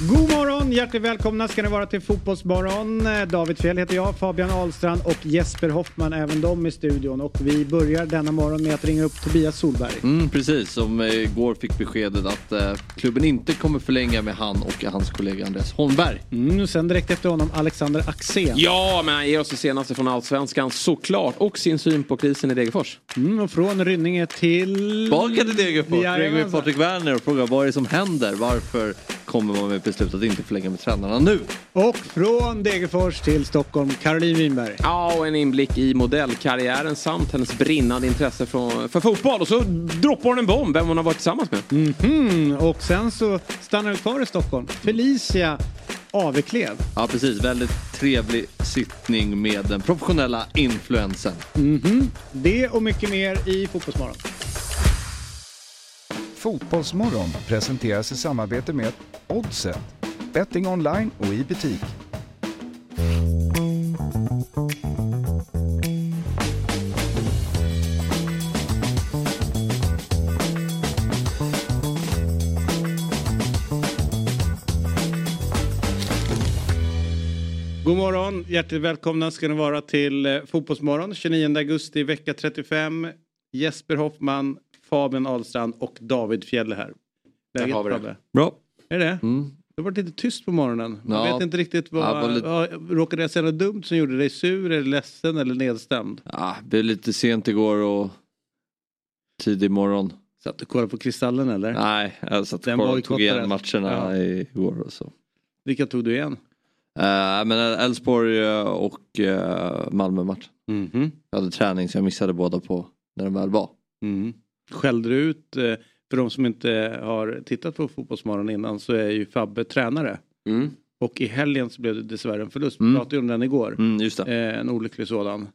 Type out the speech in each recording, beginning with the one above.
God morgon, hjärtligt välkomna ska ni vara till Fotbollsmorgon. Eh, David Fjell heter jag, Fabian Ahlstrand och Jesper Hoffman, även de i studion. Och vi börjar denna morgon med att ringa upp Tobias Solberg. Mm, precis, som eh, igår fick beskedet att eh, klubben inte kommer förlänga med han och hans kollega Andreas Holmberg. Mm, sen direkt efter honom Alexander Axén. Ja, men han ger oss det senaste från Allsvenskan såklart. Och sin syn på krisen i Degerfors. Mm, och från Rynninge till... Tillbaka till Degerfors, ringer vi. Patrik Werner och frågar vad är det som händer? Varför kommer man med beslutet att inte förlänga med tränarna nu? Och från Degerfors till Stockholm, Caroline Winberg. Ja, och en inblick i modellkarriären samt hennes brinnande intresse för, för fotboll. Och så droppar hon en bomb, vem hon har varit tillsammans med. Mm, och sen så stannar vi kvar i Stockholm. Felicia Aveklev. Ja precis, väldigt trevlig sittning med den professionella influensen. Mhm. Det och mycket mer i Fotbollsmorgon. Fotbollsmorgon presenteras i samarbete med Oddset, betting online och i butik. God morgon, hjärtligt välkomna ska ni vara till eh, Fotbollsmorgon 29 augusti vecka 35. Jesper Hoffman, Fabian Ahlstrand och David Fjelle här. Där har vi det. Fabbe? Bra. Är det? Mm. Du har varit lite tyst på morgonen. Man Ja. vet inte riktigt vad... Ja, var lite- Ja, råkade jag säga något dumt som gjorde dig sur, eller ledsen eller nedstämd? Ja, det blev lite sent igår och tidig morgon. Satt du och kollade på Kristallen eller? Nej, jag satt och tog bojkottades. igen matcherna Ja. igår och så. Vilka tog du igen? Uh, men Elfsborg eh, och uh, Malmö-match. Mhm. Jag hade träning så jag missade båda på när de väl var. Mm. Skällde du ut, eh, för de som inte har tittat på Fotbollsmorgon innan så är ju Fabbe tränare. Mm. Och i helgen så blev det dessvärre en förlust. Vi Mm. pratade ju om den igår. Mm. Eh, en olycklig sådan.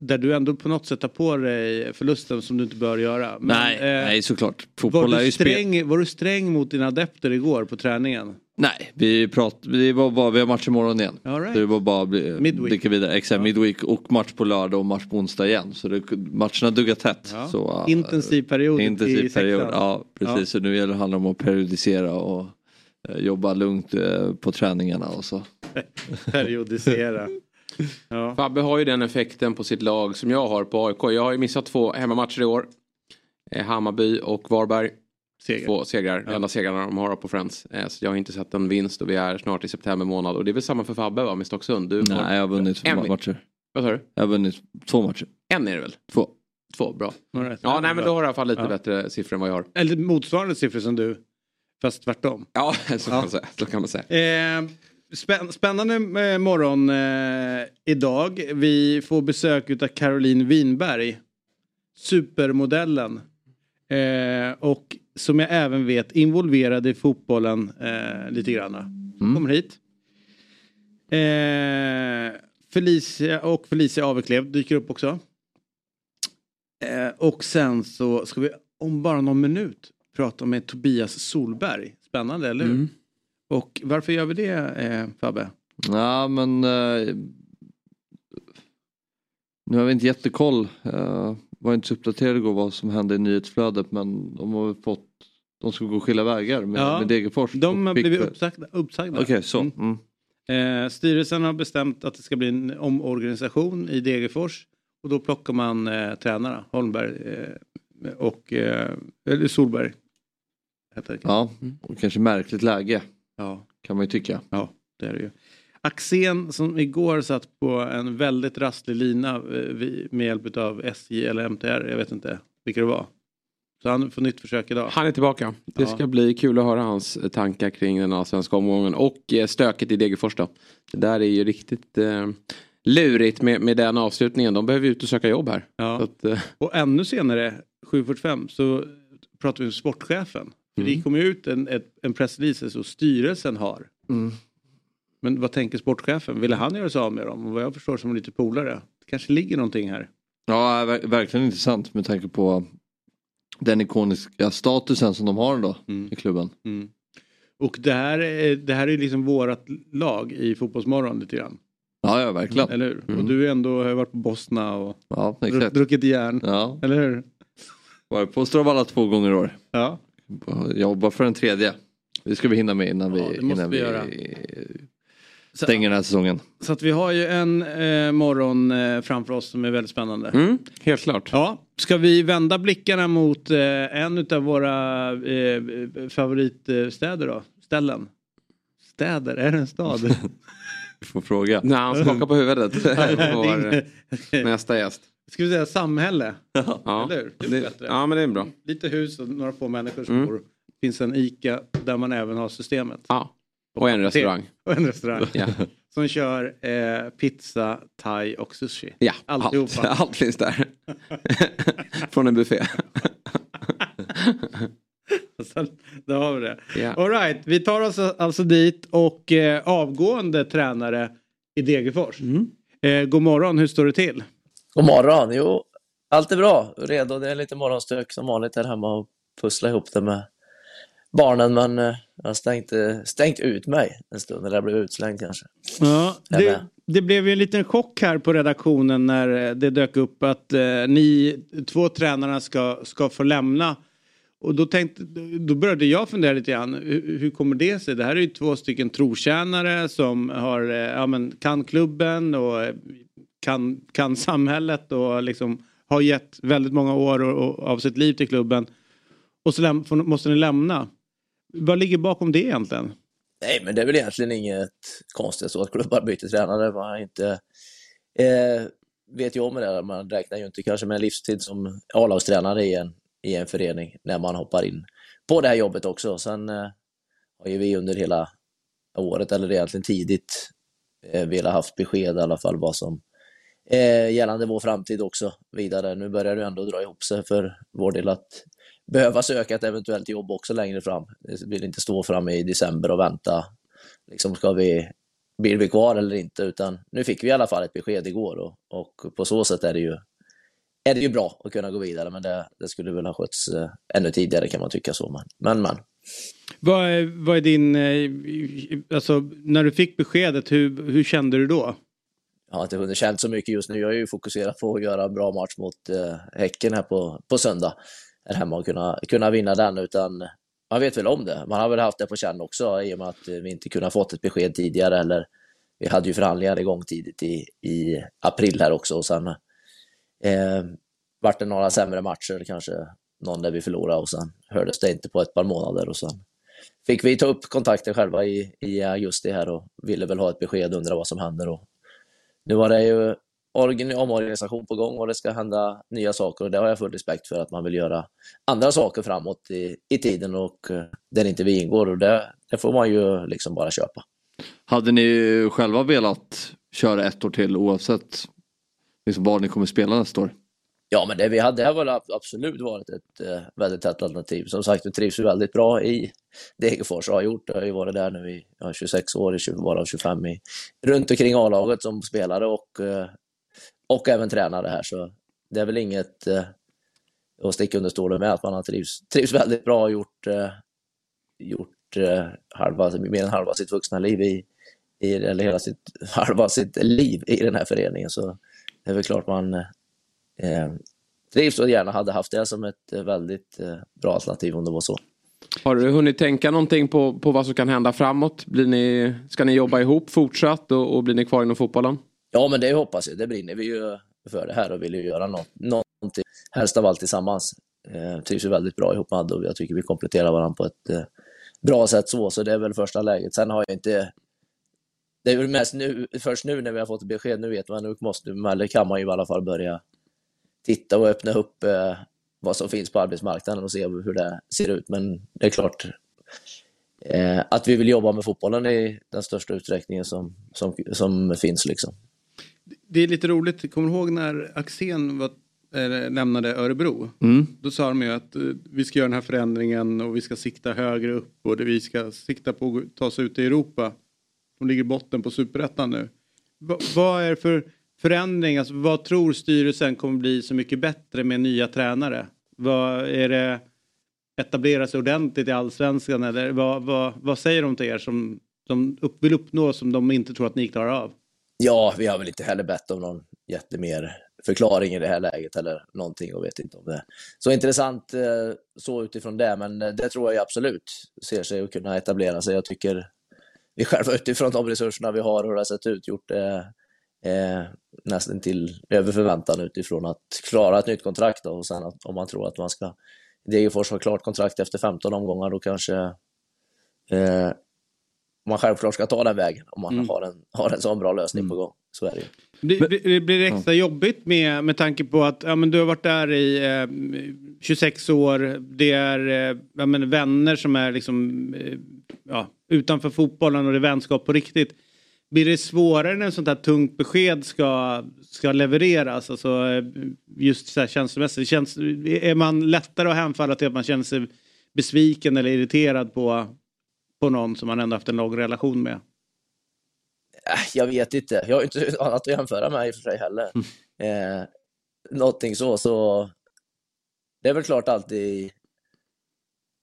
Där du ändå på något sätt tar på dig förlusten som du inte bör göra. Men, nej, eh, nej såklart. var, Fotboll är du sträng, var du sträng mot dina adepter igår på träningen? Nej, vi, prat, det var bara, vi har match imorgon igen. All right. Så det var bara att bli- Midweek. blicka vidare. Exakt, midweek och match på lördag och match på onsdag igen. Så det, matcherna duggar tätt. Ja. Så, äh, Intensiv period intensiv i period. Ja, precis. Ja. Så nu gäller det handlar om att periodisera och eh, jobba lugnt eh, på träningarna och så. Periodisera. ja. Fabbe har ju den effekten på sitt lag som jag har på AIK. Jag har ju missat två hemmamatcher i år. Eh, Hammarby och Varberg. Seger. Två segrar, Ja. enda segrarna de har på Friends. Eh, Så jag har inte sett en vinst och vi är snart i september månad. Och det är väl samma för Fabbe va, med Stocksund? Du får- Nej, jag har vunnit två matcher. Vad sa du? Jag har vunnit två matcher. En är det väl? Två. Två, bra. Right. Ja, nej men då har jag i alla fall lite Ja. bättre siffror än vad jag har. Eller motsvarande siffror som du. Fast tvärtom. Ja, så kan, Ja. Man, säga. Så kan man säga. Eh, spän- spännande eh, morgon eh, idag. Vi får besök av Caroline Winberg. Supermodellen. Eh, och som jag även vet involverad i fotbollen eh, lite grann. Kommer hit. Eh, Felicia och Felicia Aveklev dyker upp också. Eh, och sen så ska vi om bara någon minut prata med Tobias Solberg. Spännande, eller hur? Mm. Och varför gör vi det, eh, Fabbe? Ja men eh, nu har vi inte jättekoll. Uh, var inte så uppdaterad igår vad som hände i nyhetsflödet men de har fått de ska gå skilda vägar med, Ja, med Degerfors. De har blivit uppsagda. uppsagda. Okej så. Mm. Mm. Eh, styrelsen har bestämt att det ska bli en omorganisation i Degerfors. Och då plockar man eh, tränarna, Holmberg eh, och eh, eller Solberg. Heter det. Ja, och kanske märkligt läge ja, kan man ju tycka. ja, det är det ju. Axén som igår satt på en väldigt rasslig lina eh, med hjälp av SJ eller MTR, jag vet inte vilka det var. Så han får nytt försök idag. Han är tillbaka. Det Ja. ska bli kul att höra hans eh, tankar kring den allsvenska omgången och eh, stöket i Degerfors då. Det där är ju riktigt eh, lurigt med, med den avslutningen. De behöver ju ut och söka jobb här. Ja. Så att, eh, Och ännu senare, 7.45, så pratar vi med sportchefen. För Det kommer ju ut en, en pressrelease som styrelsen har. Mm. Men vad tänker sportchefen? Ville han göra sig av med dem? Och vad jag förstår som lite polare. Det kanske ligger någonting här. Ja, ver- verkligen intressant med tanke på den ikoniska statusen som de har då Mm. i klubben. Mm. Och det här, är, det här är liksom vårat lag i Fotbollsmorgon lite grann. Ja, ja verkligen. Eller hur? Mm. Och du ändå, har varit på Bosna och Ja, druckit järn. Ja, Eller hur? var på Straballa två gånger i år. Ja. Jobbar för en tredje. det ska vi hinna med innan vi, Ja, måste innan vi vi. Stänger den här säsongen. Så att vi har ju en eh, morgon eh, framför oss som är väldigt spännande. Mm, helt klart. Ja, ska vi vända blickarna mot eh, en av våra eh, favoritstäder då? Ställen? Städer, är det en stad? Vi får fråga. Nej, han skakar på huvudet. Vår nästa gäst. Ska vi säga samhälle? Ja. Eller hur? Det är Det, bättre. ja, men det är bra. Lite hus och några få människor som Mm. bor. finns en ICA där man även har systemet. Ja. Och en restaurang. Och en restaurang. Ja, Som kör eh, pizza, thai och sushi. ja Alltihopa. allt, allt finns där. Från en buffé. Så, då har vi det. Ja. All right, vi tar oss alltså dit och eh, avgående tränare i Degerfors. Mm. Eh, god morgon, hur står det till? God morgon! Jo, allt är bra. Redo. Det är lite morgonstök som vanligt här hemma och pussla ihop det med barnen. Men eh, jag har stängt, eh, stängt ut mig en stund, eller jag blev utslängd kanske. Ja, det, det blev ju en liten chock här på redaktionen när eh, det dök upp att eh, ni två tränarna ska, ska få lämna. Och då, tänkte, då började jag fundera lite grann. Hur, hur kommer det sig? Det här är ju två stycken trotjänare som har, eh, ja, men, kan klubben och eh, kan, kan samhället och liksom har gett väldigt många år och, och, av sitt liv till klubben. Och så läm, måste ni lämna. Vad ligger bakom det egentligen? Nej, men det är väl egentligen inget konstigt så att klubbar byter tränare. Man inte, eh, vet ju om det, där, man räknar ju inte kanske med en livstid som A-lagstränare i en, i en förening när man hoppar in på det här jobbet också. Sen eh, har ju vi under hela året, eller egentligen tidigt, eh, velat haft besked i alla fall vad som eh, gällande vår framtid också vidare. Nu börjar det ändå dra ihop sig för vår del att behöva söka ett eventuellt jobb också längre fram. Jag vill inte stå framme i december och vänta. Liksom ska vi, blir vi kvar eller inte? Utan nu fick vi i alla fall ett besked igår och, och på så sätt är det ju, är det ju bra att kunna gå vidare. Men det, det skulle väl ha skötts eh, ännu tidigare kan man tycka så. Men, men, men. Vad är, vad är din, eh, alltså när du fick beskedet, hur, hur kände du då? Jag har inte hunnit känt så mycket just nu. Jag är ju fokuserad på att göra en bra match mot eh, Häcken här på, på söndag. Här hemma och kunna, kunna vinna den. Utan man vet väl om det. Man har väl haft det på känn också i och med att vi inte kunnat fått ett besked tidigare. Eller vi hade ju förhandlingar igång tidigt i, i april här också. Och sen eh, vart det några sämre matcher, kanske någon där vi förlorade och sen hördes det inte på ett par månader. Och sen fick vi ta upp kontakten själva i, i augusti här och ville väl ha ett besked, undra vad som händer. Och nu var det ju omorganisation på gång och det ska hända nya saker och det har jag full respekt för att man vill göra andra saker framåt i, i tiden och eh, där inte vi ingår och det, det får man ju liksom bara köpa. Hade ni själva velat köra ett år till oavsett liksom var ni kommer spela nästa år? Ja, men det vi hade här var ab- absolut varit ett eh, väldigt tätt alternativ. Som sagt, vi trivs väldigt bra i Degerfors och har gjort det. Jag har ju varit där nu i ja, 26 år, i 20, varav 25 i, runt omkring A-laget som spelare och, eh, och även tränare här. Så det är väl inget eh, att sticka under stolen med att man har trivs, trivs väldigt bra och gjort, eh, gjort eh, halva, mer än halva sitt vuxna liv i, i, eller hela sitt, halva sitt liv i den här föreningen. Så det är väl klart man eh, trivs och gärna hade haft det som ett eh, väldigt eh, bra alternativ om det var så. Har du hunnit tänka någonting på, på vad som kan hända framåt? Blir ni, ska ni jobba ihop fortsatt och, och blir ni kvar inom fotbollen? Ja, men det hoppas jag. Det brinner vi ju för det här och vill ju göra något, någonting, helst av allt tillsammans. Eh, trivs ju väldigt bra ihop med Adde och jag tycker vi kompletterar varandra på ett eh, bra sätt så, så det är väl första läget. Sen har jag inte det är väl mest nu, först nu när vi har fått besked, nu vet man, nu måste, eller kan man ju i alla fall börja titta och öppna upp eh, vad som finns på arbetsmarknaden och se hur det ser ut. Men det är klart eh, att vi vill jobba med fotbollen i den största utsträckningen som, som, som finns. Liksom. Det är lite roligt, kommer du ihåg när Axén var, eh, lämnade Örebro? Mm. Då sa de ju att eh, vi ska göra den här förändringen och vi ska sikta högre upp och det, vi ska sikta på att ta oss ut i Europa. De ligger i botten på superettan nu. Va, vad är det för förändring? Alltså, vad tror styrelsen kommer bli så mycket bättre med nya tränare? Vad är det etablera sig ordentligt i allsvenskan eller vad, vad, vad säger de till er som de upp, vill uppnå som de inte tror att ni klarar av? Ja, vi har väl inte heller bett om någon jättemer förklaring i det här läget eller någonting och vet inte om det så intressant eh, så utifrån det, men eh, det tror jag absolut ser sig att kunna etablera sig. Jag tycker vi själva utifrån de resurserna vi har och hur det har sett ut gjort det eh, nästan till över förväntan utifrån att klara ett nytt kontrakt då, och sen att, om man tror att man ska Degerfors har klart kontrakt efter 15 omgångar då kanske eh, man självklart ska ta den vägen om man Mm. har, en, har en sån bra lösning på gång. Så är det ju. Det, det, blir extra jobbigt med, med tanke på att ja, men du har varit där i eh, 26 år. Det är eh, ja, men vänner som är liksom, eh, ja, utanför fotbollen och det är vänskap på riktigt. Blir det svårare när ett sånt här tungt besked ska, ska levereras? Alltså, eh, just så här känslomässigt. Känns, är man lättare att hänfalla till att man känner sig besviken eller irriterad på, på någon som man ändå haft en lång relation med? Äh, Jag vet inte. Jag har inte annat att jämföra med i och för sig heller. Eh, någonting så, så det är väl klart alltid,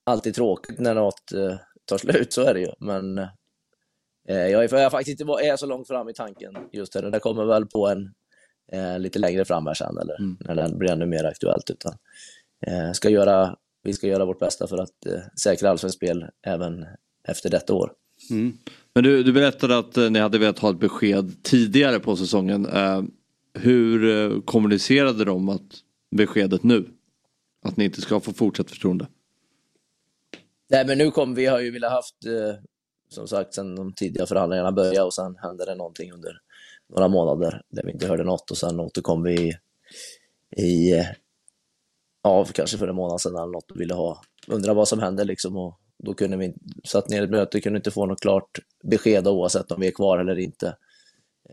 alltid tråkigt när något eh, tar slut, så är det ju. Men eh, jag, är, jag har faktiskt inte är så långt fram i tanken just det. Det kommer väl på en eh, lite längre fram här sen, eller när det blir ännu mer aktuellt. Utan, eh, ska göra, vi ska göra vårt bästa för att eh, säkra allsvenskt spel även efter detta år. Men du, du berättade att eh, ni hade velat ha ett besked tidigare på säsongen. Eh, hur eh, kommunicerade de att beskedet nu? Att ni inte ska få fortsatt förtroende? Nej, men nu kommer vi har ju velat haft, som sagt, sen de tidiga förhandlingarna började och sen hände det någonting under några månader där vi inte hörde något och sen återkom vi i, eh, ja, kanske för en månad sedan eller något och ville ha, undra vad som hände liksom och då kunde vi, satt ner ett möte, kunde inte få något klart besked oavsett om vi är kvar eller inte.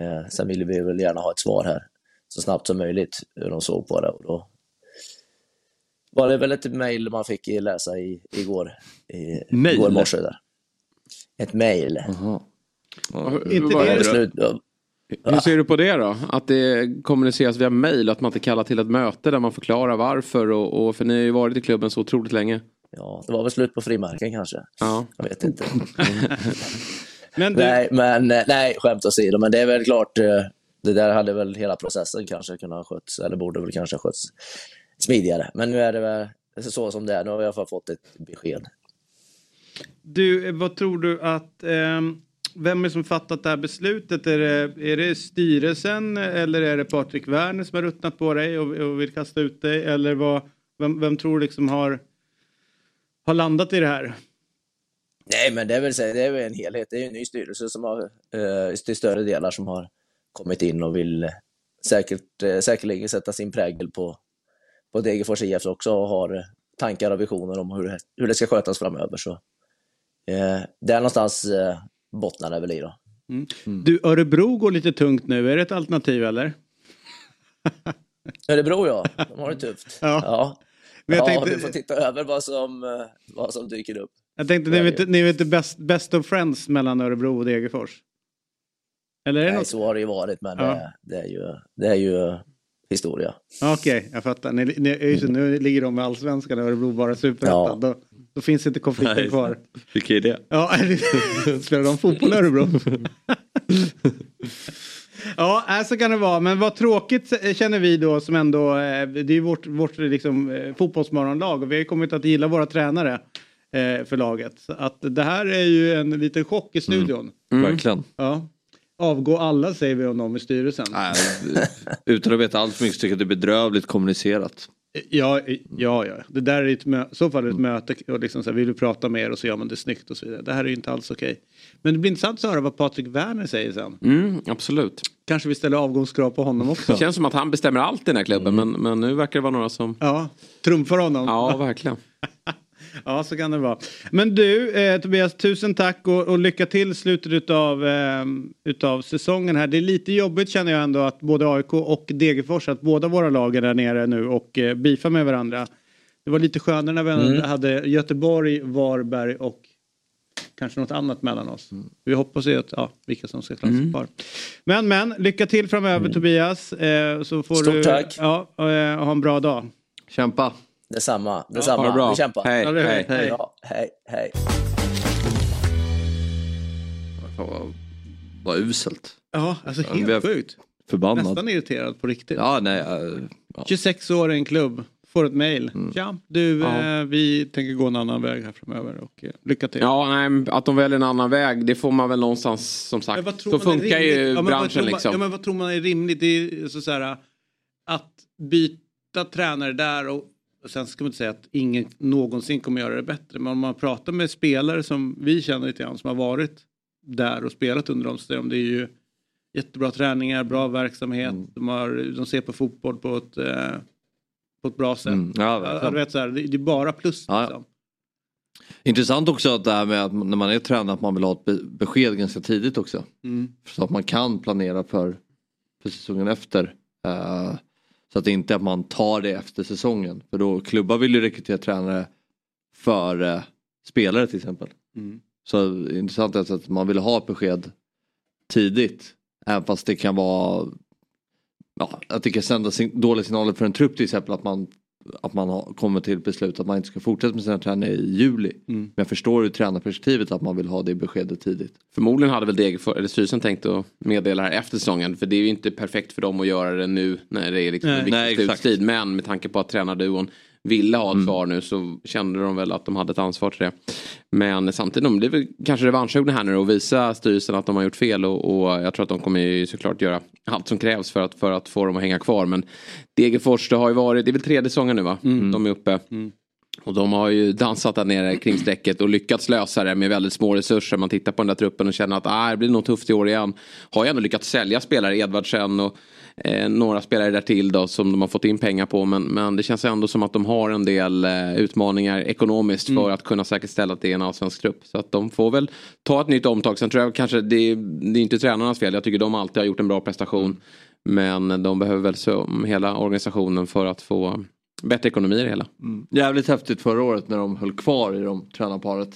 Eh, sen ville vi väl gärna ha ett svar här så snabbt som möjligt hur de såg på det och då var det väl ett mejl man fick läsa i, igår, i, Mail? igår morse där. Ett mejl. Inte det- Hur ser du på det då? Att det kommuniceras via mail och att man inte kallar till ett möte där man förklarar varför och, och för ni har ju varit i klubben så otroligt länge. Ja, det var väl slut på frimärken kanske. Ja. Jag vet inte. Men du, nej, men eh, nej, skämt åsido, men det är väl klart. eh, Det där hade väl hela processen kanske kunnat ha skötts, eller borde väl kanske ha skötts smidigare. Men nu är det väl så som det är. Nu har vi i alla fall fått ett besked. Du, eh, vad tror du att... ehm, vem är som fattat det här beslutet? Är det, är det styrelsen eller är det Patrik Werner som har ruttnat på dig och, och vill kasta ut dig? Eller vad, vem, vem tror du liksom har, har landat i det här? Nej, men det är väl, det är väl en helhet. Det är ju en ny styrelse som har, eh, till större delar som har kommit in och vill säkert, eh, säkerligen sätta sin prägel på, på Degerfors IF också och har tankar och visioner om hur det, hur det ska skötas framöver. Så, eh, där någonstans eh, bottnar det väl i då. Du, Örebro går lite tungt nu. Är det ett alternativ eller? Örebro ja, de har det tufft. Ja. ja. Men jag ja, tänkte- vi får titta över vad som, eh, vad som dyker upp. Jag tänkte, Det ni är vet, ni vet det best, best of friends mellan Örebro och Degerfors? Eller är det Nej, något? så har det ju varit, men Ja. det, det, är ju, det är ju historia. Okej, jag fattar. Ni, ni, just, det, nu ligger de med allsvenskan och Örebro bara superettan. Ja. Då, då finns inte konflikten Nej. kvar. Vilka är det? Ja, spelar de fotboll i Örebro? ja, äh, så kan det vara. Men vad tråkigt eh, känner vi då som ändå, eh, det är ju vårt, vårt liksom, eh, fotbollsmorgonlag och vi har ju kommit att gilla våra tränare för laget. Så att det här är ju en liten chock i studion. Verkligen. Ja. Avgå alla säger vi om dem i styrelsen. Nej, utan att veta allt för mycket tycker jag att det är bedrövligt kommunicerat. Ja, ja, ja. Det där är ett mö- i så fall ett möte och liksom så här, vill du prata med er och så gör man det snyggt och så vidare. Det här är ju inte alls okej. Men det blir intressant att höra vad Patrik Werner säger sen. Mm, absolut. Kanske vi ställer avgångskrav på honom också. Det känns som att han bestämmer allt i den här klubben men, men nu verkar det vara några som... Ja, trumfar honom. Ja, verkligen. Ja, så kan det vara. Men du, eh, Tobias, tusen tack och, och lycka till slutet utav, eh, utav säsongen här. Det är lite jobbigt känner jag ändå att både AIK och Degerfors, att båda våra lag är där nere nu och eh, beefar med varandra. Det var lite skönare när vi Mm. hade Göteborg, Varberg och kanske något annat mellan oss. Vi hoppas ju att, ja, vilka som ska klara sig kvar. Men, men, lycka till framöver Tobias. Eh, så får Stort du, tack. Ja, och, eh, ha en bra dag. Kämpa! Detsamma, detsamma. Ha det bra. Vi kämpar. Hej, Ja, hej. hej. Ja, hej, hej. Vad, vad uselt. Ja, alltså Ja, helt sjukt. Förbannad. Nästan irriterad på riktigt. Ja, nej. eh, ja. 26 år i en klubb, får ett mail. Mm. Ja, du, Ja. Eh, vi tänker gå en annan väg här framöver och eh, lycka till. Ja, nej, att de väljer en annan väg, det får man väl någonstans som sagt. Så funkar ju Ja, branschen man, liksom. Ja, men vad tror man är rimligt? Det är så, så här, att byta tränare där och, och sen ska man inte säga att ingen någonsin kommer göra det bättre. Men om man pratar med spelare som vi känner lite grann som har varit där och spelat under de systemen. Det är ju jättebra träningar, bra verksamhet. Mm. De, har, de ser på fotboll på ett, eh, på ett bra sätt. Mm, ja, verkligen. vet, så här, det, det är bara plus. Ja. Liksom. Intressant också att det här med att när man är tränare att man vill ha ett be- besked ganska tidigt också. Mm. Så att man kan planera för, för säsongen efter. Eh, så att det inte är att man tar det efter säsongen. För då klubbar vill ju rekrytera tränare för eh, spelare till exempel. Mm. Så intressant är att man vill ha ett besked tidigt. Även fast det kan vara ja, att det kan sända sin, dåliga signaler för en trupp till exempel att man, att man har, kommer till beslut att man inte ska fortsätta med sina tränare i juli. Mm. Men jag förstår ur tränarperspektivet att man vill ha det beskedet tidigt. Förmodligen hade väl Degerfors, eller styrelsen tänkt att meddela här efter säsongen. För det är ju inte perfekt för dem att göra det nu när det är liksom Nej. en viktig Nej. Men med tanke på att tränarduon ville ha ett Mm. svar nu så kände de väl att de hade ett ansvar till det. Men samtidigt, de blir väl kanske revanschsugna här nu och visa styrelsen att de har gjort fel. Och, och jag tror att de kommer ju såklart göra allt som krävs för att, för att få dem att hänga kvar. Men Degerfors, det har ju varit, det är väl tredje säsongen nu va? De är uppe. Mm. Och de har ju dansat där nere kring strecket och lyckats lösa det med väldigt små resurser. Man tittar på den där truppen och känner att ah, det blir nog tufft i år igen. Har ju ändå lyckats sälja spelare, Edvardsen och eh, några spelare där till då som de har fått in pengar på. Men, men det känns ändå som att de har en del eh, utmaningar ekonomiskt för att kunna säkerställa att det är en allsvensk trupp. Så att de får väl ta ett nytt omtag. Sen tror jag kanske det, det är inte tränarnas fel. Jag tycker de alltid har gjort en bra prestation. Men de behöver väl se om hela organisationen för att få bättre ekonomi i det hela. Jävligt häftigt förra året när de höll kvar i de tränarparet.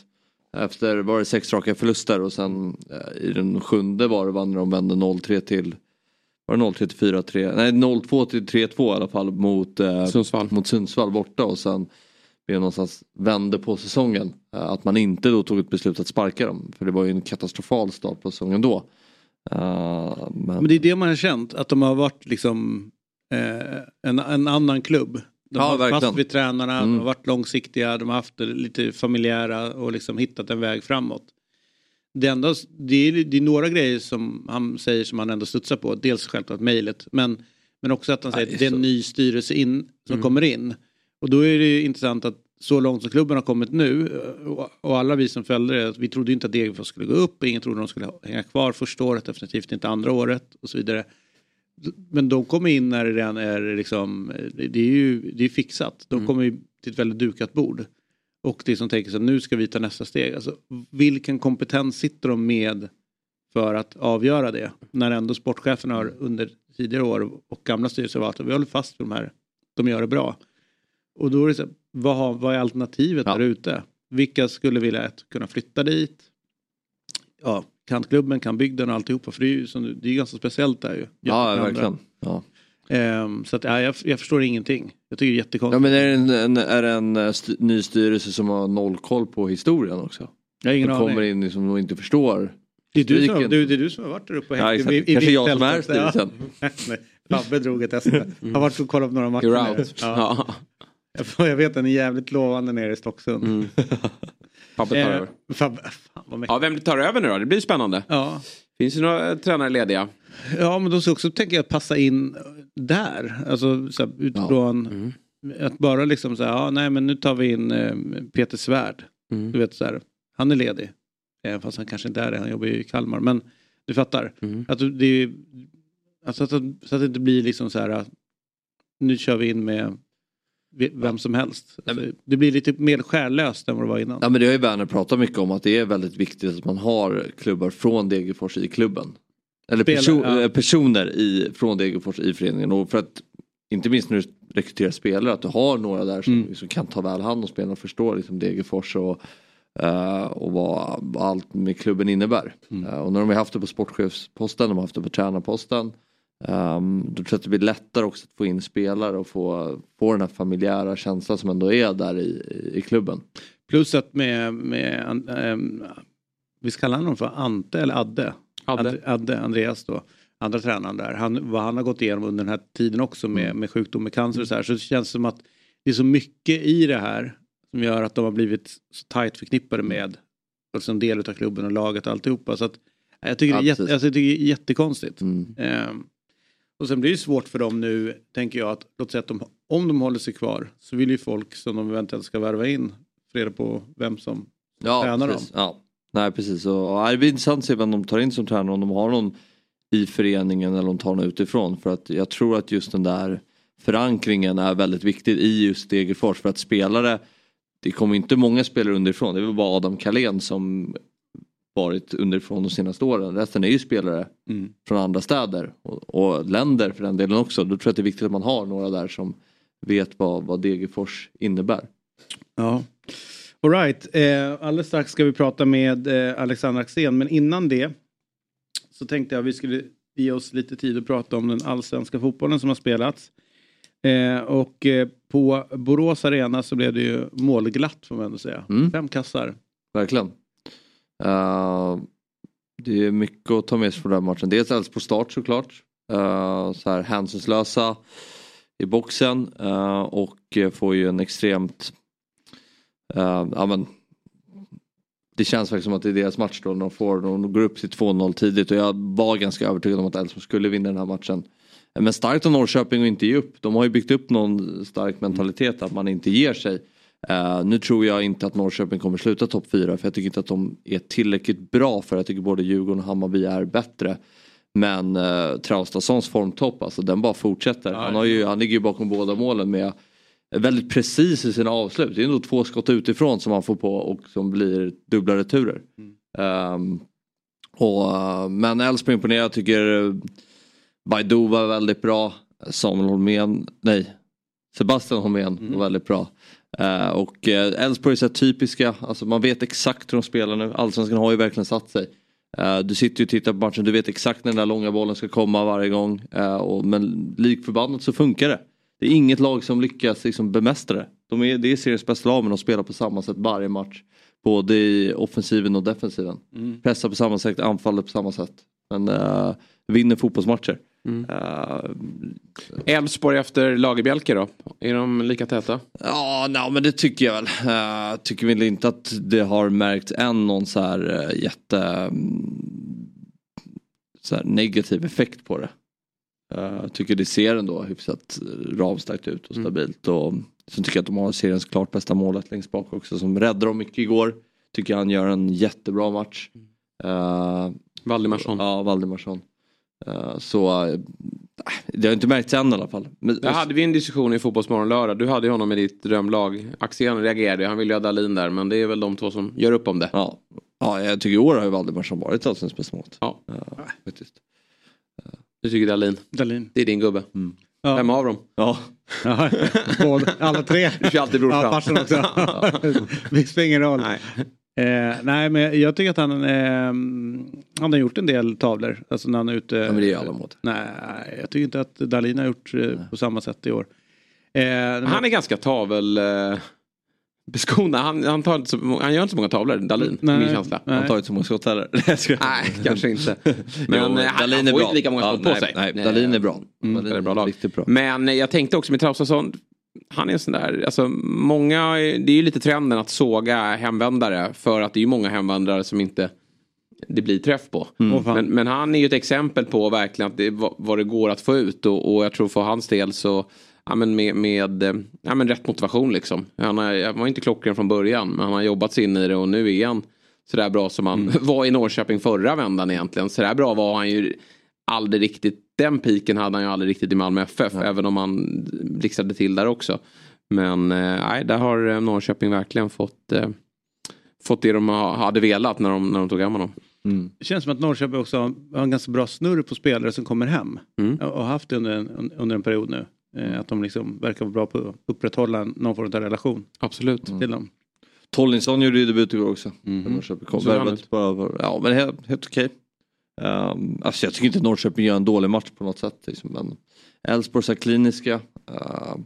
Efter var det sex raka förluster och sen eh, i den sjunde var det när de vände 0-3 till var det 0-3 till 4-3? Nej 0-2 till 3-2 i alla fall mot, eh, Sundsvall. mot Sundsvall borta och sen blev någonstans vände på säsongen. Eh, att man inte då tog ett beslut att sparka dem för det var ju en katastrofal start på säsongen då. Eh, men, Men det är det man har känt, att de har varit liksom eh, en, en annan klubb. De Ja, har varit verkligen. fast vid tränarna, de Mm. har varit långsiktiga, de har haft det lite familjära och liksom hittat en väg framåt. Det, enda, det, är, det är några grejer som han säger som han ändå studsar på. Dels självklart mejlet men, men också att han säger att det är en ny styrelse in, som Mm. kommer in. Och då är det ju intressant att så långt som klubben har kommit nu och, alla vi som följde det, att vi trodde inte att Degerfors skulle gå upp, ingen trodde de skulle hänga kvar första året, definitivt inte andra året och så vidare. Men de kommer in när det redan är liksom, det är ju det är fixat. De kommer ju till ett väldigt dukat bord. Och det som tänker sig att nu ska vi ta nästa steg. Alltså, vilken kompetens sitter de med för att avgöra det? När ändå sportchefen har under tidigare år och gamla styrelser varit att vi håller fast vid de här. De gör det bra. Och då är det så vad, har, vad är alternativet Ja. där ute? Vilka skulle vilja ett, kunna flytta dit? Ja, kan klubben, kan bygden och alltihopa. För det är ju som, det är ganska speciellt där ju. ja andra. verkligen. Ja. Ehm, så att, ja, jag, jag förstår ingenting. Jag tycker det är Ja jättekonstigt. men är det en, en, är det en eh, st- ny styrelse som har noll koll på historien också? jag har ingen Som kommer in liksom och inte förstår. Det är, du som, du, det är du som har varit där uppe och Ja, hängt exakt. i, i Kanske jag som är styrelsen. Ja. Nej, Fabbe drog ett SM. Har varit och kollat på några matcher. You're out. Ja. Ja. Jag vet att den är jävligt lovande nere i Stocksund. Mm. Fabbe tar Eh, över. Fabbe, fan. Ja, vem tar över nu då? Det blir spännande. Ja. Finns det några eh, tränare lediga? ja, men de ska också tänka att passa in där. Alltså så här, utifrån Mm. att bara liksom säga, ja nej men nu tar vi in eh, Peter Svärd. Mm. Du vet så här, han är ledig. Även fast han kanske inte är det, han jobbar ju i Kalmar. Men du fattar. Mm. Att det är, alltså att, så att det inte blir liksom så här, att nu kör vi in med vem som helst. Alltså, det blir lite mer skärlöst än vad det var innan. Ja men det har ju Werner pratat mycket om att det är väldigt viktigt att man har klubbar från Degerfors i klubben. Eller Spelare, perso- ja. eh, personer i, från Degerfors i föreningen. Och för att inte minst när du rekryterar spelare att du har några där som, Mm. som kan ta väl hand om spelarna och förstå liksom Degerfors och, eh, och vad, allt med klubben innebär. Mm. Eh, och när de har haft det på sportchefsposten, de har haft det på tränarposten. Um, då tror jag att det blir lättare också att få in spelare och få, få den här familjära känslan som ändå är där i, i klubben. Plus att med, med ähm, visst kallar han honom för Ante eller Adde? Adde. Adde, Andreas då. andra tränaren där. Han, vad han har gått igenom under den här tiden också med, Mm. med sjukdom, med cancer och så här. Så det känns som att det är så mycket i det här som gör att de har blivit så tajt förknippade med alltså en del av klubben och laget och alltihopa. Så att, jag, tycker Ja, det är jätte, alltså, jag tycker det är jättekonstigt. Mm. Ehm, och sen blir det svårt för dem nu, tänker jag, att låt säga att de, om de håller sig kvar så vill ju folk som de eventuellt ska värva in få reda på vem som Ja, tränar precis. Ja. Nej precis. Och, och, det blir intressant att se vem de tar in som tränare. Om de har någon i föreningen eller om de tar någon utifrån. För att jag tror att just den där förankringen är väldigt viktig i just Degerfors. För att spelare, det kommer inte många spelare underifrån. Det är väl bara Adam Kalén som varit underifrån de senaste åren. Resten är ju spelare Mm. från andra städer och, och länder för den delen också. Då tror jag att det är viktigt att man har några där som vet vad, vad Degerfors innebär. Ja. Alright, eh, alldeles strax ska vi prata med eh, Alexander Axén men innan det så tänkte jag att vi skulle ge oss lite tid att prata om den allsvenska fotbollen som har spelats. Eh, och eh, på Borås Arena så blev det ju målglatt får man ändå säga. Mm. Fem kassar. Verkligen. Uh, det är mycket att ta med sig från den här matchen. Dels Elfsborg start såklart. Uh, så här hänsynslösa i boxen uh, och får ju en extremt Uh, ja, men, det känns faktiskt som att det är deras match då. De, får, de går upp till 2-0 tidigt och jag var ganska övertygad om att Elfsborg skulle vinna den här matchen. Men starkt av Norrköping att inte ge upp. De har ju byggt upp någon stark mentalitet att man inte ger sig. Eh, nu tror jag inte att Norrköping kommer sluta topp 4 för jag tycker inte att de är tillräckligt bra för jag tycker både Djurgården och Hammarby är bättre. Men uh, Traustadssons formtopp alltså den bara fortsätter. Han, har ju, han ligger ju bakom båda målen med väldigt precis i sina avslut. Det är ändå två skott utifrån som han får på och som blir dubbla returer. Ehm, och, eh, men Elfsborg imponerar, jag tycker eh, Baidu var väldigt bra. Samuel Holmén, nej Sebastian Holmén var väldigt bra. Eh, och eh, Elfsborg är så typiska, alltså man vet exakt hur de spelar nu. Allsvenskan har ju verkligen satt sig. Eh, du sitter ju och tittar på matchen, du vet exakt när den där långa bollen ska komma varje gång. Och, men lik förbannat så funkar det. Det är inget lag som lyckas liksom bemästra det. De är, det är seriens bästa lag men de spelar på samma sätt varje match. Både i offensiven och defensiven. Pressar på samma sätt, anfaller på samma sätt. Men vinner fotbollsmatcher. Eh, Elfsborg efter Lagerbjälke då? Är de lika täta? Ja, no, men det tycker jag väl. Jag tycker väl inte att det har märkt än någon så här uh, jätte mm, så här negativ effekt på det. Uh, tycker det ser ändå hyfsat ramstarkt ut och stabilt. Och sen tycker jag att de har seriens klart bästa målet längst bak också som räddade dem mycket igår. Tycker han gör en jättebra match. Uh, Valdimarsson. Ja, Valdimarsson. Uh, så uh, det har inte märkts än i alla fall. Men, Där hade vi en diskussion i Fotbollsmorgon lördag. Du hade ju honom i ditt drömlag. Axén reagerade. Han ville ju ha Dahlin där. Men det är väl de två som gör upp om det. Ja, ja jag tycker i år har ju Valdimarsson varit allsvensk bästa målet. Ja. Ja, faktiskt. Du tycker Dahlin. Dalin. Det är din gubbe. Ja. Vem av dem? Ja, Ja, båda, alla tre. Du kör alltid brorsan. Ja, farsan också. Det spelar ingen roll. Nej. Eh, nej, men jag tycker att han, eh, han har gjort en del tavlor. Alltså när han är ute. Ja, men det är ju alla mot. Nej, jag tycker inte att Dalin har gjort eh, på samma sätt i år. Eh, men- Han är ganska tavel... Eh, beskonad. Han, han, tar inte så, han gör inte så många tavlor, Dahlin. Nej. Min känsla. Nej. han tar inte så många skott heller. Nej, kanske inte. Men Jo, eh, han, Dahlin han är får bra. inte lika många Ja, skott på nej, sig. Nej, Dahlin är bra. Mm, Dahlin det är bra lag. Riktigt bra. Men jag tänkte också med Traustason. Han är en sån där, alltså många, det är ju lite trenden att såga hemvändare. För att det är ju många hemvändare som inte det blir träff på. Fan. Men, men han är ju ett exempel på verkligen att det, vad, vad det går att få ut. Och, och jag tror för hans del så, ja men med, med eh, ja, men rätt motivation liksom. Han, har, han var inte klockren från början men han har jobbat sig in i det och nu är han sådär bra som han var i Norrköping förra vändan egentligen. Sådär bra var han ju aldrig riktigt, den piken hade han ju aldrig riktigt i Malmö FF. Även om han blixtrade till där också. Men eh, nej, där har eh, Norrköping verkligen fått, eh, fått det de ha- hade velat när de, när de tog hem honom. Det känns som att Norrköping också har en ganska bra snurr på spelare som kommer hem. Mm. Och har haft det under en, under en period nu. Eh, att de liksom verkar vara bra på att upprätthålla någon form av relation Absolut. till dem. Tollinsson gjorde ju debut igår också. För Norrköping kom. Så han Värvat ut. bara Ja men helt, helt okej. Um, alltså jag tycker inte Norrköping gör en dålig match på något sätt. Liksom, men Elfsborg så här kliniska. Uh,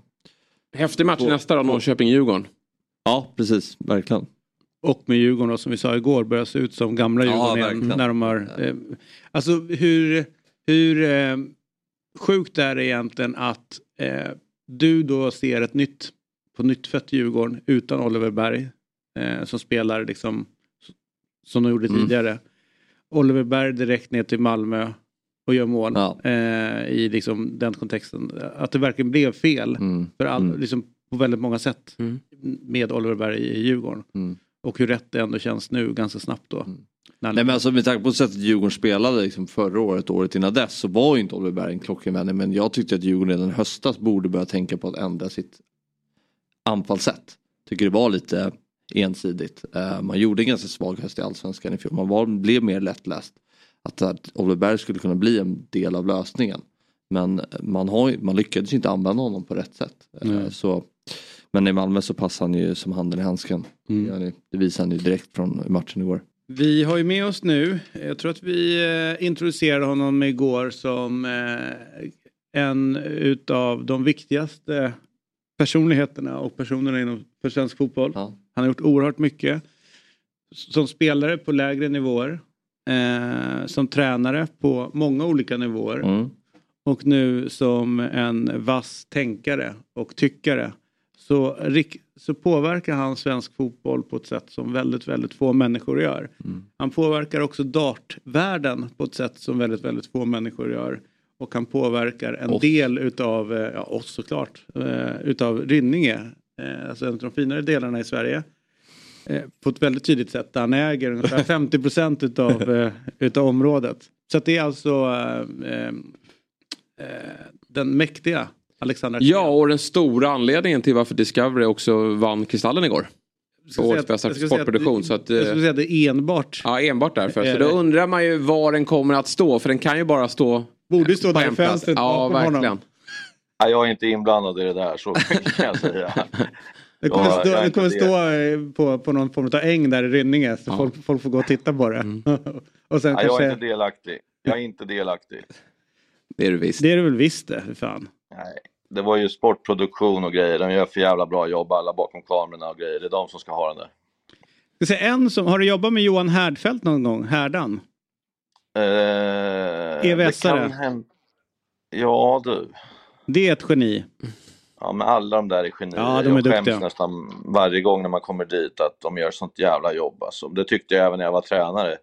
Häftig match Två- nästa då, Norrköping-Djurgården. ja precis, verkligen. Och med Djurgården då, som vi sa igår börjar se ut som gamla Ja, Djurgården igen. verkligen. När de har, eh, alltså hur, hur eh, sjukt är det egentligen att eh, du då ser ett nytt på nyttfött Djurgården utan Oliver Berg eh, som spelar liksom som de gjorde Mm. tidigare. Oliver Berg direkt ner till Malmö och gör mål Ja. eh, i liksom den kontexten. Att det verkligen blev fel Mm. för all, Mm. liksom, på väldigt många sätt Mm. med Oliver Berg i Djurgården. Mm. Och hur rätt det ändå känns nu ganska snabbt då. Mm. När- Nej men alltså med tanke på sättet Djurgården spelade liksom förra året, året innan dess, så var ju inte Oliver Berg en klockenvändning. Men jag tyckte att Djurgården redan höstas borde börja tänka på att ändra sitt anfallssätt. Tycker det var lite ensidigt. Eh, man gjorde en ganska svag höst i Allsvenskan i fjol. Man var, blev mer lättläst. Att, att Oliver Berg skulle kunna bli en del av lösningen. Men man, har, man lyckades inte använda honom på rätt sätt. Eh, så, men i Malmö så passar han ju som handen i handsken. Mm. Det gör han ju. Direkt från matchen igår. Vi har ju med oss nu, jag tror att vi eh, introducerade honom igår som en utav de viktigaste personligheterna och personerna inom för svensk fotboll. Ja. Han har gjort oerhört mycket. Som spelare på lägre nivåer. Eh, som tränare på många olika nivåer. Mm. Och nu som en vass tänkare och tyckare. Så, så påverkar han svensk fotboll på ett sätt som väldigt, väldigt få människor gör. Mm. Han påverkar också dartvärlden på ett sätt som väldigt, väldigt få människor gör. Och han påverkar en Oss. del utav, eh, ja oss såklart, eh, utav Rynninge. Eh, alltså en av de finare delarna i Sverige. Eh, på ett väldigt tydligt sätt. Han äger ungefär 50 procent utav, eh, utav området. Så det är alltså eh, den mäktiga Alexander Ja, och den stora anledningen till varför Discovery också vann Kristallen igår. Årets bästa att- sportproduktion, så att, jag skulle säga att det är enbart. Ja, enbart därför. Är Så då undrar man ju var den kommer att stå, för den kan ju bara stå Borde stå där i fönstret Ja, verkligen. honom. Nej, jag är inte inblandad i det där, så kan jag säga. Det kommer, Ja, stå, det kommer det. stå eh, på, på någon form av äng där i Rynninge. Så Ja. folk, folk får gå och titta på det. och sen Nej, jag är kanske... inte delaktig. Jag är inte delaktig. Det är du visst. Det är det väl visst det, för fan. Nej. Det var ju sportproduktion och grejer. De gör för jävla bra jobb alla bakom kamerorna och grejer. Det är de som ska ha den där. Ska en som, har du jobbat med Johan Härdfält någon gång? Härdan? Eh, EVS-are. det kan hända- Ja du. Det är ett geni. Ja men alla de där är genier. Ja, de är jag skäms duktiga. nästan varje gång när man kommer dit att de gör sånt jävla jobb. Alltså. Det tyckte jag även när jag var tränare.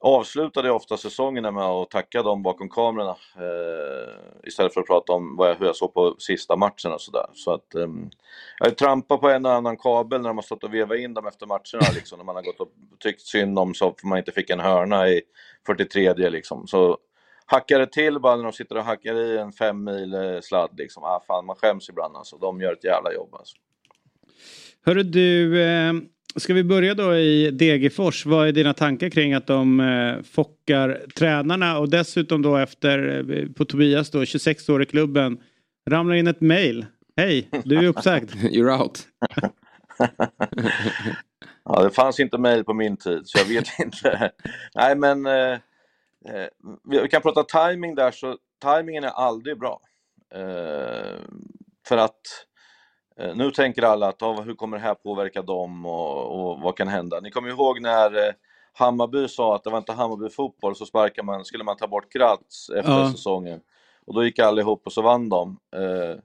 Avslutade jag ofta säsongerna med att tacka dem bakom kamerorna eh, istället för att prata om vad jag, hur jag såg på sista matchen och sådär. Så att, ehm, jag trampat på en och annan kabel när de har stått och vevat in dem efter matcherna liksom, när man har gått och tyckt synd om så för man inte fick en hörna i 43 liksom. Så hackar det till bara när de sitter och hackar i en fem mil eh, sladd liksom. Ah, fan, man skäms ibland alltså. De gör ett jävla jobb alltså. Hörru du, eh, ska vi börja då i Degerfors? Vad är dina tankar kring att de eh, fockar tränarna och dessutom då efter, eh, på Tobias då, 26 år i klubben, ramlar in ett mail. Hej, du är uppsagd. You're out. Ja, det fanns inte mejl på min tid, så jag vet inte. Nej, men eh, vi kan prata timing där, så timingen är aldrig bra. Eh, för att eh, nu tänker alla att ah, hur kommer det här påverka dem och, och vad kan hända? Ni kommer ihåg när eh, Hammarby sa att det var inte Hammarby fotboll så sparkar man, skulle man ta bort Gratz efter Ja. säsongen. Och då gick alla ihop och så vann de. Eh,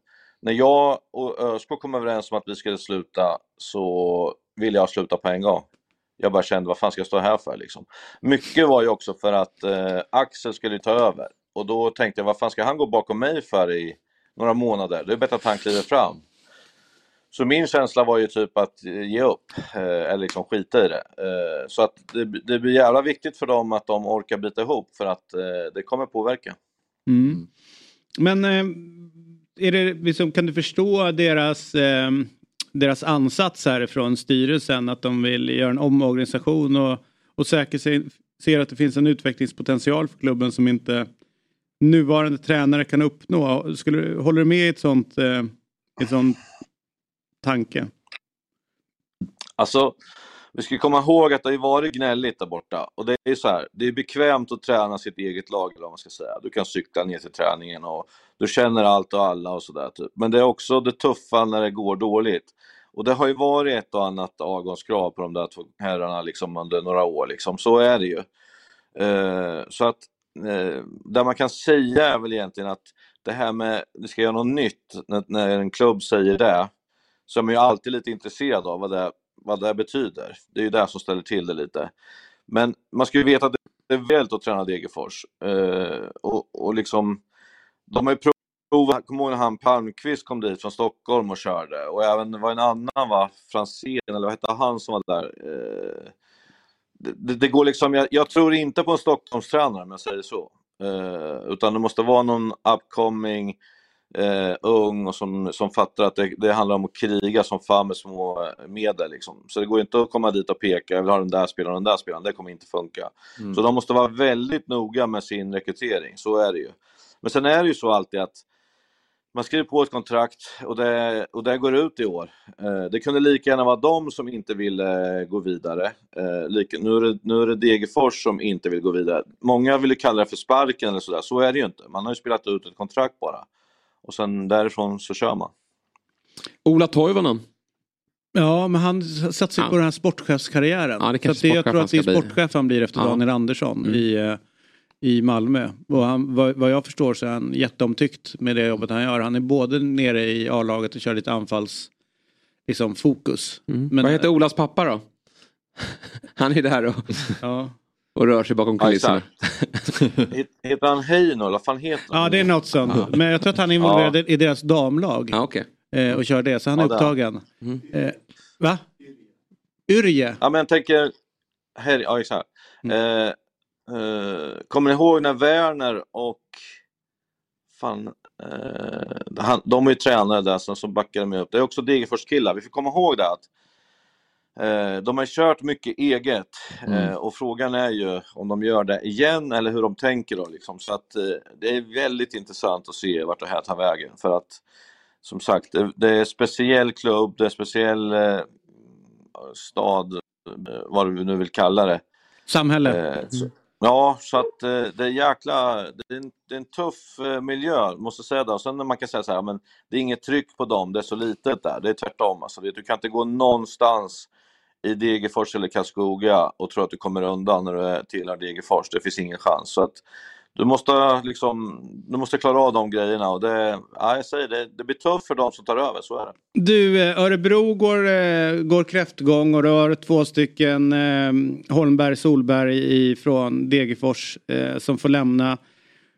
när jag och ÖSK kom överens om att vi skulle sluta så ville jag sluta på en gång. Jag bara kände, vad fan ska jag stå här för liksom? Mycket var ju också för att eh, Axel skulle ta över. Och då tänkte jag, vad fan ska han gå bakom mig för i några månader? Det är bättre att han kliver fram. Så min känsla var ju typ att eh, ge upp, eh, eller liksom skita i det. Eh, så att det, det blir jävla viktigt för dem att de orkar bita ihop för att eh, det kommer påverka. Mm. Men eh, är det, liksom, kan du förstå deras, eh, deras ansats här från styrelsen att de vill göra en omorganisation och, och säkert ser att det finns en utvecklingspotential för klubben som inte nuvarande tränare kan uppnå. Skulle, håller du med i ett sånt, eh, ett sånt tanke? Alltså, vi ska komma ihåg att det har varit gnälligt där borta. Och det är ju så här, det är bekvämt att träna sitt eget lag, eller vad man ska säga. Du kan cykla ner till träningen och du känner allt och alla och sådär. Typ. Men det är också det tuffa när det går dåligt. Och det har ju varit ett och annat avgångskrav på de där två herrarna liksom under några år. Liksom. Så är det ju. Eh, så att eh, det man kan säga är väl egentligen att det här med, det ska göra något nytt, när, när en klubb säger det, så är man ju alltid lite intresserad av vad det, vad det betyder. Det är ju det som ställer till det lite. Men man ska ju veta att det är väldigt att träna Degerfors. Eh, och, och liksom, de har ju kommer ihåg när han Palmqvist kom dit från Stockholm och körde och även, det var en annan va, Franzén eller vad hette han som var där? Eh, det, det, går liksom, jag, jag, tror inte på en Stockholmstränare om jag säger så. Eh, utan det måste vara någon upcoming eh, ung och som, som fattar att det, det, handlar om att kriga som fan med små eh, medel. Liksom. Så det går inte att komma dit och peka, jag vill ha den där spelaren och den där spelaren, det kommer inte funka. Mm. Så de måste vara väldigt noga med sin rekrytering, så är det ju. Men sen är det ju så alltid att man skriver på ett kontrakt och det, och det går ut i år. Eh, det kunde lika gärna vara de som inte ville eh, gå vidare. Eh, lika, nu, är det, nu är det Degerfors som inte vill gå vidare. Många vill kalla det för sparken eller sådär, så är det ju inte. Man har ju spelat ut ett kontrakt bara. Och sen därifrån så kör man. Ola Toivonen. Ja, men han satsar ju ja. på den här sportchefskarriären. Ja, det så det, jag tror att det är sportchef han blir efter ja. Daniel Andersson mm. i i Malmö. Och han, vad, vad, jag förstår så är han jätteomtyckt med det jobbet han gör. Han är både nere i A-laget och kör lite anfalls liksom, fokus. Mm. Men, vad heter Olas pappa då? han är där och, ja. och rör sig bakom kulisserna. heter han Heino? Vad fan heter han? Ja det är något sånt. Men jag tror att han är involverad ja. i deras damlag. Ja, okay. eh, och kör det, så han är ja, upptagen. Mm. Eh, va? Yrje? Ja men jag tänker, här, ja exakt. Mm. Eh, Uh, kommer ni ihåg när Werner och fan, uh, han, de är ju tränare där som, som backade mig upp. Det är också Degerfors killar. Vi får komma ihåg det att uh, de har kört mycket eget mm. och frågan är ju om de gör det igen eller hur de tänker då liksom. Så att det är väldigt intressant att se vart det här tar vägen för att som sagt, det, det är speciell klubb, det är speciell stad, vad du nu vill kalla det. Samhälle. Så, Ja, så att eh, det är jäkla, det är en, det är en tuff eh, miljö, måste jag säga det. Och sen när man kan säga så här, men det är inget tryck på dem, det är så litet där. Det är tvärtom. Alltså, du kan inte gå någonstans i Degerfors eller Karlskoga och tro att du kommer undan när du tillhör Degerfors. Det finns ingen chans. Så att du måste, liksom, du måste klara av de grejerna och det, ja, jag säger det, det blir tufft för de som tar över, så är det. Du, eh, Örebro går, eh, går kräftgång och du har två stycken eh, Holmberg, Solberg från Degerfors eh, som får lämna.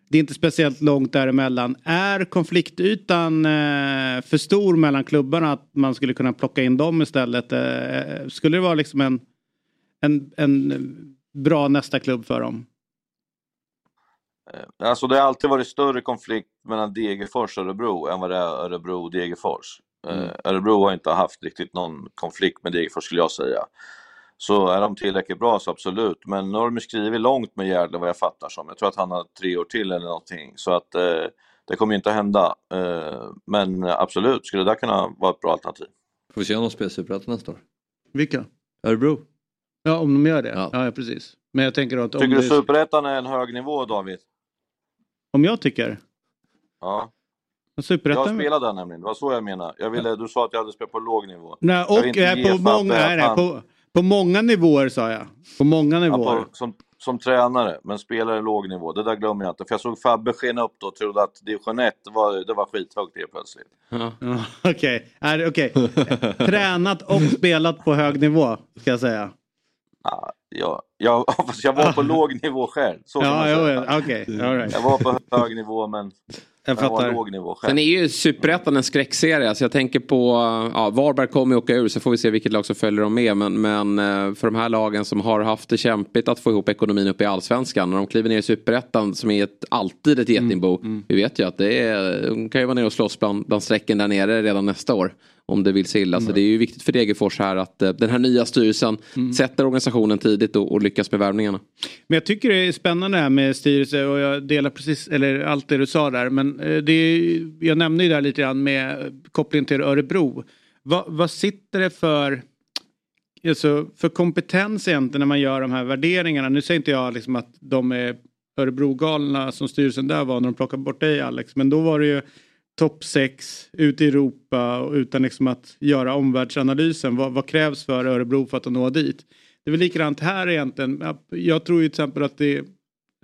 Det är inte speciellt långt däremellan. Är konfliktytan eh, för stor mellan klubbarna att man skulle kunna plocka in dem istället? Eh, eh skulle det vara liksom en, en, en bra nästa klubb för dem? Eh, alltså det har alltid varit större konflikt mellan Degerfors och Örebro än vad det är Örebro och Degerfors. Eh, mm. Örebro har inte haft riktigt någon konflikt med Degerfors skulle jag säga. Så är de tillräckligt bra så absolut, men nu har de skrivit långt med Gärdle vad jag fattar som. Jag tror att han har tre år till eller någonting, så att eh, det kommer inte att hända. Eh, men absolut, skulle det kunna vara ett bra alternativ. Får vi se om de spelar Superettan nästa år? Vilka? Örebro. Ja, om de gör det? Ja, ja precis. Men jag tänker att... Tycker du Superettan är en hög nivå, David? Om jag tycker? Ja. Superettan... Jag spelade där nämligen, det var så jag menade. Jag ville, du sa att jag hade spelat på låg nivå. Nej, och på, många, nej, nej, på, på många nivåer sa jag. På många nivåer. Ja, på, som, som tränare, men spelare låg nivå. Det där glömmer jag inte. För jag såg Fabbe skena upp då och trodde att division 1 var, det var skithögt helt plötsligt. Ja. Okej, okay. okay. Tränat och spelat på hög nivå, ska jag säga. Ja, jag, jag, jag var på låg nivå själv. Så ja, ja, okay. All right. Jag var på hög nivå men jag, jag var låg nivå själv. Sen är ju Superettan en skräckserie. Så jag tänker på, ja, Varberg kommer ju åka ur så får vi se vilket lag som följer dem med. Men, men eh, för de här lagen som har haft det kämpigt att få ihop ekonomin uppe i allsvenskan. När de kliver ner i Superettan som är ett, alltid ett getingbo. Mm, mm. Vi vet ju att det är, de kan ju vara nere och slåss bland, bland strecken där nere redan nästa år om det vill sig illa. Mm. Så det är ju viktigt för Degerfors här att uh, den här nya styrelsen mm. sätter organisationen tidigt och, och, lyckas med värvningarna. Men jag tycker det är spännande det här med styrelse och jag delar precis eller allt det du sa där. Men uh, det är, jag nämnde ju där lite grann med kopplingen till Örebro. Va, vad sitter det för alltså, för kompetens egentligen när man gör de här värderingarna? Nu säger inte jag liksom att de är Örebro-galna som styrelsen där var när de plockade bort dig Alex. Men då var det ju topp 6 ute i Europa utan liksom att göra omvärldsanalysen. Vad, vad, krävs för Örebro för att nå dit? Det är väl likadant här egentligen. Jag tror ju till exempel att det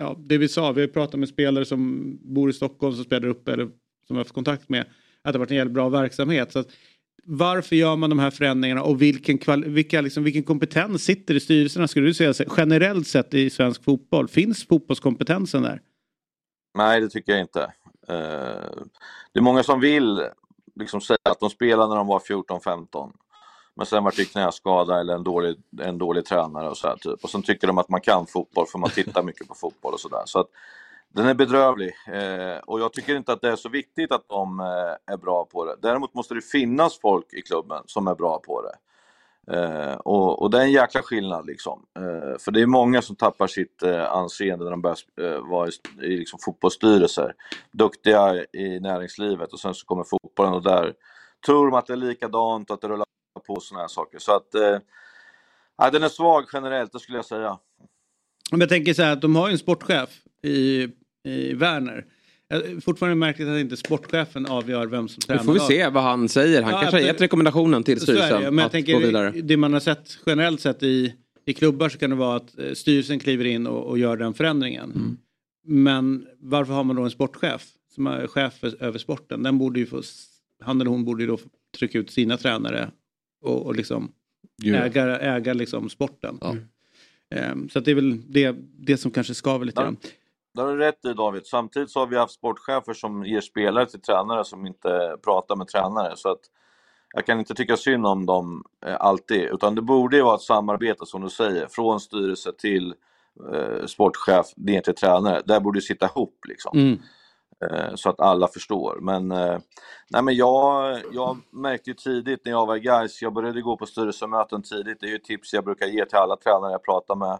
ja, det vi sa, vi har pratat med spelare som bor i Stockholm som spelar upp eller som vi har haft kontakt med. Att det har varit en jävligt bra verksamhet. Så att, varför gör man de här förändringarna och vilken, kval, vilka, liksom, vilken kompetens sitter i styrelserna skulle du säga generellt sett i svensk fotboll? Finns fotbollskompetensen där? Nej, det tycker jag inte. Eh, det är många som vill liksom säga att de spelade när de var 14-15. Men sen vart det knäskada eller en dålig, en dålig tränare och så här, typ. Och sen tycker de att man kan fotboll för man tittar mycket på fotboll och sådär. Så att den är bedrövlig eh, och jag tycker inte att det är så viktigt att de eh, är bra på det. Däremot måste det finnas folk i klubben som är bra på det. Eh, och, och, det är en jäkla skillnad liksom. Eh, för det är många som tappar sitt eh, anseende när de börjar eh, vara i, i liksom, fotbollsstyrelser. Duktiga i näringslivet och sen så kommer fotbollen och där tror de att det är likadant och att det rullar på sådana här saker. Så att, eh, den är svag generellt, det skulle jag säga. Om jag tänker så här att de har ju en sportchef i, i Werner. Fortfarande märkligt att inte sportchefen avgör vem som tränar. Nu får vi se vad han säger. Han ja, kanske har gett rekommendationen till styrelsen men jag tänker, gå vidare. Det man har sett generellt sett i, i klubbar så kan det vara att eh, styrelsen kliver in och, och gör den förändringen. Mm. Men varför har man då en sportchef som är chef över sporten? Den borde ju få, han eller hon borde ju då trycka ut sina tränare och, och liksom äga, äga liksom sporten. Ja. Um, så det är väl det, det som kanske skaver lite grann. Det har du rätt i David. Samtidigt så har vi haft sportchefer som ger spelare till tränare som inte pratar med tränare. Så att jag kan inte tycka synd om dem eh, alltid, utan det borde ju vara ett samarbete som du säger, från styrelse till eh, sportchef ner till tränare. Där borde det sitta ihop liksom. Mm. Eh, så att alla förstår. Men, eh, nej, men jag, jag märkte tidigt när jag var i guys, jag började gå på styrelsemöten tidigt, det är ju tips jag brukar ge till alla tränare jag pratar med.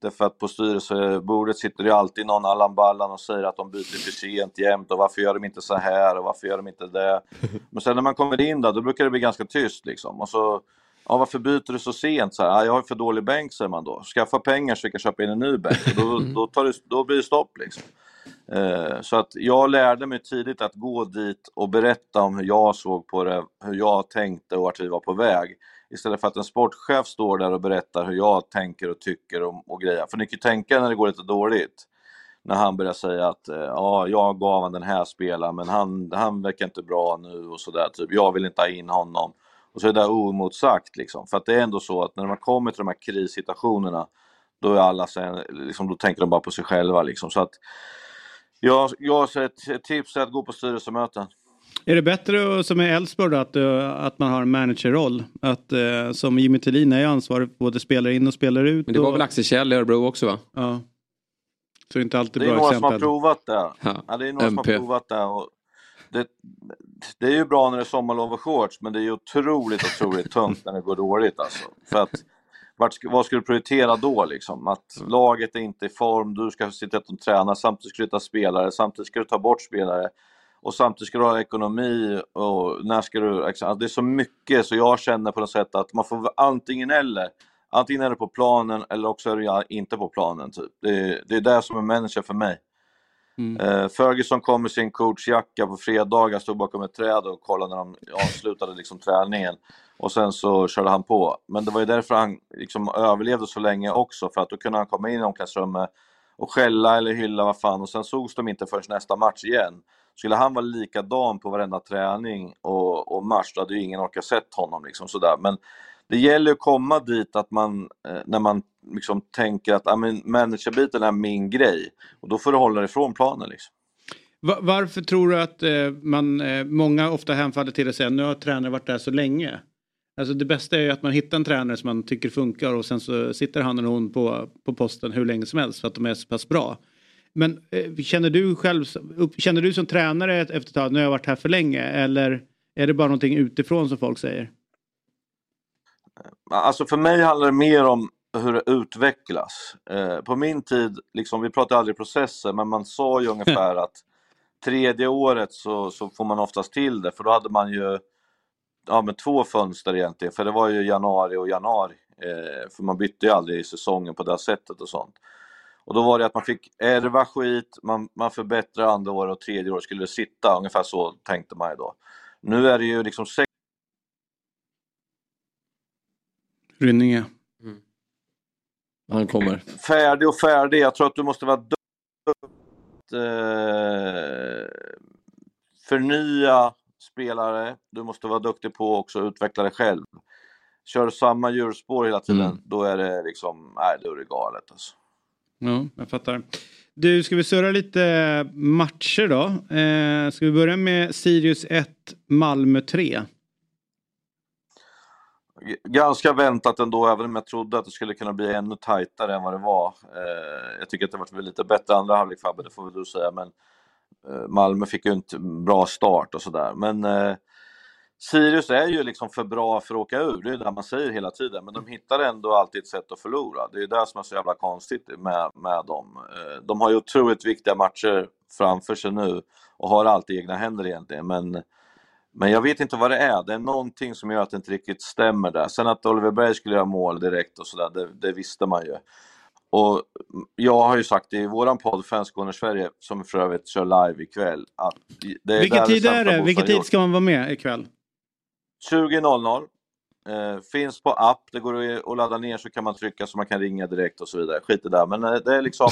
Därför att på styrelsebordet sitter det alltid någon Allan Ballan och säger att de byter för sent jämt och varför gör de inte så här och varför gör de inte det? Men sen när man kommer in där, då brukar det bli ganska tyst liksom. Och så, ja varför byter du så sent? Så här, ja, jag har för dålig bänk säger man då. Skaffa pengar så vi kan köpa in en ny bänk. Då, då, tar det, då blir det stopp liksom. Eh, så att jag lärde mig tidigt att gå dit och berätta om hur jag såg på det, hur jag tänkte och vart vi var på väg. Istället för att en sportchef står där och berättar hur jag tänker och tycker och, och grejer. För ni kan ju tänka när det går lite dåligt. När han börjar säga att eh, ja, jag gav han den här spelaren men han, han verkar inte bra nu och sådär. Typ, jag vill inte ha in honom. Och så är det där oemotsagt liksom. För att det är ändå så att när man kommer till de här krissituationerna då är alla sen, liksom, då tänker de bara på sig själva liksom. Så att jag, jag ett tips är att gå på styrelsemöten. Är det bättre som i Elfsborg att, eh, att man har en managerroll? Att uh, som Jimmy Tillin är ansvarig för både spelar in och spelar ut? Men det var och... väl Axel Kjell i Örebro också va? Ja. Så det är inte alltid det är bra några exempel. som har provat det. Ja. ja det är några MP. som har provat det. Och det, det är ju bra när det är sommarlov och shorts men det är ju otroligt, otroligt tungt när det går dåligt alltså. För att vart, vad ska du prioritera då liksom? Att mm. laget är inte i form, du ska sitta och träna, samtidigt ska du ta spelare, samtidigt ska du ta bort spelare och samtidigt ska du ha ekonomi och när ska du... Alltså det är så mycket så jag känner på något sätt att man får antingen eller. Antingen är du på planen eller också är du inte på planen. Typ. Det, det är det som är manager för mig. Mm. Uh, Ferguson kom med sin coachjacka på fredagar, stod bakom ett träd och kollade när de avslutade liksom, träningen. Och sen så körde han på. Men det var ju därför han liksom överlevde så länge också, för att då kunde han komma in i omklädningsrummet och skälla eller hylla vad fan och sen sågs de inte förrän nästa match igen. Skulle han vara likadan på varenda träning och, och match, då hade ju ingen orkat sett honom liksom sådär. Men det gäller att komma dit att man, eh, när man liksom tänker att ah, managerbiten är min grej och då får du hålla dig ifrån planen liksom. Varför tror du att eh, man, eh, många ofta hemfaller till att säga nu har tränaren varit där så länge? Alltså det bästa är ju att man hittar en tränare som man tycker funkar och sen så sitter han eller hon på, på posten hur länge som helst för att de är så pass bra. Men eh, känner du själv, känner du som tränare efter ett tag, nu har jag varit här för länge eller är det bara någonting utifrån som folk säger? Alltså för mig handlar det mer om hur det utvecklas. Eh, på min tid, liksom, vi pratade aldrig processer, men man sa ju ungefär att tredje året så, så får man oftast till det, för då hade man ju ja, men två fönster egentligen, för det var ju januari och januari. Eh, för man bytte ju aldrig i säsongen på det sättet och sånt. Och då var det att man fick ärva skit, man, man förbättrar andra året och tredje året skulle det sitta, ungefär så tänkte man ju då. Nu är det ju liksom sex... Rynninge. Mm. Han kommer. Färdig och färdig, jag tror att du måste vara att eh, förnya spelare, du måste vara duktig på också att utveckla dig själv. Kör du samma djurspår hela tiden, Mm. då är det liksom, nej då är det galet alltså. Ja, jag fattar. Du, ska vi surra lite matcher då? Eh, ska vi börja med Sirius 1, Malmö 3? G- Ganska väntat ändå, även om jag trodde att det skulle kunna bli ännu tajtare än vad det var. Eh, jag tycker att det varit lite bättre andra halvlek Fabbe, det får väl du säga, men eh, Malmö fick ju inte bra start och sådär. Men eh, Sirius är ju liksom för bra för att åka ur, det är det man säger hela tiden, men de hittar ändå alltid ett sätt att förlora. Det är det som är så jävla konstigt med, med dem. Eh, de har ju otroligt viktiga matcher framför sig nu och har allt i egna händer egentligen, men men jag vet inte vad det är. Det är någonting som gör att det inte riktigt stämmer där. Sen att Oliver Berg skulle göra mål direkt och sådär, det, det visste man ju. Och jag har ju sagt i våran podd Fanscorner Sverige, som för övrigt kör live ikväll, att det är Vilken tid är det? Vilken tid ska man vara med ikväll? 20.00. Eh, finns på app, det går att ladda ner så kan man trycka så man kan ringa direkt och så vidare. Skit i det där, men eh, det är liksom...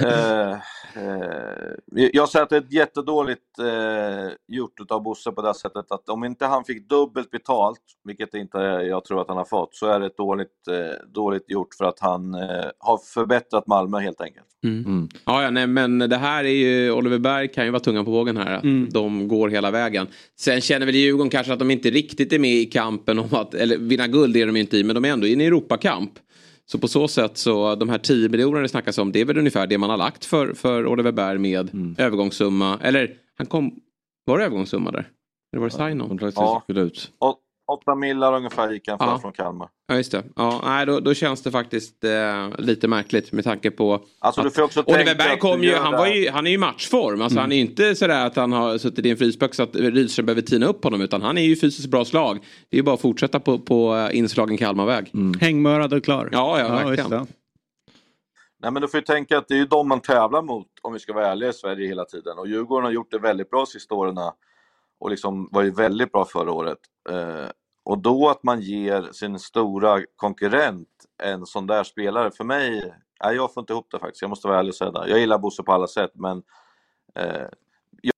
eh, eh, jag säger att det är ett jättedåligt eh, gjort utav Bosse på det här sättet att om inte han fick dubbelt betalt, vilket inte jag tror att han har fått, så är det ett dåligt, eh, dåligt gjort för att han eh, har förbättrat Malmö helt enkelt. Mm. Ja, ja, nej, men det här är ju, Oliver Berg kan ju vara tungan på vågen här. Att Mm. De går hela vägen. Sen känner väl Djurgården kanske att de inte riktigt är med i kampen om att, eller vinna guld är de inte i, men de är ändå i en Europakamp. Så på så sätt så de här 10 miljonerna det snackas om det är väl ungefär det man har lagt för, för Oliver Berg med mm. övergångssumma. Eller han kom, var det övergångssumma där? Eller var det sign-on? Ja. 8 millar ungefär gick han för ja. från Kalmar. Ja, just det. Ja, nej, då, då känns det faktiskt eh, lite märkligt med tanke på alltså, att du också Oliver Berg kom ju, han, var ju, han är ju i matchform. Alltså, mm. Han är ju inte sådär att han har suttit i en frysbox att Rydström behöver tina upp honom. Utan han är ju fysiskt bra slag. Det är ju bara att fortsätta på, på eh, inslagen Kalmarväg. Mm. Hängmörad och klar. Ja, ja, ja verkligen. Nej, men du får ju tänka att det är ju de man tävlar mot, om vi ska vara ärliga, i Sverige hela tiden. Och Djurgården har gjort det väldigt bra de sista åren och liksom var ju väldigt bra förra året. Eh, och då att man ger sin stora konkurrent en sån där spelare, för mig, nej, jag får inte ihop det faktiskt. Jag måste vara ärlig och säga det. Jag gillar Bosse på alla sätt men eh,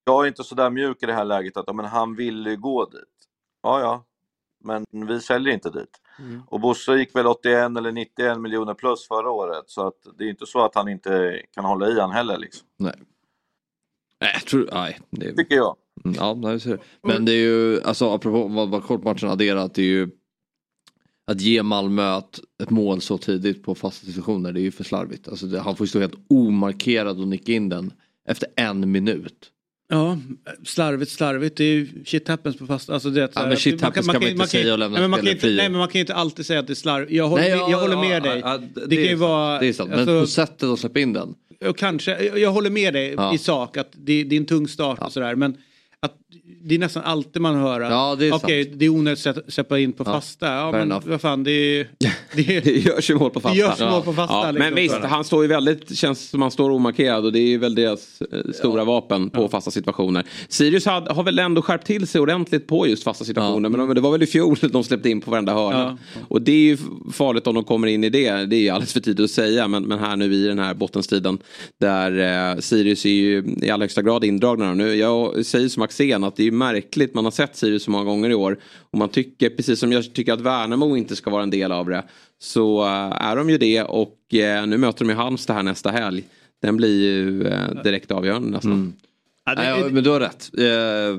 jag är inte så där mjuk i det här läget att men han vill ju gå dit. Ja, ja, men vi säljer inte dit. Och Bosse gick väl 81 eller 91 miljoner plus förra året så att det är inte så att han inte kan hålla i han heller liksom. Nej. Nej, jag tror, nej. Det, Tycker jag. Ja, nej, det. Men det är ju, alltså apropå vad, vad kortmatchen adderat, det är ju att ge Malmö ett, ett mål så tidigt på fasta situationer, det är ju för slarvigt. Alltså det, han får ju stå helt omarkerad och nicka in den efter en minut. Ja, slarvigt, slarvigt. Det är ju shit happens på fast... Alltså det, Ja, men shit happens kan man inte säga och lämna nej, men man kan inte, nej, men man kan ju inte alltid säga att det är slarv. Jag håller, Nej, med, ja, jag håller ja, med dig. ja, det, det kan ju vara... Det är sant, alltså, men på sättet att släppa in den. och kanske, jag, håller med dig Ja. i sak att det, det är en tung start och sådär. Men att det är nästan alltid man hör att Ja, det är sant. det är onödigt att släppa in på Ja, fasta. Ja, men enough. vad fan, det är... Det är Det görs ju mål på fasta. Det görs mål på fasta, Ja, liksom. men visst, han står ju väldigt, känns som han står omarkerad och det är ju väl deras eh, stora vapen på fasta situationer. Sirius had, har väl ändå skärpt till sig ordentligt på just fasta situationer. Men de, det var väl i fjol de släppte in på varenda hörna. Och det är ju farligt om de kommer in i det. Det är ju alldeles för tidigt att säga. Men, men här nu i den här bottenstriden där eh, Sirius är ju i allra högsta grad indragna. Nu, jag säger som Axén att det är ju märkligt. Man har sett Sirius så många gånger i år. Och man tycker, precis som jag tycker att Värnamo inte ska vara en del av det. Så eh, är de ju det och eh, nu möter de ju Halmstad här nästa helg. Den blir ju eh, direkt avgörande nästan. Ja, det, Nej, ja, men du har rätt.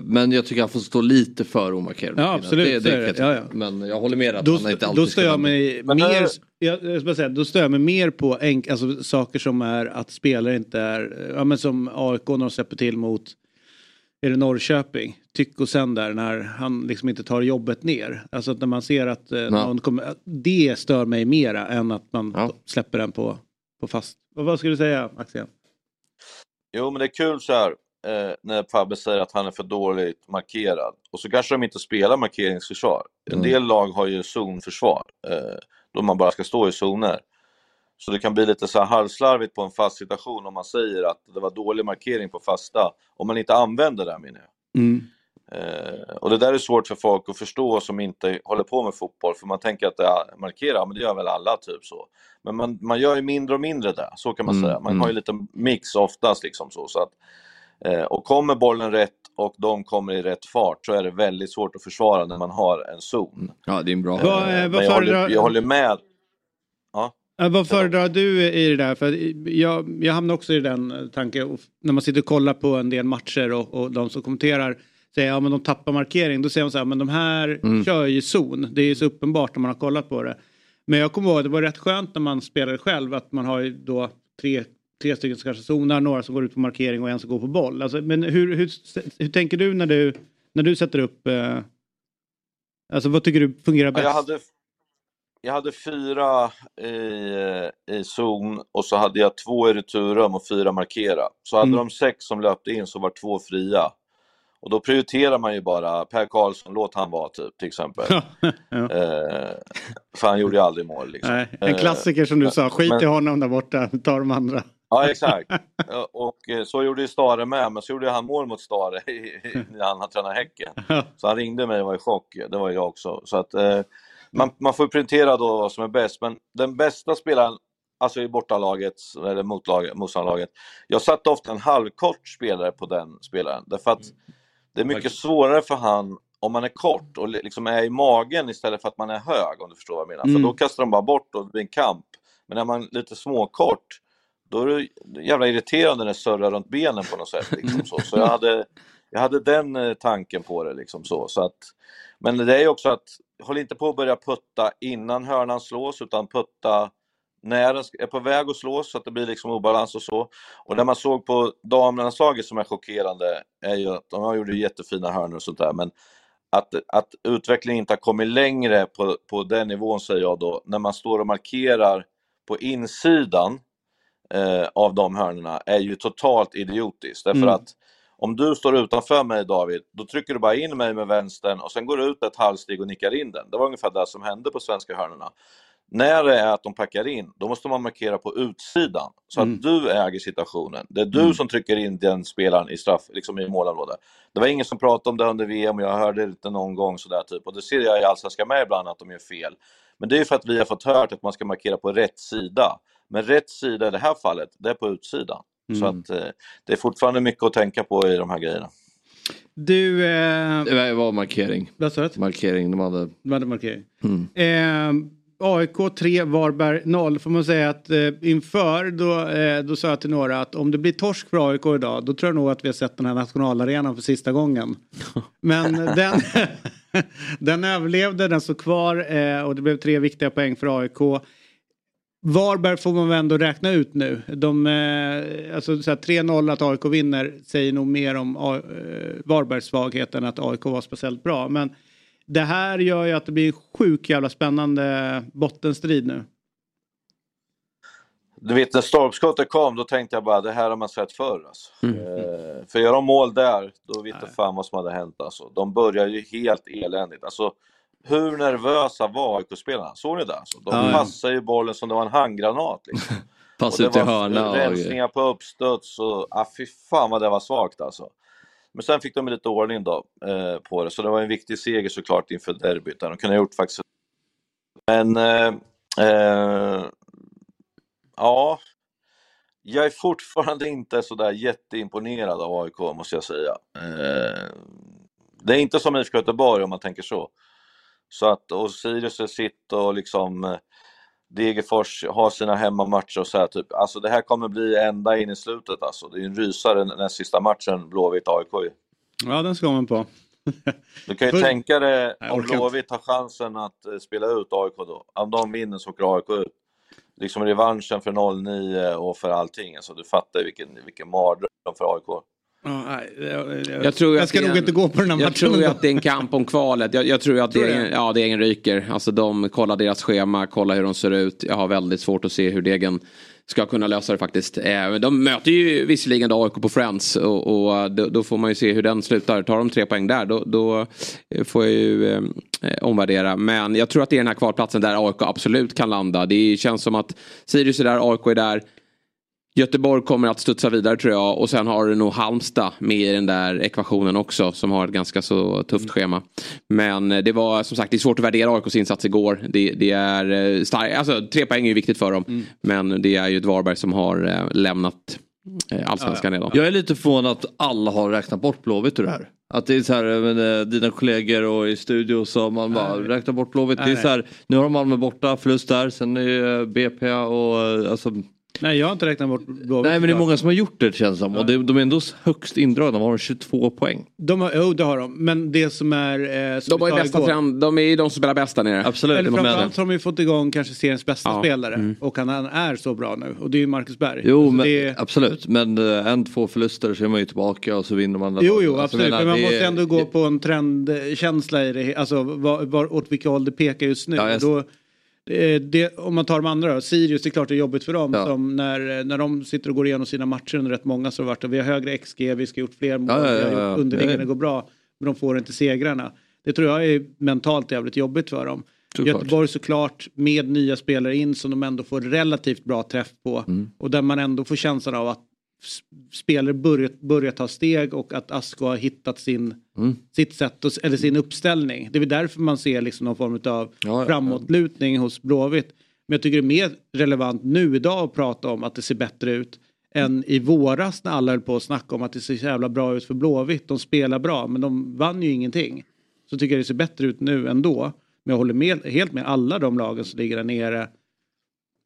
Men jag tycker han får stå lite för omarkerad. Ja, absolut, Det, det, det. Ja, ja. Men jag håller med att då, han inte alltid då stör ska jag mig Men mer, jag, jag ska säga, då stör jag mig mer på enk, alltså, saker som är att spelare inte är, ja men som AIK när de släpper till mot, är det Norrköping? Tyck och sen där när han liksom inte tar jobbet ner. Alltså att när man ser att eh, någon kommer, det stör mig mera än att man Ja. släpper den på, på fast. Vad, vad skulle du säga Axel? Jo men det är kul så här eh, när Fabbe säger att han är för dåligt markerad. Och så kanske de inte spelar markeringsförsvar. En Mm. del lag har ju zonförsvar. Eh, då man bara ska stå i zoner. Så det kan bli lite så här halvslarvigt på en fast situation om man säger att det var dålig markering på fasta. Om man inte använder det menar jag. Eh, och det där är svårt för folk att förstå som inte håller på med fotboll, för man tänker att det är markera, men det gör väl alla typ så. Men man, man gör ju mindre och mindre där, så kan man Mm, säga. Man mm. har ju lite mix oftast liksom så. så att, eh, och kommer bollen rätt och de kommer i rätt fart så är det väldigt svårt att försvara när man har en zon. Ja, det är en bra. Vad, eh, men vad jag, håller, jag håller med. Ja, vad föredrar du i det där? För jag, jag hamnar också i den eh, tanken. När man sitter och kollar på en del matcher och, och de som kommenterar säger ja men de tappar markering. Då säger man så här, men de här Mm. kör ju zon. Det är ju så uppenbart när man har kollat på det. Men jag kommer ihåg, det var rätt skönt när man spelade själv att man har ju då tre, tre stycken som kanske zonar, några som går ut på markering och en som går på boll. Alltså, men hur, hur, hur tänker du när du, när du sätter upp eh, Alltså vad tycker du fungerar bäst? Jag hade, jag hade fyra i, i zon och så hade jag två i returrum och fyra markera. Så hade Mm. de sex som löpte in så var två fria. Och då prioriterar man ju bara Per Karlsson, låt han vara typ till exempel. ja. eh, för han gjorde ju aldrig mål liksom. Nej, en Eh, klassiker som du sa, skit men- i honom där borta, ta de andra. Ja, exakt. Och eh, så gjorde ju Stare med, men så gjorde han mål mot Stare när han tränade Häcken. Så han ringde mig och var i chock. Det var jag också. Så att, eh, man, man får prioritera då vad som är bäst. Men den bästa spelaren, alltså i bortalaget, eller motlaget, motståndarlaget. Jag satte ofta en halvkort spelare på den spelaren. Därför att det är mycket svårare för han om man är kort och liksom är i magen istället för att man är hög, om du förstår vad jag menar. Mm. För då kastar de bara bort och det blir en kamp. Men är man lite småkort, då är det jävla irriterande när det surrar runt benen på något sätt. Liksom så. så jag hade, jag hade den eh, tanken på det. Liksom så. Så att, men det är också att, håll inte på att börja putta innan hörnan slås, utan putta när den är på väg att slås så att det blir liksom obalans och så. Och det man såg på damernas laget som är chockerande är ju att de gjorde jättefina hörnor och sånt där, men att, att utvecklingen inte har kommit längre på, på den nivån säger jag då, när man står och markerar på insidan eh, av de hörnorna är ju totalt idiotiskt. Därför Mm. att om du står utanför mig David, då trycker du bara in mig med vänstern och sen går du ut ett halvsteg och nickar in den. Det var ungefär det som hände på svenska hörnorna. När det är att de packar in, då måste man markera på utsidan så Mm. att du äger situationen. Det är du Mm. som trycker in den spelaren i straff, liksom i målområdet. Det var ingen som pratade om det under VM och jag hörde det inte någon gång sådär typ. Och det ser jag i Allsvenskan med ibland att de gör fel. Men det är för att vi har fått hört att man ska markera på rätt sida. Men rätt sida i det här fallet, det är på utsidan. Så Mm. att eh, det är fortfarande mycket att tänka på i de här grejerna. Du, eh, Det var markering. vad sa du? Markering, de hade... Du hade markering. Mm. Eh, AIK 3, Varberg 0. Får man säga att eh, inför då, eh, då sa jag till några att om det blir torsk för AIK idag då tror jag nog att vi har sett den här nationalarenan för sista gången. Men den, den överlevde, den stod kvar eh, och det blev tre viktiga poäng för AIK. Varberg får man väl ändå räkna ut nu. De, eh, alltså så här, 3-0 att AIK vinner säger nog mer om eh, Varbergs svaghet än att AIK var speciellt bra. Men det här gör ju att det blir en sjuk jävla spännande bottenstrid nu. Du vet när stolpskottet kom, då tänkte jag bara det här har man sett förr. Alltså. Mm. Eh, för gör de mål där, då vet jag fan vad som hade hänt. Alltså. De börjar ju helt eländigt. Alltså, hur nervösa var AIK-spelarna? Såg ni det? Alltså? De Ja, passade ju bollen som det var en handgranat. Liksom. Pass ut i hörna. Rensningar på uppstuds och ah, fy fan vad det var svagt alltså. Men sen fick de lite ordning då eh, på det, så det var en viktig seger såklart inför derbyt. De kunde ha gjort faktiskt. Men eh, eh, ja, jag är fortfarande inte så där jätteimponerad av AIK måste jag säga. Eh, det är inte som IFK Göteborg om man tänker så. Så att, och Sirius sitt och liksom eh, Degerfors har sina hemmamatcher och så här typ. Alltså det här kommer bli ända in i slutet alltså. Det är en rysare den sista matchen Blåvitt-AIK. Ja, den ska man på. Du kan ju Full- tänka dig om. Blåvitt har chansen att eh, spela ut AIK då. Om de vinner så åker AIK ut. Liksom revanschen för 0-9 och för allting. Alltså du fattar vilken, vilken mardröm för AIK. Jag, jag, Jag tror jag ska nog en- inte gå på den här Jag matchen. tror ju ändå. att det är en kamp om kvalet. Jag, jag tror att Tror det är, det? ja, Degen ryker. Alltså de kollar deras schema, kollar hur de ser ut. Jag har väldigt svårt att se hur Degen ska kunna lösa det faktiskt. Eh, De möter ju visserligen då AIK på Friends och, och då, då får man ju se hur den slutar. Tar de tre poäng där då, då får jag ju eh, omvärdera. Men jag tror att det är den här kvalplatsen där AIK absolut kan landa. Det känns som att Sirius är där, AIK är där. Göteborg kommer att studsa vidare tror jag och sen har du nog Halmstad med i den där ekvationen också som har ett ganska så tufft Mm. schema. Men eh, det var som sagt det är svårt att värdera AIKs insats igår. Det, det är eh, starkt, alltså tre poäng är ju viktigt för dem. Mm. Men det är ju ett Varberg som har eh, lämnat allsvenskan redan. Jag är lite förvånad att alla har räknat bort Blåvitt ur det här. Att det är så här, men, dina kollegor och i studio så man bara Nej. räknar bort Blåvitt. Det är Nej. så här, nu har de Malmö borta, förlust där, sen är det BP och alltså, Nej, jag har inte räknat bort Blåvitt. Nej men det är många som har gjort det känns som. Och det, de är ändå högst indragna, de har 22 poäng. De har, jo, det har de. Men det som är... Eh, som De har ju bästa igår- trend, de är ju de som spelar bäst där nere. Absolut. Eller framförallt har de ju fått igång kanske seriens bästa Ja. spelare. Mm. Och han, han är så bra nu. Och det är ju Marcus Berg. Jo Alltså, men det är, absolut, men eh, en, två förluster så är man ju tillbaka och så vinner man. Jo, jo, Alltså, absolut. Men man måste är- ändå gå på en trendkänsla i det. Alltså var, var, åt vilka håll det pekar just nu. Ja, jag- då, det, om man tar de andra då. Sirius, det är klart det är jobbigt för dem. Ja. Som när, när de sitter och går igenom sina matcher under rätt många så har det varit att vi har högre XG, vi ska ha gjort fler mål, Ja, ja, ja, underliggande går bra. Men de får inte segrarna. Det tror jag är mentalt jävligt jobbigt för dem. Såklart. Göteborg såklart med nya spelare in som de ändå får relativt bra träff på. Mm. Och där man ändå får känslan av att spelare börjar, börjar ta steg och att Asko har hittat sin, Mm. sitt sätt, och, eller sin uppställning. Det är väl därför man ser liksom någon form av Ja, ja, framåtlutning hos Blåvitt. Men jag tycker det är mer relevant nu idag att prata om att det ser bättre ut än i våras när alla höll på att snacka om att det ser så jävla bra ut för Blåvitt. De spelar bra men de vann ju ingenting. Så tycker jag det ser bättre ut nu ändå. Men jag håller med, helt med alla de lagen som ligger där nere.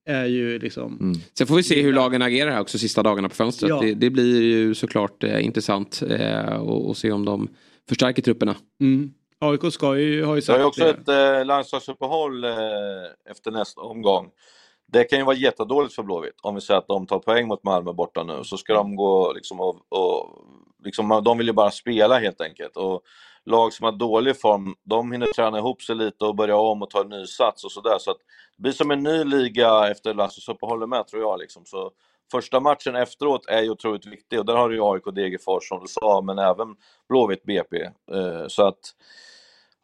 Är ju liksom... Mm. Sen får vi se hur lagen agerar här också sista dagarna på fönstret. Ja. Det, det blir ju såklart eh, intressant eh, och, och se om de förstärker trupperna. Mm. AIK ska ju, har ju sagt ju också det. ett eh, landslagsuppehåll eh, efter nästa omgång. Det kan ju vara jättedåligt för Blåvitt. Om vi säger att de tar poäng mot Malmö borta nu så ska de gå liksom och, och liksom, de vill ju bara spela helt enkelt. Och lag som har dålig form, de hinner träna ihop sig lite och börja om och ta en ny sats och sådär. Så att det blir som en ny liga efter landslagsuppehållet med tror jag liksom. Så första matchen efteråt är ju otroligt viktig och där har du ju AIK och Degerfors som du sa, men även Blåvitt BP. Eh, så att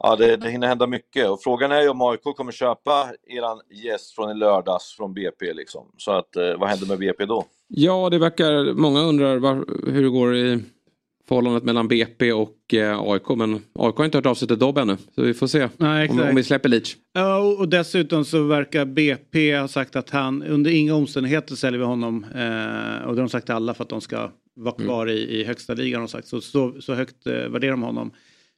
Ja, det, det hinner hända mycket och frågan är ju om AIK kommer köpa eran gäst från i lördags från BP liksom. Så att eh, vad händer med BP då? Ja, det verkar, många undrar var, hur det går i förhållandet mellan BP och eh, AIK. Men AIK har inte hört av sig till Dobb ännu. Så vi får se Nej, om, om vi släpper Leach. Ja, och- dessutom så verkar BP ha sagt att han under inga omständigheter säljer vi honom. Eh, och det har de sagt till alla för att de ska vara Mm. kvar i, i högsta ligan. sagt. Så, så, så högt eh, värderar de honom.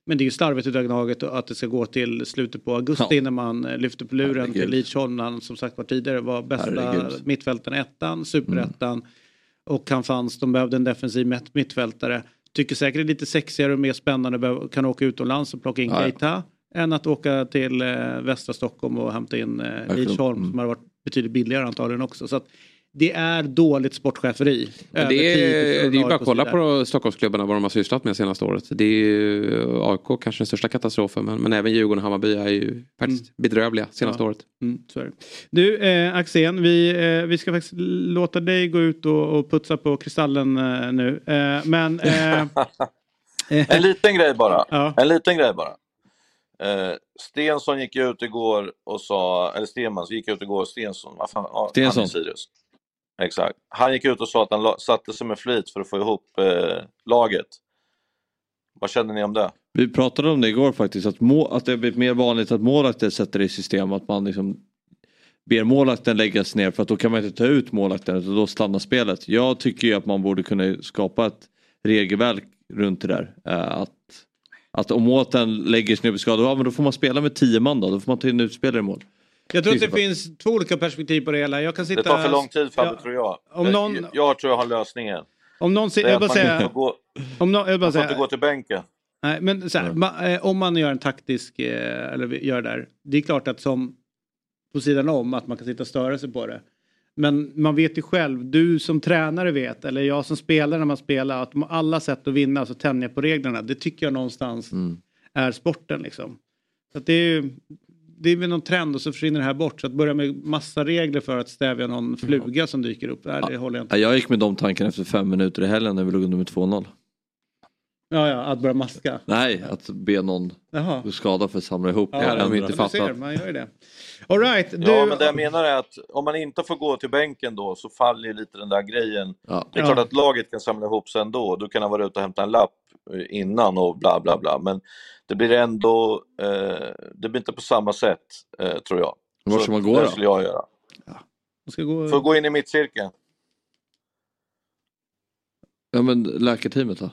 Men det är ju slarvigt utav Gnaget att det ska gå till slutet på augusti Ja. innan man eh, lyfter på luren Herregud. till Lidsholm. Han som sagt var tidigare var bästa Herregud. mittfältaren ettan, superettan. Och han fanns, de behövde en defensiv mitt- mittfältare. Tycker säkert det är lite sexigare och mer spännande behöv- kan åka utomlands och plocka in ja. Keita. Än att åka till eh, västra Stockholm och hämta in eh, Lidsholm Mm. som har varit betydligt billigare antagligen också. Så att det är dåligt sportcheferi. Men det, är, det är ju bara att kolla på Stockholmsklubbarna vad de har sysslat med senaste året. Det är ju AIK kanske den största katastrofen. Men, men även Djurgården och Hammarby är ju faktiskt bedrövliga senaste Ja. året. Mm. Du eh, Axén, vi, eh, vi ska faktiskt låta dig gå ut och, och putsa på Kristallen eh, nu. Eh, men... Eh, En liten grej bara. Ja. En liten grej bara. Eh, Stensson gick ut igår och sa, eller Stenman gick ut igår, Stensson, vad fan, Stensson. han är Sirius. Exakt. Han gick ut och sa att han satte sig med flit för att få ihop eh, laget. Vad känner ni om det? Vi pratade om det igår faktiskt, att, må, att det har blivit mer vanligt att målvakter sätter det i system, att man liksom ber målvakten läggas ner för att då kan man inte ta ut målvakten utan då stannar spelet. Jag tycker ju att man borde kunna skapa ett regelverk runt det där. Eh, Att, att om målvakten lägger sig ner på skada, ja men då får man spela med tio man då, då får man ta in utspelare i mål jag tror att det finns två olika perspektiv på det hela. Jag kan sitta... Det tar för lång tid Fabbe, Ja. tror jag. Om någon- jag. Jag tror jag har lösningen. Om någon... Det Jag är att man inte säga... får gå, Om någon, jag bara man får inte säga gå till bänken. Nej, men så här, ma, eh, om man gör en taktisk, eh, eller gör det där. Det är klart att som på sidan om att man kan sitta och störa sig på det. Men man vet ju själv, du som tränare vet, eller jag som spelar när man spelar, att de- alla sätt att vinna, alltså tänja på reglerna, det tycker jag någonstans Mm. är sporten liksom. Så det är ju, det är väl någon trend och så försvinner det här bort. Så att börja med massa regler för att stävja någon fluga som dyker upp, nej, det håller jag inte. Ja, Jag gick med de tankarna efter fem minuter i helgen när vi låg under med 2-0. Ja, ja, att börja maska. Nej, att be någon Jaha. skada för att samla ihop. Ja, det hade de inte Du fattat. ser, man gör ju det. All right, du... Ja, men det jag menar är att om man inte får gå till bänken då så faller ju lite den där grejen. Ja. Det är Ja. klart att laget kan samla ihop sig ändå. Du kan ha varit ute och hämtat en lapp innan och bla bla bla. Men det blir ändå, eh, det blir inte på samma sätt eh, tror jag. Var ska man gå det då? skulle jag göra. Man ska gå... Får gå in i mittcirkeln. Ja men läkarteamet då?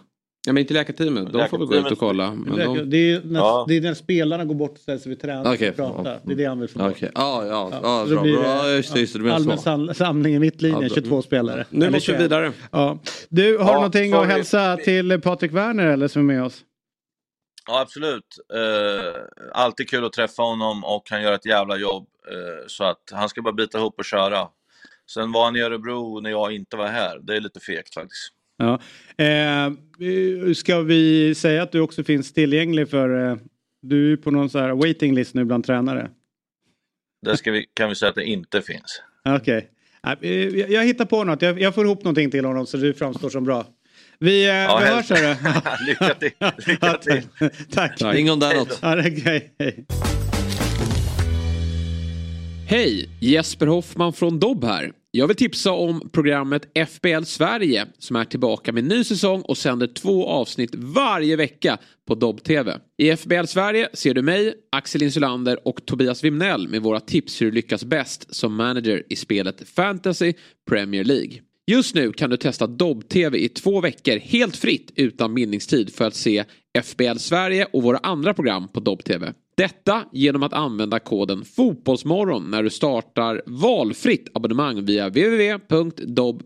Ja, men inte läkarteamet. De får väl gå ut och kolla. Men Läkare- de... Det är, när, Ja. det är när spelarna går bort och ställer sig vid tränaren Okej, och pratar. Det är det han vill få bort. Okej, ja, ja, Ja, ja, bra, blir bra. Ja, just just det, Allmän så. sam- samling i mittlinjen, Ja, då- 22 spelare. Nu Eller måste vi 21. vidare. Ja. Du, har Ja, du någonting att vi- hälsa vi- till Patrik Werner eller som är med oss? Ja, absolut. Eh, alltid kul att träffa honom och han gör ett jävla jobb. Eh, så att han ska bara bita ihop och köra. Sen var han i Örebro när jag inte var här. Det är lite fegt faktiskt. Ja. Eh, ska vi säga att du också finns tillgänglig för eh, du är på någon så här waiting list nu bland tränare? Det ska vi, kan vi säga att det inte finns. Okej. Eh, jag- Jag hittar på något. Jag, jag får ihop någonting till honom så du framstår som bra. Vi, eh, vi hej. hörs hörru. Lycka till. Lycka till. Tack. Ring om det är något. Ja. Hej. Hej! Jesper Hoffman från Dobb här. Jag vill tipsa om programmet FBL Sverige som är tillbaka med ny säsong och sänder två avsnitt varje vecka på Dobb TV. I FBL Sverige ser du mig, Axel Insulander och Tobias Wimnell med våra tips hur du lyckas bäst som manager i spelet Fantasy Premier League. Just nu kan du testa Dobb-TV i två veckor helt fritt utan bindningstid för att se FBL Sverige och våra andra program på Dobb-TV. Detta genom att använda koden Fotbollsmorgon när du startar valfritt abonnemang via www.dobb.tv.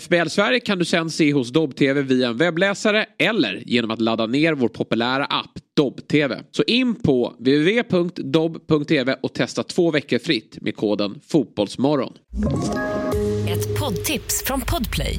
FBL Sverige kan du sen se hos Dobb-TV via en webbläsare eller genom att ladda ner vår populära app Dobb-TV. Så in på www.dobb.tv och testa två veckor fritt med koden Fotbollsmorgon. Ett poddtips från Podplay.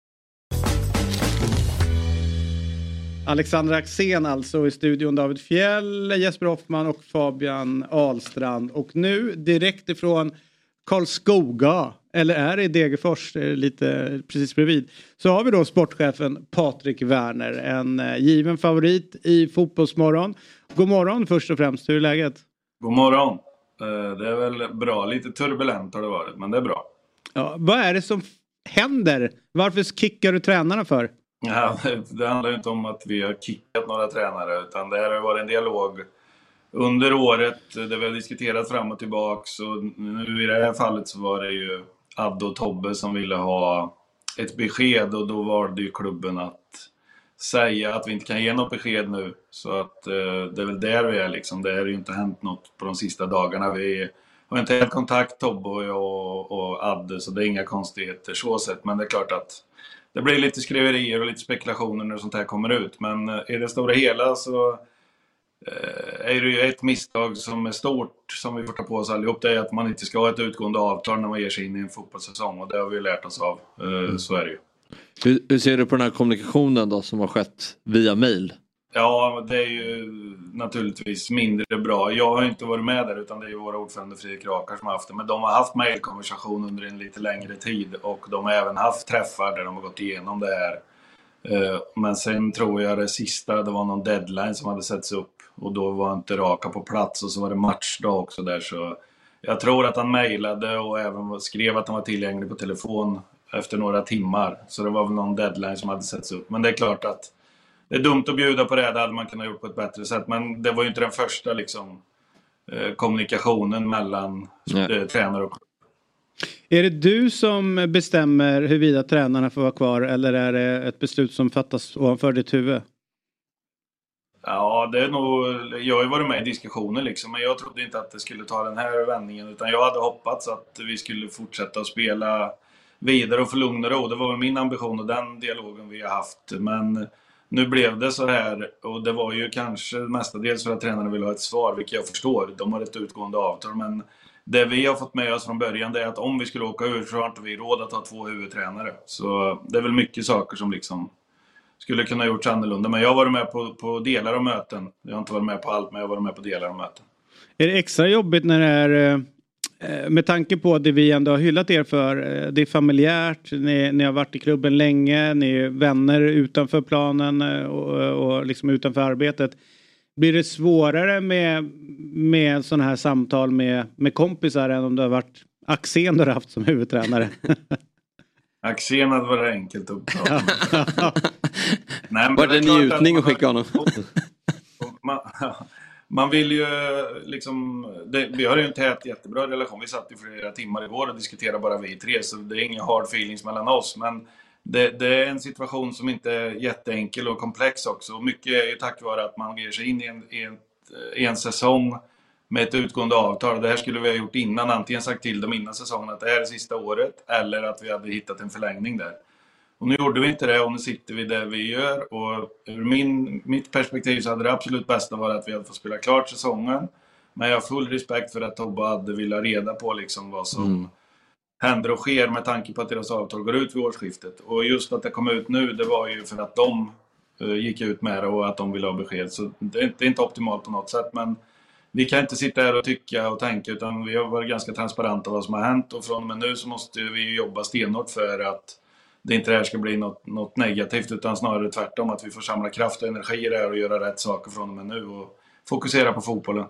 Alexandra Axén alltså i studion, David Fjell, Jesper Hoffman och Fabian Ahlstrand. Och nu direkt ifrån Karlskoga, eller är det i Degerfors, lite precis bredvid, så har vi då sportchefen Patrik Werner, en eh, given favorit i Fotbollsmorgon. God morgon först och främst, hur är läget? God morgon. Eh, Det är väl bra. Lite turbulent har det varit, men det är bra. Ja, vad är det som händer? Varför kickar du tränarna för? Ja, det- handlar ju inte om att vi har kickat några tränare, utan det här har varit en dialog under året där vi har diskuterat fram och tillbaks. Och nu i det här fallet så var det ju Adde och Tobbe som ville ha ett besked och då valde ju klubben att säga att vi inte kan ge något besked nu. Så att eh, det är väl där vi är liksom. Det har ju inte hänt något på de sista dagarna. Vi har inte haft kontakt Tobbe och jag och, och Adde så det är inga konstigheter så sett. Men det är klart att det blir lite skriverier och lite spekulationer när sånt här kommer ut. Men eh, i det stora hela så eh, är det ju ett misstag som är stort som vi får ta på oss allihop. Det är att man inte ska ha ett utgående avtal när man ger sig in i en fotbollssäsong. Och det har vi ju lärt oss av. Eh, så är det ju. Hur, hur ser du på den här kommunikationen då som har skett via mail? Ja, det är ju naturligtvis mindre bra. Jag har inte varit med där utan det är ju våra ordförande Fredrik Rakar som har haft det. Men de har haft mejlkonversation under en lite längre tid och de har även haft träffar där de har gått igenom det här. Eh, men sen tror jag det sista, det var någon deadline som hade setts upp och då var inte Raka på plats och så var det matchdag också där så jag tror att han mejlade och även skrev att han var tillgänglig på telefon efter några timmar. Så det var väl någon deadline som hade setts upp. Men det är klart att det är dumt att bjuda på det, det hade man kunnat gjort på ett bättre sätt. Men det var ju inte den första liksom, eh, kommunikationen mellan Nej. eh, tränare och Är det du som bestämmer huruvida tränarna får vara kvar eller är det ett beslut som fattas ovanför ditt huvud? Ja, det är nog... Jag har ju varit med i diskussioner liksom, men jag trodde inte att det skulle ta den här vändningen. Utan jag hade hoppats att vi skulle fortsätta att spela vidare och få lugn och ro. Det var min ambition och den dialogen vi har haft. Men nu blev det så här och det var ju kanske mestadels för att tränarna ville ha ett svar, vilket jag förstår. De har ett utgående avtal, men det vi har fått med oss från början det är att om vi skulle åka ur så har inte vi råd att ha två huvudtränare. Så det är väl mycket saker som liksom skulle kunna gjorts annorlunda. Men jag har varit med på, på delar av möten. Jag har inte varit med på allt, men jag har varit med på delar av möten. Är det extra jobbigt när det är eh, med tanke på det vi ändå har hyllat er för. eh, Det är familjärt, ni, ni har varit i klubben länge, ni är vänner utanför planen eh, och, och liksom utanför arbetet. Blir det svårare med, med sådana här samtal med, med kompisar än om du har varit Axén du har haft som huvudtränare? Axén hade varit enkelt att prata med. Var det en njutning att skicka honom? man, man vill ju liksom, det, vi har ju en tät jättebra relation. Vi satt i flera timmar igår och diskuterade bara vi tre, så det är inga hard feelings mellan oss. Men det, det är en situation som inte är jätteenkel och komplex också. Mycket är ju tack vare att man ger sig in i en, i en, i en säsong med ett utgående avtal. Det här skulle vi ha gjort innan, antingen sagt till dem innan säsongen att det här är sista året, eller att vi hade hittat en förlängning där. Och nu gjorde vi inte det och nu sitter vi där vi gör. Och ur min, mitt perspektiv så hade det absolut bästa varit att vi hade fått spela klart säsongen. Men jag har full respekt för att Tobbe hade velat reda på liksom vad som Mm. händer och sker med tanke på att deras avtal går ut vid årsskiftet. Och just att det kom ut nu, det var ju för att de eh, gick ut med det och att de ville ha besked. Så det är, inte, det är inte optimalt på något sätt. Men vi kan inte sitta här och tycka och tänka utan vi har varit ganska transparenta vad som har hänt. Och från och med nu så måste vi jobba stenhårt för att det inte det här ska bli något, något negativt utan snarare tvärtom att vi får samla kraft och energi i det här och göra rätt saker från och med nu och fokusera på fotbollen.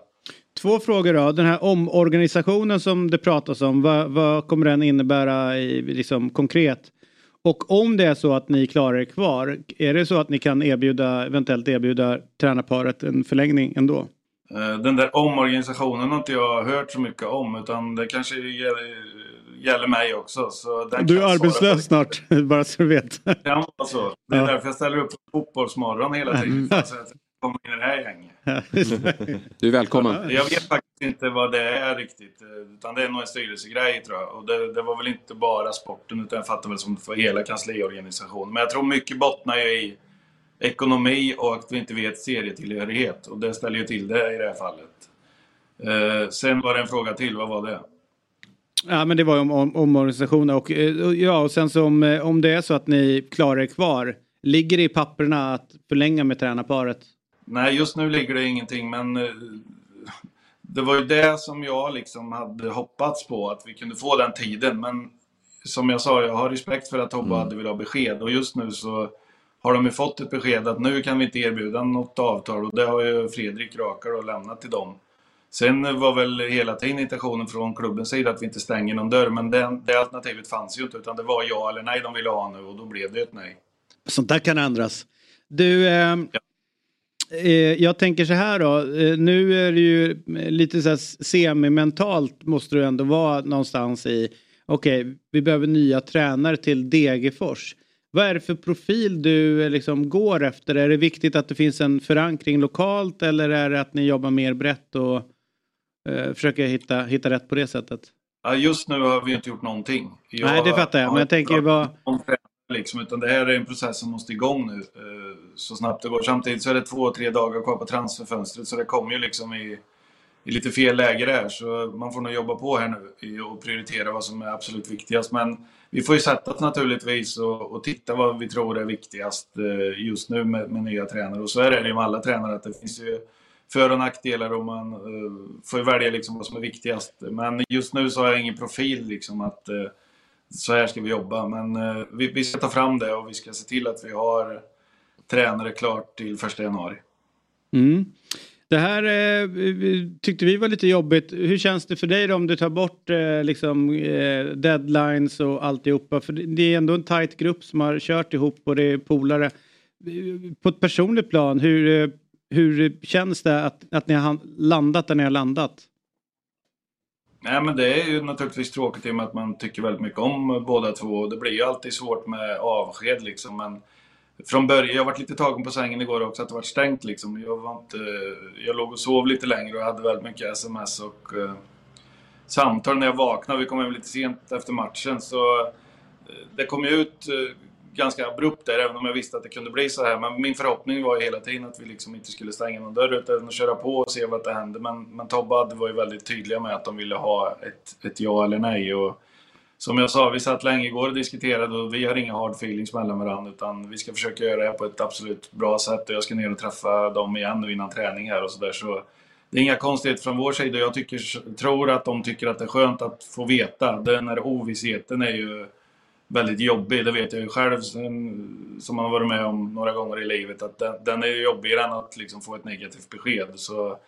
Två frågor då. Den här omorganisationen som det pratas om, vad, vad kommer den innebära i, liksom, konkret? Och om det är så att ni klarar er kvar, är det så att ni kan erbjuda, eventuellt erbjuda tränarparet en förlängning ändå? Eh, Den där omorganisationen har inte jag hört så mycket om utan det kanske gäller, mig också. Så den Du kan är arbetslös snart, bara så du vet. Det kan vara så. Det är Ja. därför jag ställer upp på Fotbollsmorgon hela tiden. Jag kommer in i det här gänget. Du är välkommen. Jag vet faktiskt inte vad det är riktigt. Utan det är nog en styrelsegrej tror jag. Och det, det var väl inte bara sporten utan jag fattar väl som för hela kansliorganisationen. Men jag tror mycket bottnar ju i ekonomi och att vi inte vet serietillhörighet. Och det ställer ju till det i det här fallet. Eh, sen var det en fråga till. Vad var det? Ja men det var ju om, om omorganisationen och eh, och ja och sen så om, eh, om det är så att ni klarar er kvar, ligger det i papperna att förlänga med tränarparet? Nej, just nu ligger det ingenting, men eh, det var ju det som jag liksom hade hoppats på, att vi kunde få den tiden. Men som jag sa, jag har respekt för att Tobbe hade velat ha besked och just nu så har de ju fått ett besked att nu kan vi inte erbjuda något avtal och det har ju Fredrik Rakar lämnat till dem. Sen var väl hela tiden intentionen från klubbens sida att vi inte stänger någon dörr, men det, det alternativet fanns ju inte utan det var ja eller nej de ville ha nu och då blev det ett nej. Sånt där kan ändras. Du, eh, eh, jag tänker så här då. Eh, nu är det ju lite så här semi-mentalt måste du ändå vara någonstans i. Okej, vi behöver nya tränare till Degerfors. Vad är det för profil du eh, liksom går efter? Är det viktigt att det finns en förankring lokalt eller är det att ni jobbar mer brett och eh, försöker hitta, hitta rätt på det sättet? Ja, just nu har vi inte gjort någonting. Jag Nej, det fattar jag, men jag tänker tränare, liksom, utan det här är en process som måste igång nu eh, så snabbt det går. Samtidigt så är det två, tre dagar kvar på transferfönstret så det kommer ju liksom i, i lite fel läge där. Så man får nog jobba på här nu och prioritera vad som är absolut viktigast. Men vi får ju sätta oss naturligtvis och, och titta vad vi tror är viktigast eh, just nu med, med nya tränare. Och så är det ju med alla tränare att det finns ju för och nackdelar och man eh, får ju välja liksom vad som är viktigast. Men just nu så har jag ingen profil liksom att eh, så här ska vi jobba. Men eh, vi, vi ska ta fram det och vi ska se till att vi har tränare klart till första januari. Mm. Det här eh, tyckte vi var lite jobbigt. Hur känns det för dig då om du tar bort eh, liksom, eh, deadlines och alltihopa? För det- är ändå en tight grupp som har kört ihop och det är polare. På ett personligt plan, hur, hur känns det att, att ni har landat där ni har landat? Nej men det är ju naturligtvis tråkigt i och med att man tycker väldigt mycket om båda två. Det blir ju alltid svårt med avsked liksom. Men från början, jag varit lite tagen på sängen igår också att det var stängt liksom. Jag, var inte, jag låg och sov lite längre och hade väldigt mycket sms och eh, samtal när jag vaknade. Vi kom hem lite sent efter matchen så eh, det kom ju ut eh, ganska abrupt där, även om jag visste att det kunde bli så här. Men min förhoppning var ju hela tiden att vi liksom inte skulle stänga någon dörr, utan att köra på och se vad det hände. Men, men Tobbe och Adde var ju väldigt tydliga med att de ville ha ett, ett ja eller nej. Och som jag sa, vi satt länge igår och diskuterade och vi har inga hard feelings mellan varandra, utan vi ska försöka göra det här på ett absolut bra sätt. Och jag ska ner och träffa dem igen nu innan träning här och sådär. Så det är inga konstigheter från vår sida. Jag tycker, tror att de tycker att det är skönt att få veta. Den här ovissheten är ju väldigt jobbig. Det vet jag ju själv som, har varit med om några gånger i livet. Att den, den är ju jobbigare än att liksom få ett negativt besked. Så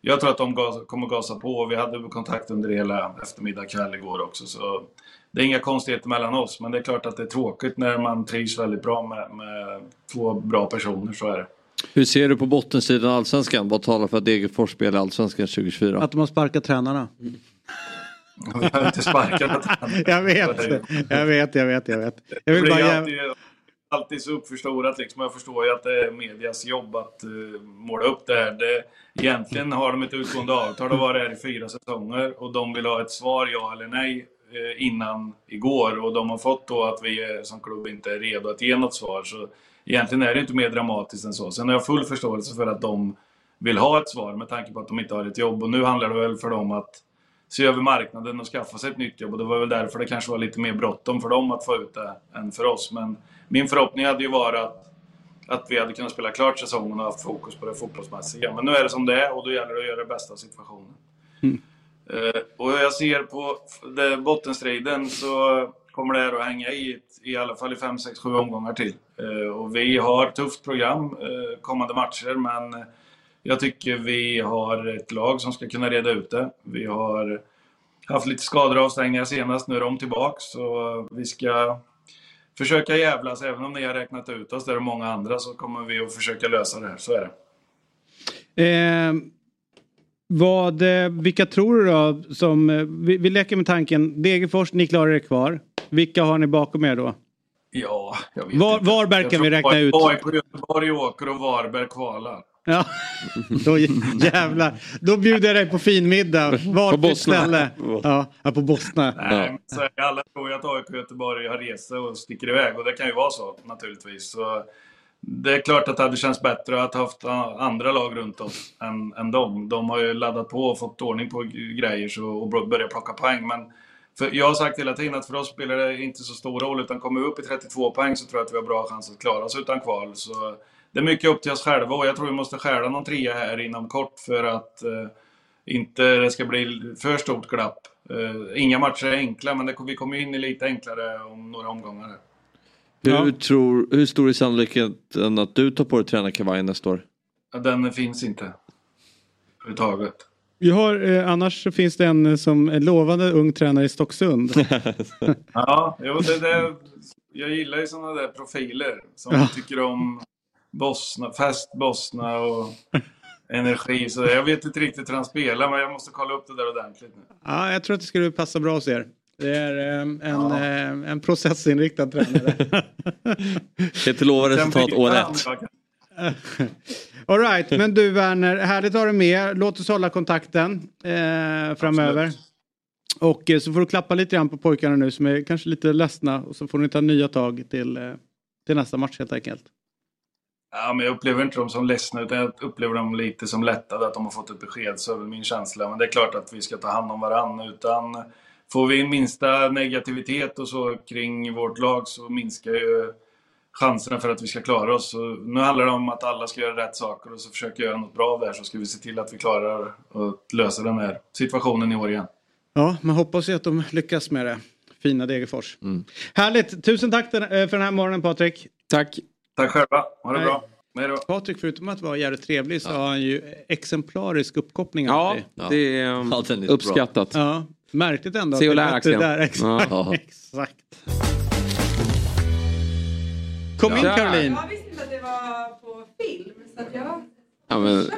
jag tror att de gas, kommer gasa på. Vi hade kontakt under hela eftermiddag kväll igår också. Så det är inga konstigheter mellan oss. Men det är klart att det är tråkigt när man trivs väldigt bra med, med två bra personer. Så är det. Hur ser du på bottensidan Allsvenskan? Vad talar för att Degerfors spelar Allsvenskan 2024? Att de har sparkat tränarna. Vi har inte sparkat Jag vet, jag vet, jag vet, jag vet. Jag vill det bara... alltid, alltid så uppförstorat liksom. Jag förstår ju att det är medias jobb att uh, måla upp det här. Det, egentligen har de ett utgående avtal och varit här i fyra säsonger och de vill ha ett svar, ja eller nej, eh, innan igår. Och de har fått då att vi som klubb inte är redo att ge något svar. Så egentligen är det inte mer dramatiskt än så. Sen har jag full förståelse för att de vill ha ett svar med tanke på att de inte har ett jobb. Och nu handlar det väl för dem att se över marknaden och skaffa sig ett nytt jobb. Och det var väl därför det kanske var lite mer bråttom för dem att få ut det än för oss. Men min förhoppning hade ju varit att, att vi hade kunnat spela klart säsongen och haft fokus på det fotbollsmässiga. Men nu är det som det är och då gäller det att göra det bästa av situationen. Eh, och jag ser på bottenstriden så kommer det här att hänga i, i alla fall i 5, 6, 7 omgångar till. Eh, och vi har ett tufft program eh, kommande matcher men jag tycker vi har ett lag som ska kunna reda ut det. Vi har haft lite skador och avstängningar senast, nu är de tillbaks. Så vi ska försöka jävlas, även om ni har räknat ut oss, där är många andra, så kommer vi att försöka lösa det här. Så är det. Eh, vad, vilka tror du då som, eh, vi, vi leker med tanken, Degerfors, ni klarar er kvar. Vilka har ni bakom er då? Ja, jag vet Var, inte. Varberg kan vi räkna ut. AIK Göteborg åker och Varberg kvalar. Ja, då jävlar. Då bjuder jag dig på fin middag. Vart På på Bosna. ställe? Ja, ja, på Bosna. Nej, men så är alla tror att AIK och Göteborg har sig och sticker iväg och det kan ju vara så naturligtvis. Så det är klart att det hade känts bättre att ha haft andra lag runt oss än, än dem. De har ju laddat på och fått ordning på grejer så, och börjat plocka poäng. Men för jag har sagt hela tiden att för oss spelar det inte så stor roll utan kommer vi upp i 32 poäng så tror jag att vi har bra chans att klara oss utan kval. Så det är mycket upp till oss själva och jag tror vi måste stjäla någon trea här inom kort för att eh, inte det ska bli för stort glapp. Eh, inga matcher är enkla men det, vi kommer in i lite enklare om några omgångar. här. Hur, tror, hur stor är sannolikheten att du tar på dig tränarkavajen nästa år? Ja, Den finns inte. Överhuvudtaget. Vi har, eh, annars så finns det en eh, som är lovande ung tränare i Stocksund. Ja, jo, det, det, jag gillar ju sådana där profiler som Ja. tycker om Bosna, fest Bosna och energi. Så jag vet inte riktigt hur han spelar men jag måste kolla upp det där ordentligt nu. Ja, jag tror att det skulle passa bra hos er. Det är eh, en, eh, en processinriktad tränare. Kan inte lova resultat år ett. All right, men du Werner, härligt att ha dig med. Låt oss hålla kontakten eh, framöver. Och eh, så får du klappa lite grann på pojkarna nu som är kanske lite ledsna och så får ni ta nya tag till, eh, till nästa match helt enkelt. Ja, men jag upplever inte dem som ledsna utan jag upplever dem lite som lättade att de har fått ett besked. Så är väl min känsla. Men det är klart att vi ska ta hand om varandra. Utan får vi en minsta negativitet och så kring vårt lag så minskar ju chanserna för att vi ska klara oss. Så nu handlar det om att alla ska göra rätt saker och så försöka göra något bra av det här så ska vi se till att vi klarar att lösa den här situationen i år igen. Ja, man hoppas ju att de lyckas med det. Fina Degerfors. Härligt! Tusen tack för den här morgonen Patrik. Tack. Tack själva. Ha det Nej. bra. Hej då. Patrik, förutom att vara jävligt trevlig så har han ju exemplarisk uppkoppling Ja, det är um, uppskattat. Ja, märkligt ändå. Se och lär, låter Axel. där. Exakt. Ja. exakt. Kom in. Caroline. Jag visste inte att det var på film så att jag Ja, men,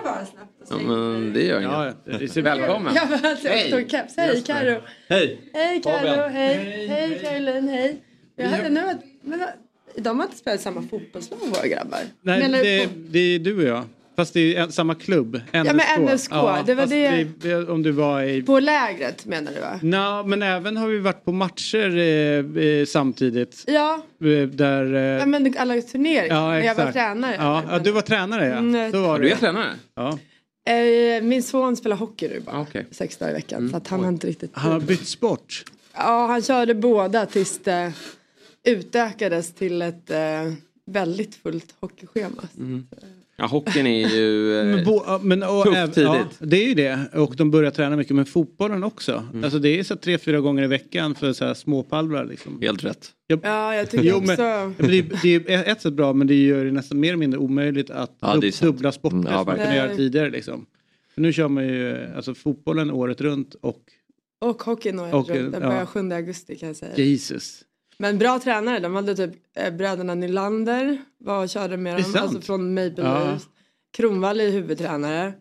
ja, men det gör inget. Ja, Välkommen. Ja, men alltså, caps. Hej Karo. Hej! Hej Karo, Fabian. hej. Hej Caroline, hej. Jag hade nu att, de har inte spelat samma fotbollslag våra grabbar. Nej, Menar det, på- det är du och jag. Fast det är samma klubb. NSK. Ja, men NSK, det var fast det- Om du var i... På lägret menar du va? Nå, men även har vi varit på matcher eh, eh, samtidigt. Ja, eh, Där... Eh, ja men alla turneringar. ja, jag var tränare. Ja, ja, du var tränare ja. Mm, Så var Du det. är tränare? Ja. Eh, Min son spelar hockey nu bara. Okej. Sex dagar i veckan. Så att han har inte riktigt Han har bytt sport. Ja, han körde båda tills det utökades till ett eh, väldigt fullt hockeyschema. Ja, hockeyn är ju eh, Men, bo, ja, men, och, tufft tidigt. Ja, det är ju det. Och de börjar träna mycket. Men fotbollen också. Mm. Alltså det är så tre, fyra gånger i veckan för så här småpallrar liksom. Helt rätt. Ja, jag tycker Jo, också... men, det, är, det är ett sätt bra men det gör det nästan mer eller mindre omöjligt att Ja, sant. dubbla sporter Mm, ja, som man kunde göra tidigare. Liksom. För nu kör man ju alltså, fotbollen året runt och Och hockeyn året Och, runt. Den ja. börjar 7 augusti kan jag säga. Jesus. Men bra tränare. De hade typ eh, bröderna Nylander var och körde med dem. sant. Alltså från Maple Ja. Leafs. Kronwall är huvudtränare.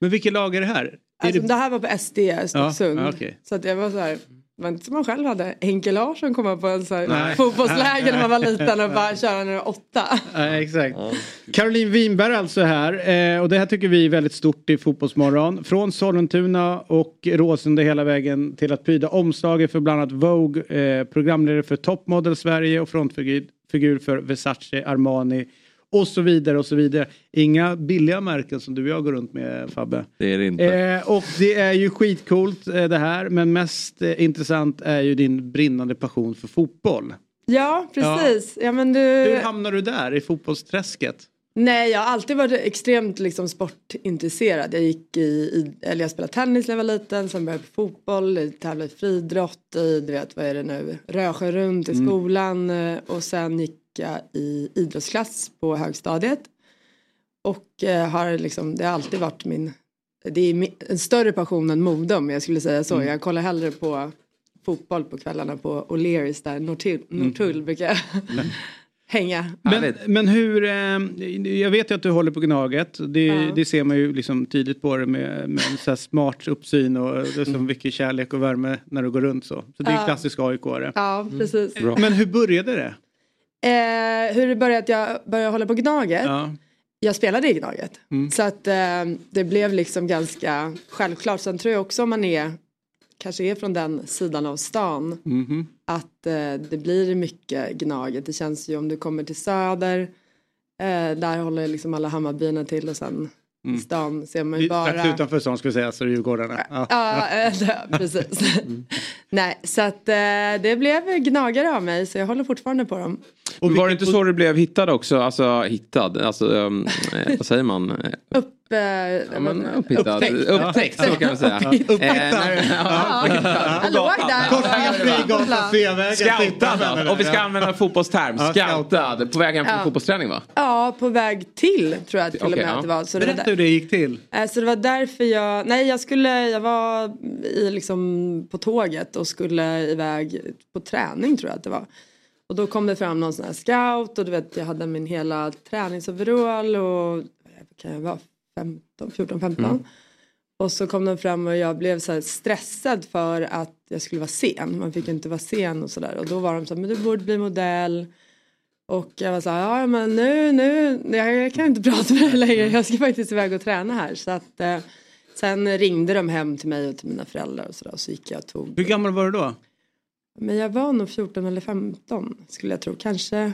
Men vilket lag är det här? Är Alltså, det... det här var på SD i Stocksund. Ja, okej. Så att jag var så här. Det var inte som man själv hade. Henke Larsson komma på en så här Nej. fotbollsläger när man var liten och bara köra när åtta. Ja, exakt. Caroline Winberg alltså här. Eh, och det här tycker vi är väldigt stort i Fotbollsmorgon. Från Sollentuna och Råsunda hela vägen till att pryda omslaget för bland annat Vogue, eh, programledare för Top Model Sverige och frontfigur figur för Versace, Armani och så vidare och så vidare. Inga billiga märken som du och jag går runt med Fabbe. Det är det inte. Eh, och det är ju skitcoolt eh, det här men mest eh, intressant är ju din brinnande passion för fotboll. Ja, precis. Ja. men du... Hur hamnar du där i fotbollsträsket? Nej, jag har alltid varit extremt liksom, sportintresserad. Jag gick i, i, eller jag spelade tennis när jag var liten, sen började jag på fotboll, tävlade i friidrott i, du vet vad är det nu, Rösjö runt i Mm. skolan eh, och sen gick jag i idrottsklass på högstadiet. Och eh, har liksom, det har alltid varit min, det är en större passion än mode om jag skulle säga så. Mm. Jag kollar hellre på fotboll på kvällarna på O'Learys där, Norrtull, Norrtull brukar jag hänga. Men, men hur, eh, jag vet ju att du håller på Gnaget. Det, Ja. det ser man ju liksom tidigt på det med, med en så här smart uppsyn och det är som mycket kärlek och värme när du går runt så. Så det är Ja. klassisk AIK-are. Ja, precis. Men hur började det? Eh, hur det började att jag började hålla på Gnaget. Ja. Jag spelade i Gnaget. Mm. Så att eh, det blev liksom ganska självklart. Sen tror jag också om man är kanske är från den sidan av stan Mhm. att eh, det blir mycket Gnaget. Det känns ju om du kommer till Söder eh, där håller liksom alla Hammarbyarna till och sen Mm. stan ser man ju Strax bara utanför stan vi säga så är det Djurgårdarna. Ja. Ja, det- precis. Nej, så att eh, det blev gnagare av mig så jag håller fortfarande på dem. Och var det inte så du blev hittad också? Alltså hittad, alltså um, vad säger man? Upp, eh, Ja, men upphittad. Upptäckt. Upptäckt, så kan man säga. Eh, låg där. Korsningen Frigatan, Sveavägen. Scoutad? Om vi ska använda en fotbollsterm. Scoutad. På väg hem från fotbollsträning va? Ja, på väg till tror jag till och med att det var. Så det var, Berätta hur det gick till. Eh, så det var därför jag, nej jag skulle, jag var i, liksom på tåget och skulle iväg på träning tror jag att det var. Och då kom det fram någon sån här scout och du vet jag hade min hela träningsoverall och kan jag vara, 15, 14, 15. Mm. Och så kom de fram och jag blev så stressad för att jag skulle vara sen. Man fick inte vara sen och sådär. Och då var de så här, men du borde bli modell. Och jag var så här, ja men nu, nu, jag, jag kan inte prata med dig längre. Jag ska faktiskt iväg och träna här. Så att, eh, sen ringde de hem till mig och till mina föräldrar och sådär. Och så gick jag och tog. Hur gammal var du då? Men jag var nog 14 eller 15 skulle jag tro. Kanske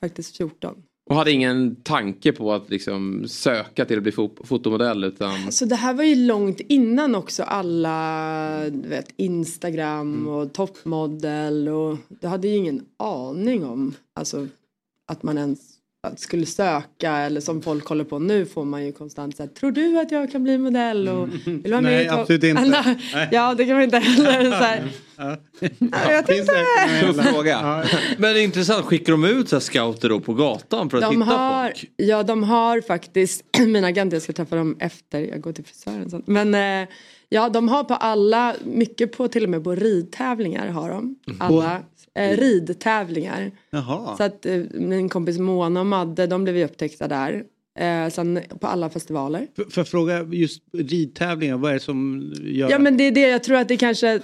faktiskt 14. Och hade ingen tanke på att liksom söka till att bli fo- fotomodell utan... Så det här var ju långt innan också alla vet, Instagram och toppmodell och du hade ju ingen aning om alltså, att man ens skulle söka eller som folk håller på nu får man ju konstant säga tror du att jag kan bli modell och vill du vara med Nej, i topp-" absolut inte. Nej, Nej. Ja det kan man inte heller så här. Ja. Ja, jag tänkte Tuff fråga. Men det är intressant, skickar de ut så här scouter då på gatan för att de hitta har, folk? ja de har faktiskt, mina agenter, jag ska träffa dem efter, jag går till frisören sen. Men eh, ja de har på alla, mycket på till och med på ridtävlingar har de. Alla eh, ridtävlingar. Jaha. Så att eh, min kompis Mona och Madde de blev ju upptäckta där. Eh, sen på alla festivaler. F- Får jag fråga just ridtävlingar, vad är det som gör Ja men det är det, jag tror att det kanske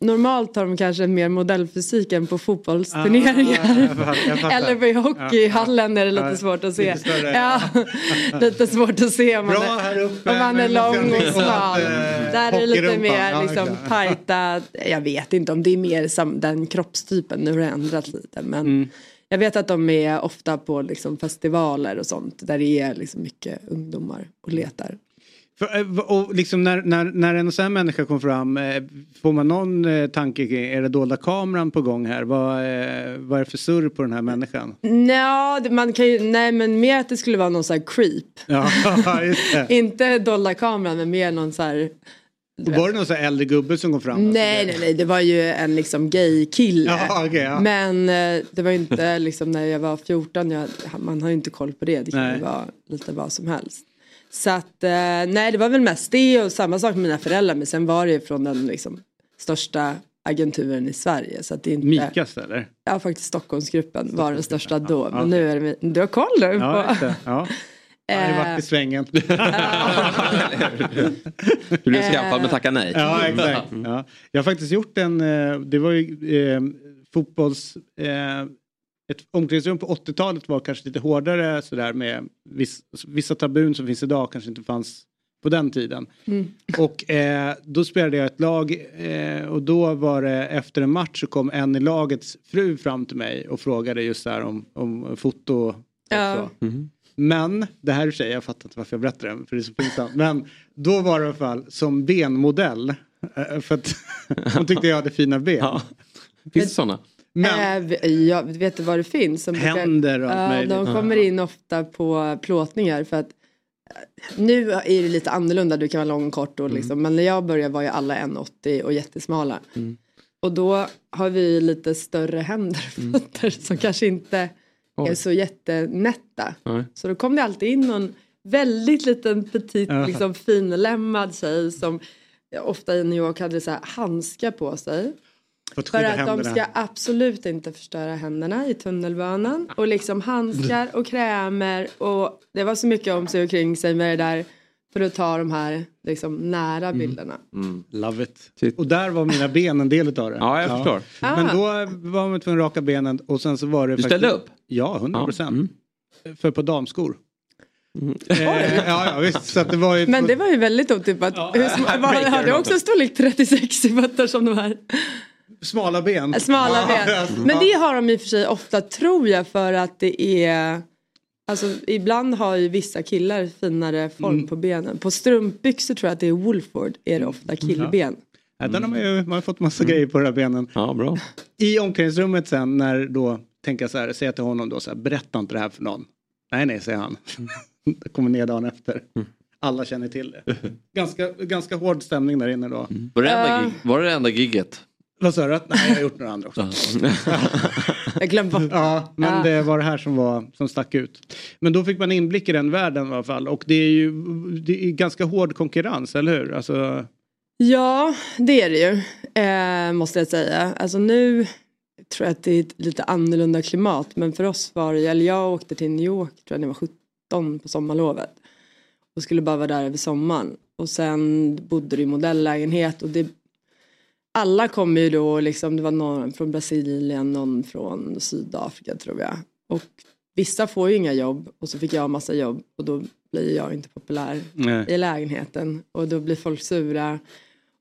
Normalt har de kanske mer modellfysik än på fotbollsturneringar. Ah, jag fattar. Eller i hockeyhallen är det lite Ja. svårt att se. Lite. Ja, lite svårt att se om man är, uppe, om man är lång och smal. eh, Där är det lite mer liksom, tajta. Jag vet inte om det är mer som den kroppstypen. Nu har det ändrats lite. Men Mm. jag vet att de är ofta på liksom, festivaler och sånt. Där det är liksom, mycket ungdomar och letar. För, eh, och liksom när, när, när en sån här människa kom fram, eh, får man någon eh, tanke kring, är det dolda kameran på gång här? Vad, vad är det för surr på den här människan? Nja, man kan ju, nej men mer att det skulle vara någon sån här creep. Ja, just det. Inte dolda kameran men mer någon så här Var det någon sån här äldre gubbe som kom fram? Nej, nej, nej, det var ju en liksom gay-kille. Ja, okej, ja. Men eh, det var ju inte liksom när jag var 14, jag, man har ju inte koll på det. Det kan Nej. ju vara lite vad som helst. Så att, eh, nej det var väl mest det och samma sak med mina föräldrar. Men sen var det ju från den liksom största agenturen i Sverige. Så att det är inte... Mikas eller? Ja, faktiskt Stockholmsgruppen var den största då. Men okej. nu är det, du har koll nu Ja, på... Ja. Jag har ju varit i svängen. Du blev skaffad men tackade nej. Ja, exakt. Ja. Jag har faktiskt gjort en, eh, det var ju eh, fotbolls... Eh, ett omklädningsrum på 80-talet var kanske lite hårdare sådär med viss, vissa tabun som finns idag kanske inte fanns på den tiden. Mm. Och eh, då spelade jag ett lag eh, och då var det efter en match så kom en i lagets fru fram till mig och frågade just där om, om foto. Och Ja. så. Men, det här är i och för sig, jag fattar inte varför jag berättar det, för det är så pinsamt. Men då var det i alla fall som benmodell. eh, För att hon tyckte jag hade fina ben. Finns det sådana? Men, Eh, vi- ja, vet vad det finns? Som Händer och allt möjligt. De kommer in ofta på plåtningar för att eh, nu är det lite annorlunda, du kan vara lång och kort och liksom, men när jag började var ju alla 1,80 och jättesmala. Och då har vi lite större händer och fötter som kanske inte är så jättenätta. Så då kom det alltid in någon väldigt liten petit Ja. liksom finlämmad tjej som ofta i New York hade så handskar på sig. För att För skydda att de ska absolut inte förstöra händerna i tunnelbanan. Och liksom handskar och krämer och det var så mycket om sig och kring sig med det där. För att ta de här liksom nära bilderna. Love it. Och där var mina ben en del utav det. Ja, jag förstår. Men Ah. då var man tvungen att raka benen och sen så var det Du faktiskt... ställde upp? Ja, 100 procent. Mm. För på damskor. Eh, ja, ja, visst. Så att det var ju... Men det var ju väldigt otippat. Hur sm- var, har du också storlek 36 i fötter som de här? Smala ben. Smala ben. Men det har de i och för sig ofta tror jag för att det är Alltså ibland har ju vissa killar finare form Mm. på benen. På strumpbyxor tror jag att det är Wolford är det ofta killben. Ja, den har man, ju, man har fått massa grejer på de här benen. Ja, bra. I omklädningsrummet sen när då tänker jag så här, säger jag till honom då så här, berätta inte det här för någon. Nej, nej, säger han. det kommer ner dagen efter. Alla känner till det. Ganska, ganska hård stämning där inne då. Var det, enda gig, var det det enda gigget? Vad sa du? Nej, jag har gjort några andra också. Jag glömde bort. Ja, men Ja. det var det här som, var, som stack ut. Men då fick man inblick i den världen i alla fall. Och det är ju det är ganska hård konkurrens, eller hur? Alltså, Ja, det är det ju. Eh, måste jag säga. Alltså nu tror jag att det är ett lite annorlunda klimat. Men för oss var det, eller jag åkte till New York tror jag när jag var 17 på sommarlovet. Och skulle bara vara där över sommaren. Och sen bodde du i modellägenhet och det alla kom ju då liksom, det var någon från Brasilien, någon från Sydafrika tror jag. Och vissa får ju inga jobb och så fick jag massa jobb och då blir jag inte populär nej. i lägenheten och då blir folk sura.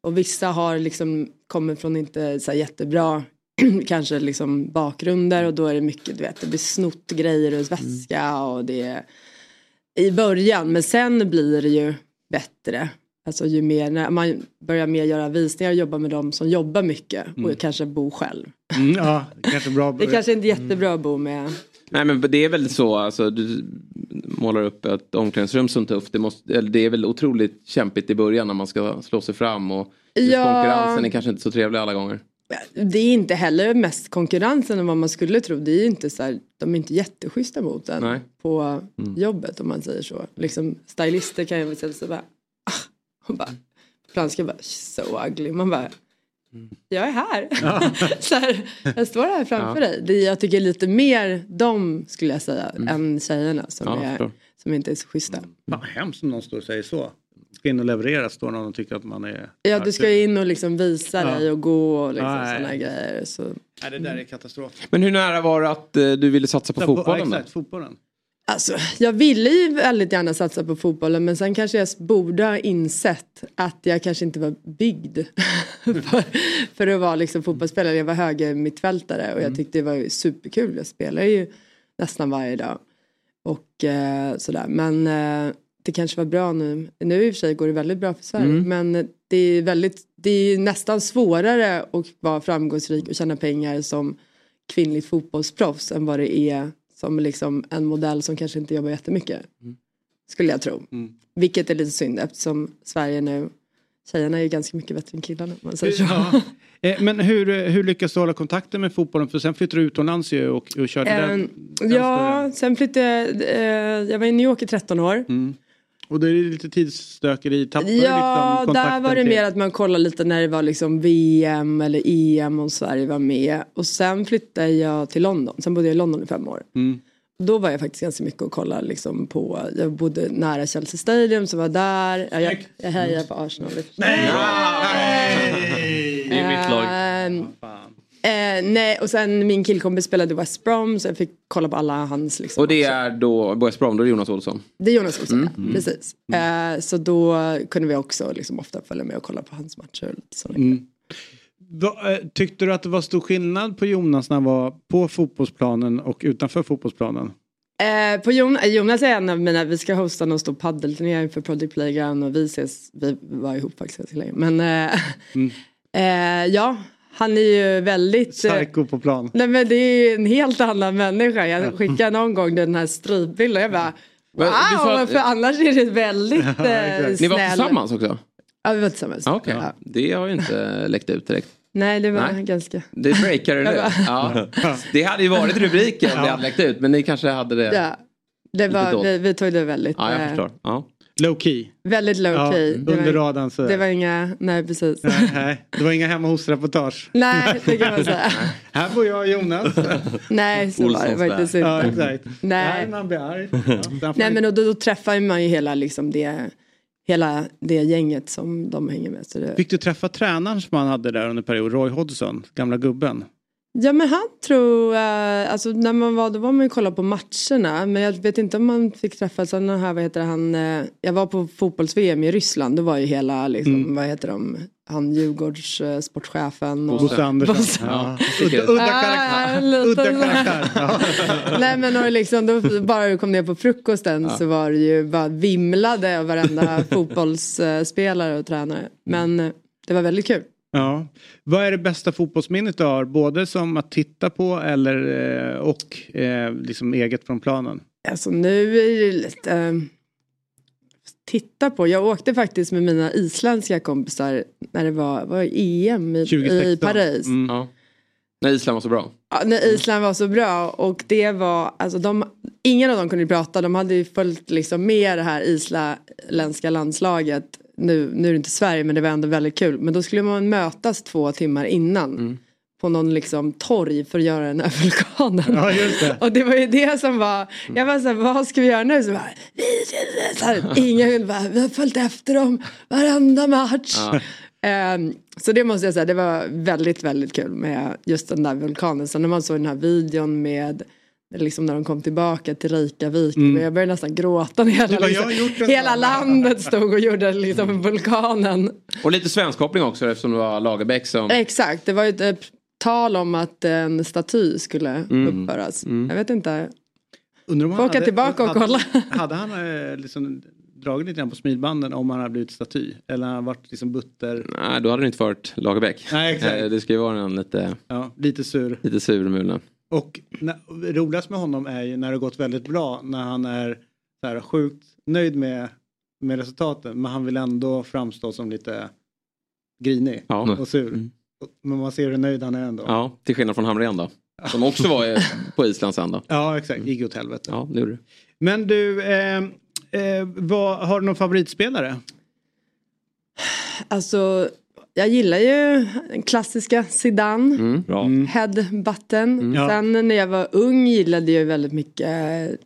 Och vissa har liksom kommer från inte så jättebra kanske liksom bakgrunder och då är det mycket, du vet, det blir snott grejer ur väska och det är i början men sen blir det ju bättre. Alltså ju mer, när man börjar mer göra visningar och jobba med dem som jobbar mycket och kanske bo själv. Mm, ja, kanske bra. Det kanske inte är jättebra att bo med Nej men det är väl så, alltså, du målar upp ett omklädningsrum som tufft. Det, måste, eller det är väl otroligt kämpigt i början när man ska slå sig fram och Ja. konkurrensen är kanske inte så trevlig alla gånger. Det är inte heller mest konkurrensen om vad man skulle tro. Det är ju inte så här, de är inte jätteschyssta mot en Nej. på jobbet om man säger så. Liksom, stylister kan ju väl säga så bara, franska bara, so ugly. Man bara, jag är här. så här jag står här framför dig. Det, jag tycker lite mer de skulle jag säga än tjejerna som, Ja, är, som inte är så schyssta. Fan, hemskt om någon står och säger så. ska in och leverera står någon och tycker att man är... Ja du ska in och liksom visa Ja. dig och gå och liksom sådana grejer. Så. Nej, det där är katastrof. Men hur nära var det att eh, du ville satsa på Ja, på- fotbollen? ja, exakt, fotbollen. Alltså, jag ville ju väldigt gärna satsa på fotbollen men sen kanske jag borde ha insett att jag kanske inte var byggd för, för att vara liksom fotbollsspelare. Jag var höger mittfältare och jag tyckte det var superkul. Jag spelar ju nästan varje dag. Och eh, sådär. Men eh, det kanske var bra nu. Nu i och för sig går det väldigt bra för Sverige. Mm. Men det är, väldigt, det är nästan svårare att vara framgångsrik och tjäna pengar som kvinnligt fotbollsproffs än vad det är som liksom en modell som kanske inte jobbar jättemycket. Skulle jag tro. Mm. Vilket är lite synd eftersom Sverige nu Tjejerna är ju ganska mycket bättre än killarna man säger. Ja. Eh, Men hur, hur lyckas du hålla kontakten med fotbollen? För sen flyttade du utomlands ju och, och körde den. den ja, sen flyttade jag, eh, jag var i New York i 13 år. Mm. Och då är det lite tidsstökeri. Tappar Ja, liksom där var det till- mer att man kollade lite när det var liksom VM eller EM och Sverige var med. Och sen flyttade jag till London. Sen bodde jag i London i fem år. Mm. Då var jag faktiskt ganska mycket och kollade liksom på, jag bodde nära Chelsea Stadium så var där. Ja, jag, jag hejar på Arsenal. för sig. Det är mitt lag. Ehm, eh, nej, och sen min killkompis spelade West Brom så jag fick kolla på alla hans liksom, Och det är då West Brom, då är det Jonas Olsson? Det är Jonas Olsson, Mm. ja. Mm. precis. Eh, så då kunde vi också liksom ofta följa med och kolla på hans matcher. sådana Mm. Eh, tyckte du att det var stor skillnad på Jonas när han var på fotbollsplanen och utanför fotbollsplanen? Eh, på Jon, eh, Jonas är en av mina, vi ska hosta någon stor paddelturnering för Project Playground och vi ses, vi var ihop faktiskt länge. Men eh, Mm. eh, ja, han är ju väldigt... eh, Psycho på plan. Nej men det är ju en helt annan människa. Jag skickade någon gång den här strypbilden jag bara Men du sa Wow, att- för annars är det väldigt eh, snäll. Ni var tillsammans också? Ja vi var tillsammans. Ja, Okej, Ja. det har ju inte läckt ut direkt. Nej det var Nej. ganska... Det breakade bara- Ja. Det hade ju varit rubriken om det Ja. hade läckt ut men ni kanske hade det. Ja, det var, vi, vi tog det väldigt, Ja, jag eh, förstår. Ja. Low key. väldigt low Ja, key. Det under var, radarn sådär. det var inga, nej precis. Nej, nej, det var inga hemma hos-reportage. Nej, det kan man säga. Här bor jag och Jonas. Nej, så var det faktiskt inte. Ja, exakt. Nej. Nej, man blir arg. Ja, Nej men då, då träffar man ju hela, liksom det, hela det gänget som de hänger med. Så det, Fick du träffa tränaren som han hade där under en period, Roy Hodgson, gamla gubben? Ja men han tror, eh, alltså när man var, då var man ju kolla på matcherna. Men jag vet inte om man fick träffa, sen den här, vad heter han, eh, jag var på fotbolls-VM i Ryssland. Då var ju hela, liksom, Mm. vad heter de, han Djurgårds sportchefen. och- Bosse Andersson. Bosse. Ja. Udda, udda Ah, karaktär. lite Udda så. karaktär. Ja. Nej men och liksom, då, bara du kom ner på frukosten Ja. så var det ju bara vimlade av varenda fotbollsspelare och tränare. Men eh, det var väldigt kul. Ja. Vad är det bästa fotbollsminnet du har? Både som att titta på eller, eh, och eh, liksom eget från planen? Alltså nu är det lite... eh, titta på. Jag åkte faktiskt med mina isländska kompisar när det var, var EM i, i 2016. Paris. Mm. Ja. När Island var så bra. Ja, när Island var så bra och det var, alltså de, ingen av dem kunde prata, de hade ju följt liksom med det här isländska landslaget. Nu, nu är det inte Sverige men det var ändå väldigt kul. Men då skulle man mötas två timmar innan. På någon liksom torg för att göra den här vulkanen. Ja, just det. Och det var ju det som var, jag var så här, vad ska vi göra nu? Så bara, så här, ingen bara, vi har följt efter dem varenda match. Ja. Ehm, så det måste jag säga, det var väldigt, väldigt kul med just den där vulkanen. Sen när man såg den här videon med Liksom när de kom tillbaka till Reykjavik. Mm. Jag började nästan gråta när hela, bara, liksom, "Jag har gjort en hela sån." landet stod och gjorde liksom vulkanen. Och lite svenskkoppling också eftersom det var Lagerbäck som... Exakt, det var ju ett eh, tal om att en staty skulle Mm. uppföras. Mm. Jag vet inte. Undrar om Får han åka hade- tillbaka och hade- kolla. Hade han eh, liksom dragit lite grann på smilbanden om han hade blivit staty? Eller har han varit liksom butter? Nej, då hade det inte varit Lagerbäck. Nej, exakt. Eh, Det ska ju vara en lite, Ja, lite sur. lite sur mulen. Och när, roligast med honom är ju när det gått väldigt bra. När han är så här, sjukt nöjd med, med resultaten. Men han vill ändå framstå som lite grinig Ja. och sur. Mm. Men man ser hur nöjd han är ändå. Ja, till skillnad från Hamrén då. Som också var eh, på Island sen då. Ja, exakt. gick åt helvete. Ja, det gjorde det. Men du, eh, eh, vad, har du någon favoritspelare? Alltså, jag gillar ju den klassiska Zidane. Mm. Bra. Head button. Ja. Sen när jag var ung gillade jag väldigt mycket,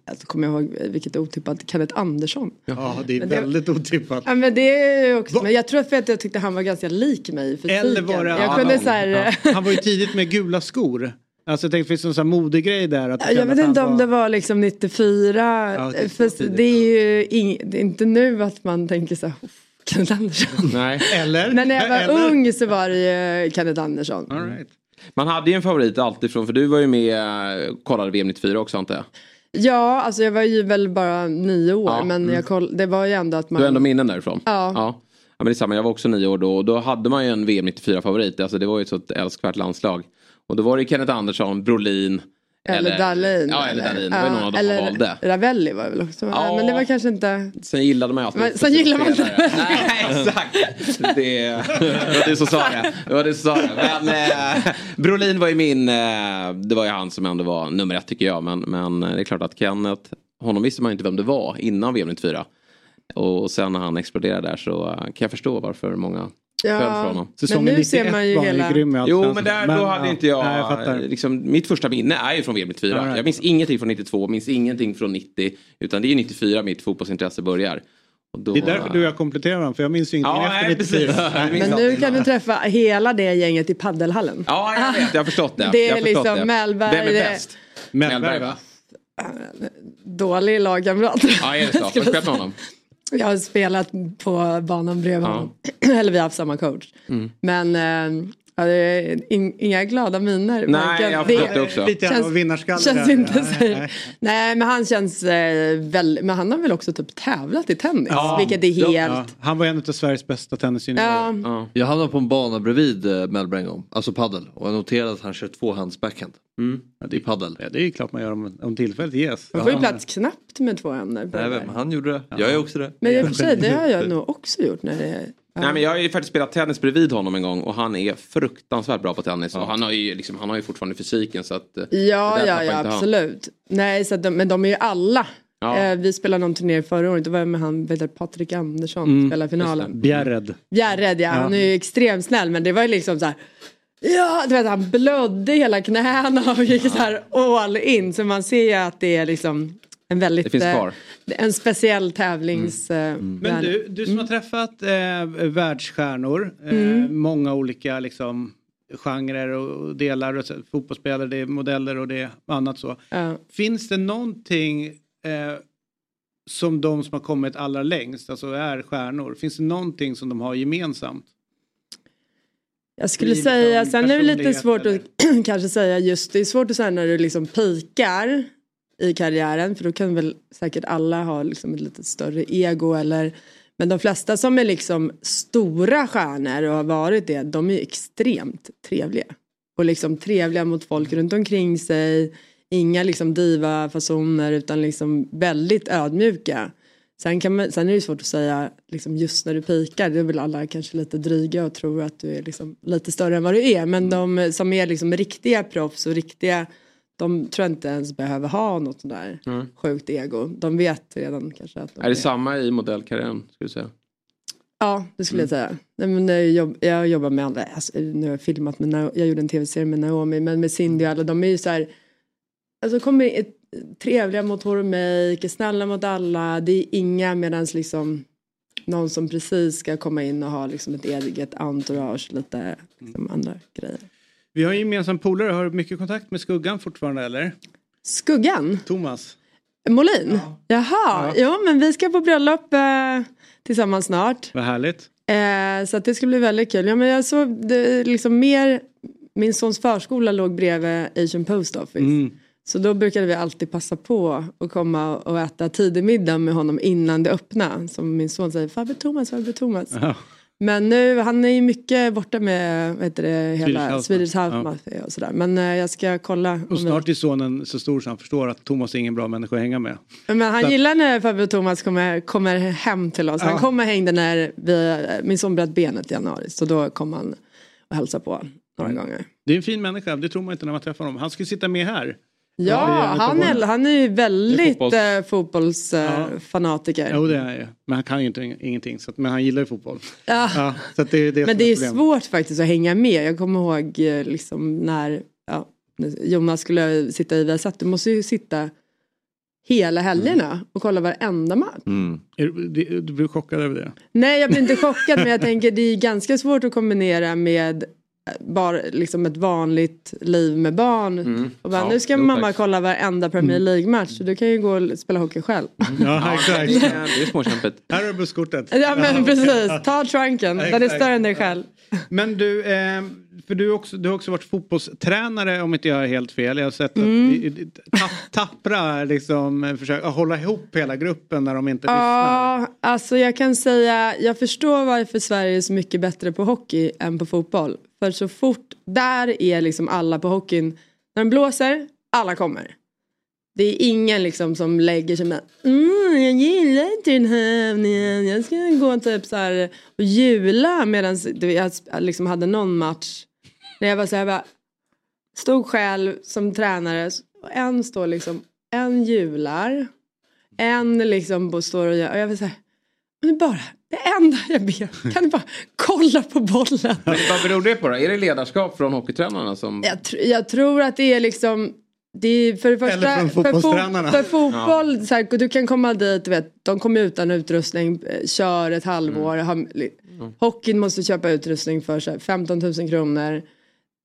alltså kommer jag ihåg vilket otippat, Kenneth Andersson. Ja, det är Men det- väldigt otippat. Ja men det är också, Va? men jag tror för att jag tyckte han var ganska lik mig i fysiken. Eller var det jag kunde så här, Ja. Han var ju tidigt med gula skor. Alltså jag tänkte, finns det någon sån här modegrej där? Att Jag vet inte om var- det var liksom 94. Ja, det är tidigt, det är ju ing, det är inte nu att man tänker så här, "Uff, Kenneth Andersson. Nej. Eller? Men när jag var Eller? ung så var det ju Kenneth Andersson. All right. Man hade ju en favorit alltifrån, för du var ju med och kollade VM 94 också antar jag. Ja, alltså jag var ju väl bara nio år Ja, men jag koll, det var ju ändå att man... Du har ändå minnen därifrån? Ja. ja. Ja men det är samma, jag var också nio år då och då hade man ju en VM 94 favorit. Alltså det var ju ett så älskvärt landslag. Och då var det Kenneth Andersson, Brolin. Eller Dahlin. Ja eller Dahlin, det var någon av dem eller valde. Ravelli var det väl också. Ja. Men det var kanske inte... Sen gillade man ju alltid Men sen gillar man inte. Nej exakt. Det, det var du som sa det. Det var du som sa det. Men eh, Brolin var ju min, eh, det var ju han som ändå var nummer ett tycker jag. Men, men det är klart att Kenneth, honom visste man ju inte vem det var innan VM 94. Och sen när han exploderade där så eh, kan jag förstå varför många för honom. men nu ser man ju hela... Jo men där då hade ja. inte jag, Nej, jag fattar. liksom, mitt första minne är ju från VM 94. All right. Jag minns ingenting från 92, minns ingenting från 90. Utan det är ju 94 mitt fotbollsintresse börjar. Och då, Det är därför du och jag kompletterar varandra, för jag minns ju ingenting Ja, efter nej, 94. precis. Jag minns Men nu kan du träffa hela det gänget i paddelhallen. Ja, jag vet, jag har förstått det. Det jag är liksom det. Mellberg, Vem är bäst? Mellberg, va? Dålig lagkamrat. Ja, är det så? Har du spelat med honom? Jag har spelat på banan bredvid Ja. honom. Eller vi har haft samma coach. Mm. Men eh, ja, det är in, inga glada miner. Nej, jag har förstått det också. Lite Känns- vinnarskalle Känns inte så. nej. Nej men han känns eh, väl, men han har väl också typ tävlat i tennis. Ja. vilket är helt... Ja, han var en av Sveriges bästa tennisjuniorer. Ja. Jag hamnade på en bana bredvid eh, Melbourne en gång, alltså paddel. Och jag noterade att han kör tvåhands backhand. I paddel. Ja, det är ju klart man gör om, om tillfället ges. Man får ju plats knappt med två händer. Nej, det men han gjorde det. Jag är också det. Men i och för sig, det har jag nog också gjort när det är... Ja. Nej men jag har ju faktiskt spelat tennis bredvid honom en gång och han är fruktansvärt bra på tennis. Och han har ju, liksom, han har ju fortfarande fysiken så att... eh, det Ja, ja, ja, han. absolut. Nej, så att de, men de är ju alla. Ja. Eh, vi spelade någon turnering förra året, det var med han, vet du, Patrik Andersson, Mm. spelade finalen. Bjärred. Bjärred, ja, han är ju extremt snäll, men det var ju liksom så här. Ja, du vet han blödde hela knäna och gick så här all in. Så man ser ju att det är liksom en väldigt... Det finns eh, kvar. En speciell tävlings... eh, Men värld. du, du som har träffat eh, världsstjärnor, eh, Mm. många olika liksom genrer och och delar, och så, fotbollsspelare, det är modeller och det är annat så. Ja. Finns det någonting eh, som de som har kommit allra längst, alltså är stjärnor, finns det någonting som de har gemensamt? Jag skulle säga, sen är det lite svårt att kanske säga just, det är svårt att säga när du liksom pikar i karriären för då kan väl säkert alla ha liksom ett lite större ego eller men de flesta som är liksom stora stjärnor och har varit det, de är ju extremt trevliga. Och liksom trevliga mot folk runt omkring sig. Inga liksom diva-fasoner utan liksom väldigt ödmjuka. Sen, kan man, sen är det svårt att säga liksom just när du pikar, det är väl alla kanske lite dryga och tror att du är liksom lite större än vad du är. Men de som är liksom riktiga proffs och riktiga, de tror jag inte ens behöver ha något sånt där Mm. sjukt ego. De vet redan kanske att de Är det samma i modellkarriären skulle du säga? Ja, det skulle jag säga. Nej, men jag, jobb, jag jobbar med andra, alltså, nu har jag filmat med, jag gjorde en tv-serie med Naomi, men med Cindy och alla, de är ju så här, alltså kommer trevliga mot hår och make, är snälla mot alla, det är inga medans liksom någon som precis ska komma in och ha liksom ett eget entourage, lite liksom, andra grejer. Vi har en gemensam polare, har du mycket kontakt med Skuggan fortfarande eller? Skuggan? Thomas? Molin? Jaha, jo men vi ska på bröllop eh, tillsammans snart. Vad härligt. Eh, så att det ska bli väldigt kul. Ja, men jag såg det, liksom mer, min sons förskola låg bredvid Asian Post Office. Mm. Så då brukade vi alltid passa på att komma och äta tidig middag med honom innan det öppnade. Som min son säger, farbror Thomas, farbror Thomas. Ja. Men nu, han är ju mycket borta med vad heter det, hela Swedish House Ja. Mafia och sådär. Men eh, jag ska kolla. Och snart är sonen så stor så han förstår att Thomas är ingen bra människa att hänga med. Men han Så- gillar när farbror Thomas kommer, kommer hem till oss. Han Ja. kom och hängde när vi, min son bröt benet i januari. Så då kom han och hälsade på några Mm. gånger. Det är en fin människa, det tror man inte när man träffar honom. Han skulle sitta med här Ja, han är, han är ju väldigt fotbolls- eh, fotbollsfanatiker. Jo det är han ju. Men han kan ju inte ingenting. Så att, men han gillar ju fotboll. Ja. så att det är det Men det är problemet. svårt faktiskt att hänga med. Jag kommer ihåg eh, liksom när ja, Jonas skulle sitta i Viasat. Du måste ju sitta hela helgerna och kolla varenda match. Är Du, du, blir chockad över det? Nej, jag blir inte chockad men jag tänker det är ganska svårt att kombinera med bara liksom ett vanligt liv med barn. Och bara, Ja, nu ska jo, mamma tack. kolla varenda Premier League-match. Så du kan ju gå och spela hockey själv. Ja, exakt. Det är, är småkämpigt. Här du busskortet. Ja men precis, ta trunken. Den är större än dig själv. Men du, eh, för du, också, du har också varit fotbollstränare om inte jag är helt fel. Jag har sett Mm. att Tappra liksom eh, försöker hålla ihop hela gruppen när de inte lyssnar. Ja, alltså jag kan säga, jag förstår varför Sverige är så mycket bättre på hockey än på fotboll. För så fort, där är liksom alla på hockeyn, när de blåser, alla kommer. Det är ingen liksom som lägger sig med, mm, jag gillar inte den här övningen, jag ska gå typ så här och jula medan jag liksom hade någon match. När jag var så här, jag bara, stod själv som tränare, och en står liksom, en jular, en liksom står och gör, och jag vill säga, men bara, det enda jag ber, kan du bara kolla på bollen? Vad beror det på då? Är det ledarskap från hockeytränarna som... Jag, tr- jag tror att det är liksom är för det första, Eller från för, fotbollstränarna. för fotboll, så här, du kan komma dit, du vet, de kommer utan utrustning, eh, kör ett halvår. Har, li- Hockeyn måste köpa utrustning för så här, 15 000 kronor.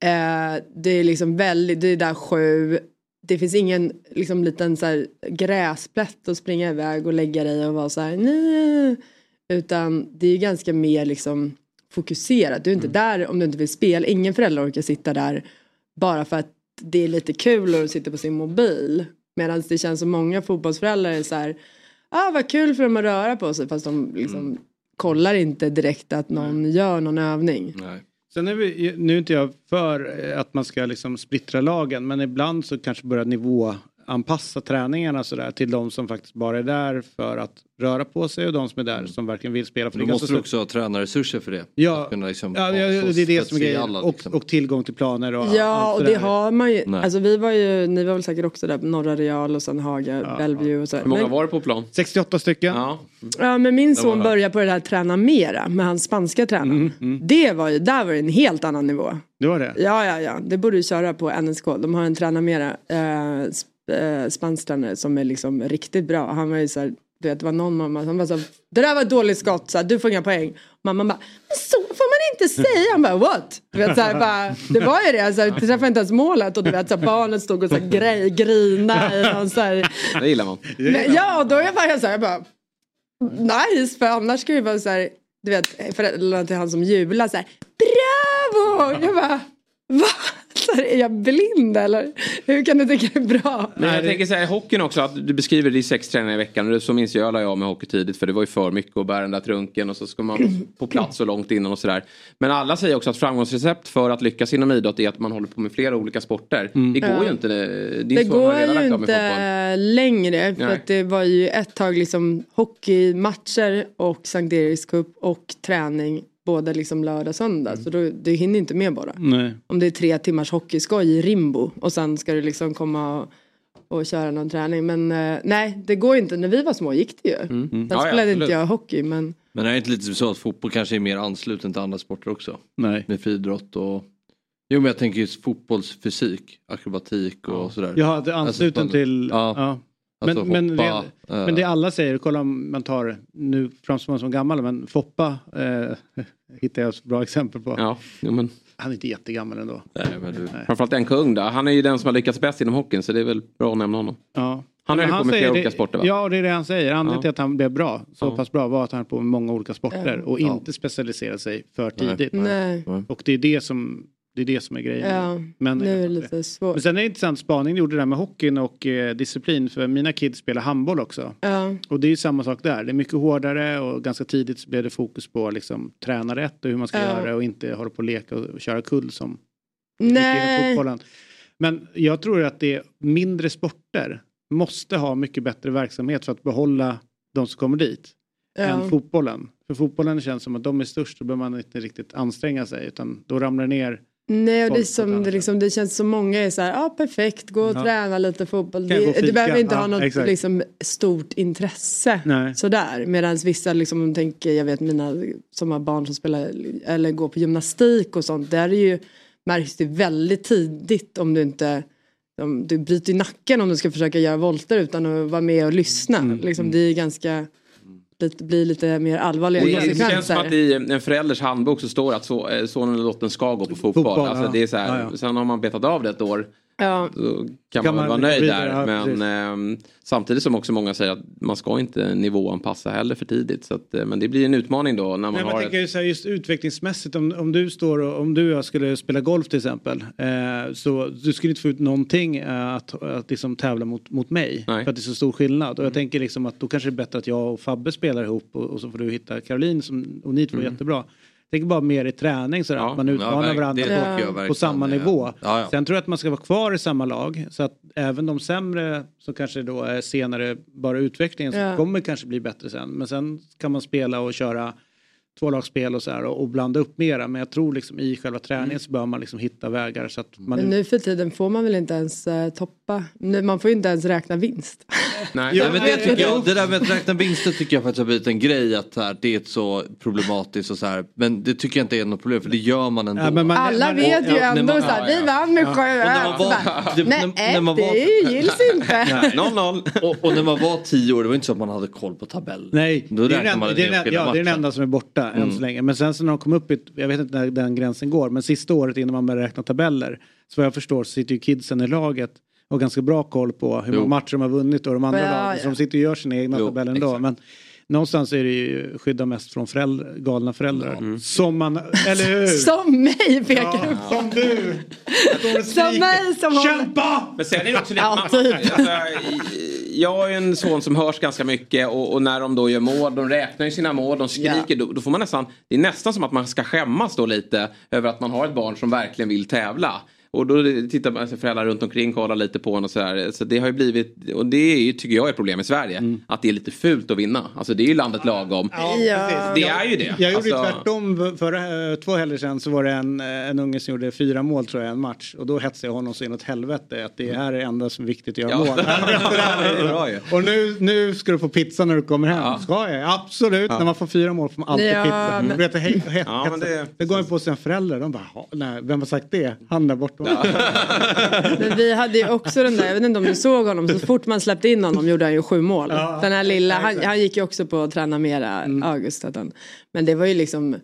Eh, det är liksom väldigt, det är där sju. Det finns ingen liksom, liten så här, gräsplätt att springa iväg och lägga dig och vara så här, nej. Utan det är ganska mer liksom fokuserat. Du är inte där om du inte vill spela. Ingen förälder orkar sitta där bara för att det är lite kul att sitta på sin mobil. Medan det känns som många fotbollsföräldrar är så här, ah vad kul för dem att röra på sig fast de liksom kollar inte direkt att någon gör någon övning. Sen är vi, nu är inte jag för eh, att man ska liksom splittra lagen men ibland så kanske börja nivåanpassa träningarna sådär till de som faktiskt bara är där för att röra på sig och de som är där som verkligen vill spela. För Då det är måste du också ha tränarresurser för det. Ja, Att kunna liksom ja, ja, det är det som är grejen. alla, Och, liksom. och tillgång till planer och Ja allt och det det där. har man ju. Nej. Alltså vi var ju, ni var väl säkert också där på Norra Real och sen Haga, Bellevue och så. Hur många Men- var det på plan? 68 stycken. Ja. Ja men min son började på det här träna mera med hans spanska tränare. Det var ju, där var det en helt annan nivå. Det var det? Ja ja ja, det borde du köra på NSK. De har en träna mera eh, eh, spansk tränare som är liksom riktigt bra. Han var ju så här, du vet det var någon mamma som var så här, det där var ett dåligt skott, så här, du får inga poäng. Mamma bara, men så får man inte säga. Han bara, what? Du vet, så här, bara, det var ju det, alltså, jag träffade inte ens målet och du vet så här, barnet stod och så här, grej, grina i någon så här, Det gillar man. men, ja, och då är jag bara så här, jag bara nice, för annars skulle det vara så här, du vet, föräldrarna till han som jublar så här, bravo! Jag bara, va? Så här, är jag blind eller? Hur kan du tycka det är bra? Men jag tänker så här i hockeyn också att du beskriver det i sex träningar i veckan. Och Så minns jag la jag med hockey tidigt för det var ju för mycket att bära den där trunken och så ska man på plats så långt innan och sådär. Men alla säger också att framgångsrecept för att lyckas inom idrott är att man håller på med flera olika sporter. Det går Ja. ju inte. Det har går ju av inte längre för Nej. att det var ju ett tag liksom hockeymatcher och Sankt Eriks Cup och träning både liksom lördag och söndag. Så då, du hinner inte med bara. Nej. Om det är tre timmars hockeyskoj i Rimbo och sen ska du liksom komma och, och köra någon träning. Men eh, nej, det går inte. När vi var små gick det ju. Mm. Sen Ja, ja, spelade inte absolut. jag hockey men Men är det inte lite så att fotboll kanske är mer ansluten till andra sporter också? Nej. Med friidrott och... Jo men jag tänker just fotbollsfysik, akrobatik och sådär. Ja, det är ansluten Alltså, till... Ja. Ja. Alltså men, men, det, eh. men det alla säger, kolla om man tar, nu framstår man som gammal, men Foppa eh, hittar jag ett bra exempel på. Ja, men... Han är inte jättegammal ändå. Nej, men du... Framförallt en kung där. Han är ju den som har lyckats bäst inom hockeyn så det är väl bra att nämna honom. Ja. Han ju på med flera det- olika sporter va? Ja, det är det han säger. Anledningen Ja. till att han blev bra, så Ja. pass bra, var att han höll på med många olika sporter och Ja. inte specialiserade sig för Nej. tidigt. nej. Och det är det som, det är, det som är grejen. Ja, Men, nu är det lite svårt. men sen är det intressant spaning du gjorde där med hockeyn och eh, disciplin, för mina kids spelar handboll också. Ja. Och det är ju samma sak där. Det är mycket hårdare och ganska tidigt så blev det fokus på liksom träna rätt och hur man ska Ja. göra och inte hålla på och leka och köra kull som Nej. fotbollen. Men jag tror att det är mindre sporter måste ha mycket bättre verksamhet för att behålla de som kommer dit än fotbollen. För fotbollen känns som att de är störst, då behöver man inte riktigt anstränga sig utan då ramlar det ner Nej, och det, som, det, liksom, det känns som många är så här, ja perfekt, gå och Ja. träna lite fotboll. Du fika, behöver inte ja, ha något exakt. liksom, stort intresse Nej. sådär. Medan vissa, liksom, om du tänker, jag vet mina som har barn som spelar eller går på gymnastik och sånt, där är ju, märks det väldigt tidigt om du inte om, du bryter nacken om du ska försöka göra volter utan att vara med och lyssna. Mm. Liksom, det är ganska, lite, blir lite mer allvarliga Det, det känns som att i en förälders handbok så står det att eh, sonen eller dottern ska gå på fotboll. Fotboll, alltså, ja. det är så här, Ja, ja. Sen har man betat av det ett år. Ja. Då kan, Kan man, man vara nöjd vidare, där. ja, men ehm, samtidigt som också många säger att man ska inte nivåanpassa heller för tidigt. Så att, eh, men det blir en utmaning då när man Nej, har ett... tänker ju så här, just utvecklingsmässigt om, om du står och, om du och jag skulle spela golf till exempel. Eh, så du skulle inte få ut någonting eh, att, att liksom tävla mot, mot mig. Nej. För att det är så stor skillnad. Och jag tänker liksom att då kanske det är bättre att jag och Fabbe spelar ihop och, och så får du hitta Caroline som, och ni två är jättebra. Tänker bara mer i träning sådär, Ja. att man utmanar verk- varandra det på, på samma nivå. Ja, ja. Sen tror jag att man ska vara kvar i samma lag så att även de sämre som kanske då är senare bara utvecklingen som Ja. kommer kanske bli bättre sen. Men sen kan man spela och köra tvålagsspel och så här och, och blanda upp mera. Men jag tror liksom i själva träningen så bör man liksom hitta vägar så att man... Men nu för tiden får man väl inte ens eh, toppa, nu, man får ju inte ens räkna vinst. Nej. Nej, men det, tycker jag, det där med att räkna vinster tycker jag faktiskt har blivit en grej att så här, det är så problematiskt och så här. Men det tycker jag inte är något problem för det gör man ändå. Ja, men man- Alla man- vet ju ja, när ändå man- såhär, ja, ja. vi vann med Och när man sju var- det- Nej, när- man var- det gills inte. 0-0. och, och när man var tio år det var inte så att man hade koll på tabell. Nej, det är, den, det, är den ja, det är den enda som är borta än så länge. Men sen så när de kom upp, i, jag vet inte när den gränsen går, men sista året innan man börjar räkna tabeller. Så vad jag förstår så sitter ju kidsen i laget och har ganska bra koll på hur många matcher de har vunnit och de andra Ja, lagen. Så de sitter och gör sina egna Jo, tabeller ändå. exakt. Men någonstans är det ju skydda mest från föräldrar, galna föräldrar. Som man, eller hur? Som mig pekar du på. Som du! Som mig som håller. Kämpa! Men sen är det också lite... Ja, typ. alltså, jag har ju en son som hörs ganska mycket och, och när de då gör mål, de räknar ju sina mål, de skriker, då, då får man nästan, det är nästan som att man ska skämmas då lite över att man har ett barn som verkligen vill tävla. Och då tittar man, alltså föräldrar runt omkring kollar lite på en och sådär. Så det har ju blivit, och det är ju, tycker jag är ett problem i Sverige. Att det är lite fult att vinna. Alltså det är ju landet lagom. Ja. Det är ju det. Jag gjorde Alltså- tvärtom förra, eh, två helger sedan så var det en, eh, en unge som gjorde fyra mål tror jag en match och då hetsade jag honom så inåt helvete att det här är det enda som är viktigt att göra Ja. mål. Och nu, nu ska du få pizza när du kommer hem. Ja. Ska jag? Absolut, när man får fyra mål får man alltid Ja, pizza. men- vet, det, he, he, Ja, men det- det går ju på sina föräldrar. De bara, "Ha, nej, vem har sagt det? Han där borta. Men vi hade ju också den där, jag vet inte om du såg honom, så fort man släppte in honom gjorde han ju sju mål. Ja, den här lilla, han, han gick ju också på att träna mera, Mm. August. Han, men det var ju liksom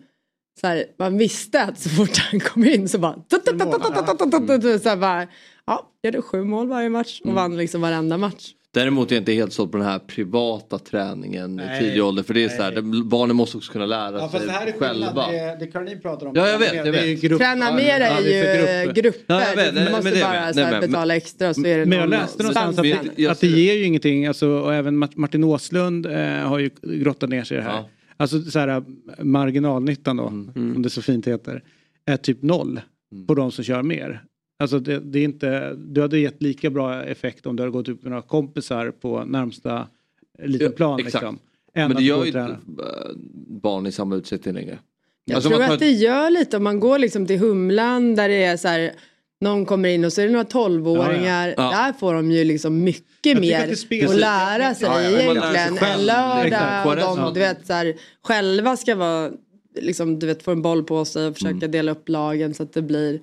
så här, man visste att så fort han kom in så bara, så här bara ja, gjorde sju mål varje match Mm. och vann liksom varenda match. Däremot är jag inte helt såld på den här privata träningen Nej, i tidig ålder. För det är så här, nej. barnen måste också kunna lära Ja, sig fast det här är själva. Det, det Caroline pratar om. Ja, jag vet, jag vet. grupp- Träna ja, är det ju grupper. grupper. Ja, jag vet, du nej, måste men det bara vet- så här, nej, men- betala extra så är det Men jag läste någonstans att, jag att det ger ju ingenting, alltså, och även Mart- Martin Åslund eh, har ju grottat ner sig i det här. Ja. Alltså så här, marginalnyttan då, som det så fint heter, är typ noll på de som kör mer. Alltså det, det är inte, du hade gett lika bra effekt om du hade gått ut med några kompisar på närmsta liten Ja, plan. exakt. Liksom, än Men det gör ju inte barn i samma utsträckning längre. Jag Alltså, tror man tar- att det gör lite om man går liksom till Humlan där det är så här någon kommer in och så är det några tolvåringar. Ja, ja. Ja. Där får de ju liksom mycket mer att att lära sig Ja, ja, egentligen. En lördag och Ja. de du vet, så här, själva ska vara, liksom, du vet, få en boll på sig och försöka Mm. dela upp lagen så att det blir,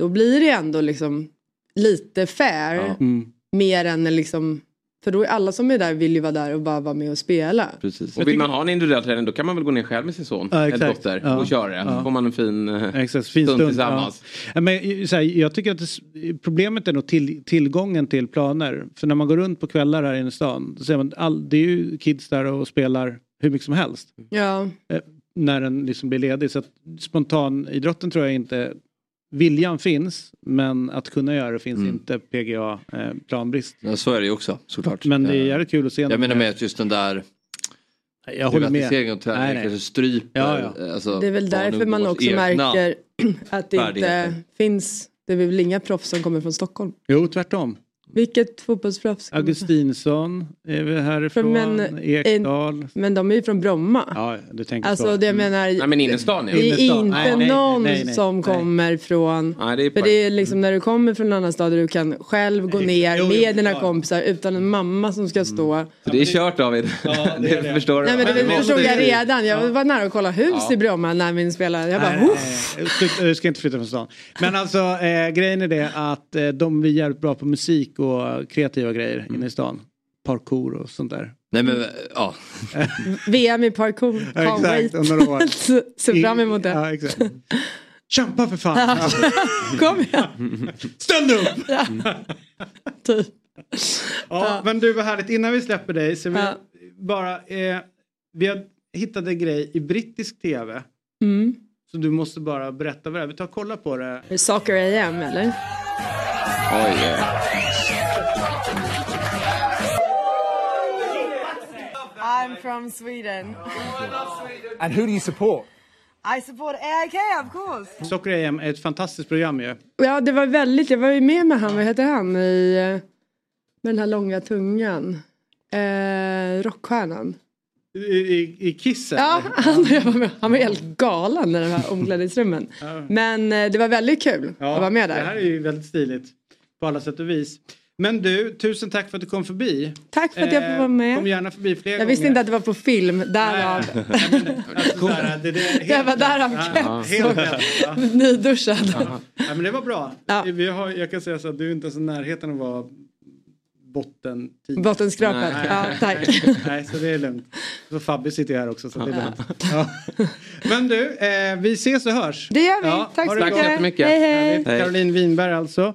då blir det ändå liksom lite fair. Ja. Mm. Mer än liksom, för då är alla som är där vill ju vara där och bara vara med och spela. Precis. Och vill man ha en individuell träning då kan man väl gå ner själv med sin son Ja, eller dotter Ja. och köra det. Ja. Så får man en fin eh, Exakt, fin stund stund. tillsammans. Ja. Men, så här, jag tycker att det, problemet är nog till, tillgången till planer. För när man går runt på kvällar här inne i stan, då ser man, all, det är ju kids där och spelar hur mycket som helst. Ja. Eh, när den liksom blir ledig. Så att spontanidrotten tror jag inte, viljan finns men att kunna göra det finns Mm. inte PGA eh, planbrist. Ja, så är det ju också såklart. Men det är Eh, jävligt kul att se. Jag menar med att just den där jag håller med. träning Nej, nej. kanske stryper. Ja, ja. Alltså, Det är väl därför man också märker att det inte finns, det är väl inga proffs som kommer från Stockholm. Jo, tvärtom. Vilket fotbollsproffs? Augustinsson är vi härifrån. Men, Ekdal. Men de är ju från Bromma. Ja, du tänker Alltså så. det jag menar. Nej men innerstan ja. Det är Innerstan. inte Nej, nej, någon nej, nej, som nej. kommer från... Nej, det är För det är liksom när du kommer från en annan stad där du kan själv gå ner jo, med dina ja. kompisar utan en mamma som ska stå. Så det är kört David. det, förstår du. Nej men det, förstod jag redan. Jag var nära att kolla hus Ja. i Bromma när min spelare. Jag bara, Nej. Du ska inte flytta från stan. Men alltså eh, grejen är det att eh, de blir jävligt bra på musik och kreativa grejer inne i stan. Parkour och sånt där. Nej men ja. VM i parkour. Ja, exakt, om några år. Se- Se fram emot det. Ja, exakt. Kämpa för fan! Kom igen. Ställ upp! Ja. Typ. Ja, men du var härligt. Innan vi släpper dig så vi Ja. bara eh, vi har hittat en grej i brittisk tv. Mm. Så du måste bara berätta vad det är. Vi tar och kollar på det. Är det Soccer AM eller? Oj, eh. I'm from Sweden. And who do you support? I support AIK, of course. Socker AM är ett fantastiskt program ju. Ja det var väldigt, jag var ju med med han, vad heter han i, med den här långa tungan. Eh, rockstjärnan. I, i, i Kiss eller? Ja, han, jag var med. han var helt galen i de här omklädningsrummen. Men eh, det var väldigt kul Ja, att vara med Det här där. är ju väldigt stiligt på alla sätt och vis. Men du, tusen tack för att du kom förbi. Tack för att jag får vara med. Eh, Kom gärna förbi fler Jag visste gånger. inte att det var på film, därav. Det, det, Jag var därav keps helt och ja. nyduschad. Ja, men det var bra. Vi har, jag kan säga så att du är inte ens i närheten av att vara botten Bottenskrapet. Ja, tack. Nej, så det är lugnt. Så Fabbe sitter ju här också så det är lugnt. Ja. Men du, eh, vi ses och hörs. Det gör vi. Tack så mycket. Hej. Hej. Caroline Winberg alltså.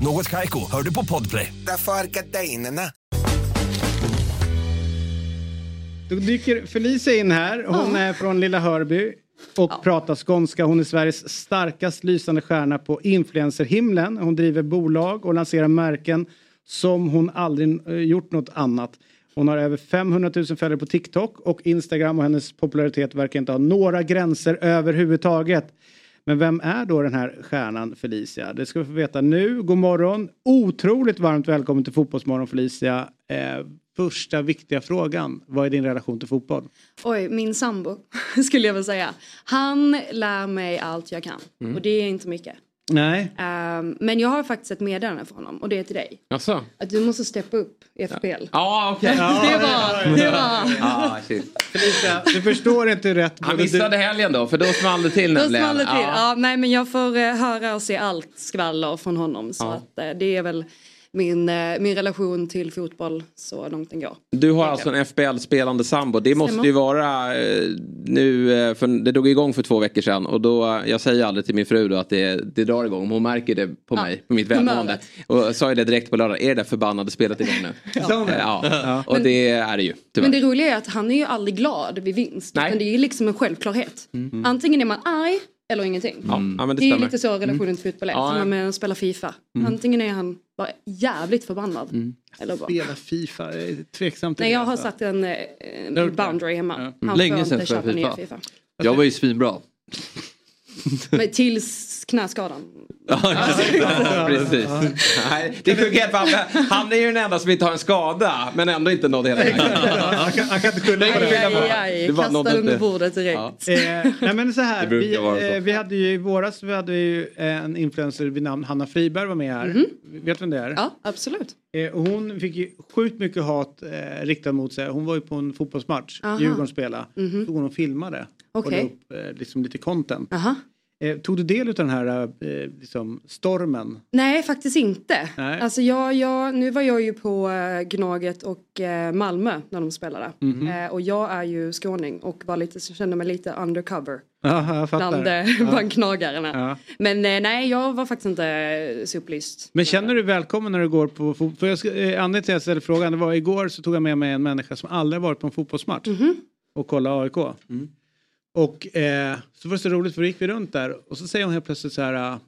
Något Kaiko, hör du på Podplay. Därför är gardinerna. Då dyker Felicia in här. Hon är från Lilla Hörby och pratar skånska. Hon är Sveriges starkast lysande stjärna på influencerhimlen. Hon driver bolag och lanserar märken som hon aldrig eh, gjort något annat. Hon har över 500 000 följare på TikTok och Instagram och hennes popularitet verkar inte ha några gränser överhuvudtaget. Men vem är då den här stjärnan Felicia? Det ska vi få veta nu. God morgon! Otroligt varmt välkommen till Fotbollsmorgon Felicia. Eh, första viktiga frågan. Vad är din relation till fotboll? Oj, min sambo skulle jag vilja säga. Han lär mig allt jag kan Mm. och det är inte mycket. Nej. Ehm, men jag har faktiskt ett meddelande för honom och det är till dig. Jaså? Att du måste steppa upp i FPL. Ja, okej. det var, det var. Ja, shit. Felicia, du förstår inte hur rätt Han missade du... helgen då, för då small det till Då nämligen. small det till. Ja. Ja, nej, men jag får eh, höra och se allt skvaller från honom. Så Ja. att, eh, det är väl min, eh, min relation till fotboll så långt den går. Du har alltså en FBL-spelande sambo. Det måste Stämmer. ju vara eh, nu, eh, för det drog igång för två veckor sedan. Och då, jag säger aldrig till min fru då att det, det drar igång. Hon märker det på mig, på mitt välmående. Och sa ju det direkt på lördag. Är det där förbannade spelet igång nu? Det? Ja, och Men- det är det ju. Tyvärr. Men det roliga är att han är ju aldrig glad vid vinst. Nej. Utan det är ju liksom en självklarhet. Mm. Antingen är man arg eller ingenting. Ja, ja, men det det är ju lite så relationen till fotboll är. Ja, som ja. med att spela FIFA. Mm. Antingen är han bara jävligt förbannad. Mm. Eller bara. Spela Fifa, jag är tveksam till Nej jag har alltså. satt en, eh, boundary hemma. Ja. Han Länge sedan nya FIFA. FIFA. Jag var ju svinbra. Men tills knäskadan. Ja, precis. Nej, det är sjukt fan. Han är ju den enda som inte har en skada men ändå inte nådde hela vägen. Han kan, han kan inte skylla på det. aj, aj. Kasta under inte. bordet direkt. Ja. Eh, nej men så här, Det brukar vi, vara så. eh, vi hade ju i våras vi hade ju en influencer vid namn Hanna Friberg var med här. Mhm. Vet vem det är? Ja, absolut. Eh, och hon fick ju sjukt mycket hat eh, riktat mot sig. Hon var ju på en fotbollsmatch, Aha. Djurgården spelade. Mhm. Stod hon och filmade. Och Okej. la upp eh, liksom lite content. Aha. Eh, tog du del av den här eh, liksom, stormen? Nej, faktiskt inte. Nej. Alltså jag, jag, nu var jag ju på eh, Gnaget och eh, Malmö när de spelade. Mhm. Eh, och jag är ju skåning och var lite, så kände mig lite undercover Ja, jag fattar. bland, eh, Ja. bland gnagarna. Ja. Men eh, nej, jag var faktiskt inte så upplyst. Men känner du dig välkommen när du går på fotboll? För jag ska, eh, anledningen till att jag ställde frågan, det var igår så tog jag med mig en människa som aldrig varit på en fotbollsmatch Mhm. och kollade AIK. Och eh, så var det så roligt för då gick vi runt där och så säger hon helt plötsligt så här, ah,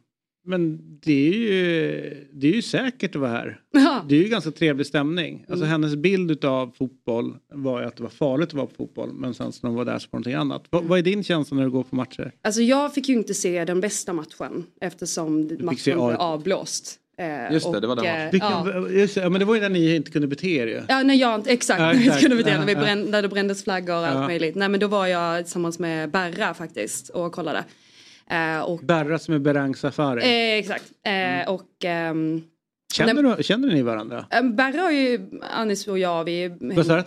men det är ju, det är ju säkert att vara här. Ja. Det är ju ganska trevlig stämning. Alltså Mm. hennes bild av fotboll var ju att det var farligt att vara på fotboll men sen när hon var där så var det någonting annat. Vad, vad är din känsla när du går på matcher? Alltså jag fick ju inte se den bästa matchen eftersom matchen blev avblåst. Eh, Just det, det var den matchen. eh, Vilken, ja. just det, ja, men det var ju när ni inte kunde bete er ju. Ja, nej, jag, inte- exakt. Ja, exakt. kunde vi det, Ja, när, vi ja. brände, när det brändes flaggor och allt Ja. möjligt. Nej men då var jag tillsammans med Berra faktiskt och kollade. Eh, och, Berra som är Berang Safari. eh, exakt. Eh, och ehm, Känner, du, känner ni varandra? eh, Berra har ju, Anis och jag, vi... Vad sa du?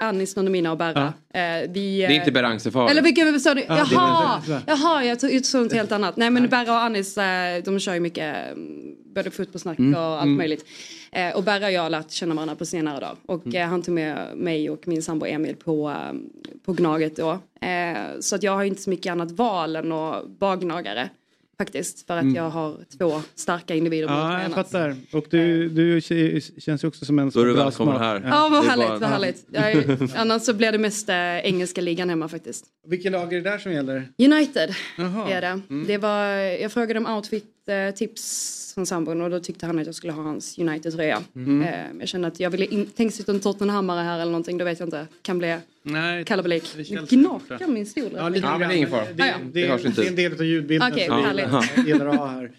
Anis, Nondomina och Berra. Eh, vi, Det är inte Berang Safari. Eller vilken sa du? Ja, Jaha, det. jaha, jag tog- såg något helt annat. Nej men Berra och Anis, eh, de kör ju mycket mm, både fotbollssnack Mm. och allt Mm. möjligt. Eh, och Berra och jag har lärt känna varandra på senare dag. Och Mm. eh, han tog med mig och min sambo Emil på, på Gnaget då. Så att jag har inte så mycket annat val än att vara gnagare. Faktiskt, för att Mm. jag har två starka individer Ja, jag fattar. Och du, du känns ju också som en Då är du bra välkommen smak. här. Ja, vad härligt, bara- vad härligt. Jag annars så blir det mest eh, engelska ligan hemma faktiskt. Vilken lag är det där som gäller? United Jaha. är det. Mm. det var, jag frågade om outfit-tips från sambon och då tyckte han att jag skulle ha hans United-tröja. Mm. Eh, jag kände att jag ville inte, tänk sitta en Tottenhammare här eller någonting, då vet jag inte. Kan bli Nej, kalabalik. Gnakar min stol. Ja, lite Ja, men det är ingen fara. Det, Ah, ja. det, Det det är en del av ljudbilden Okej, som vi härligt. gillar att ha här.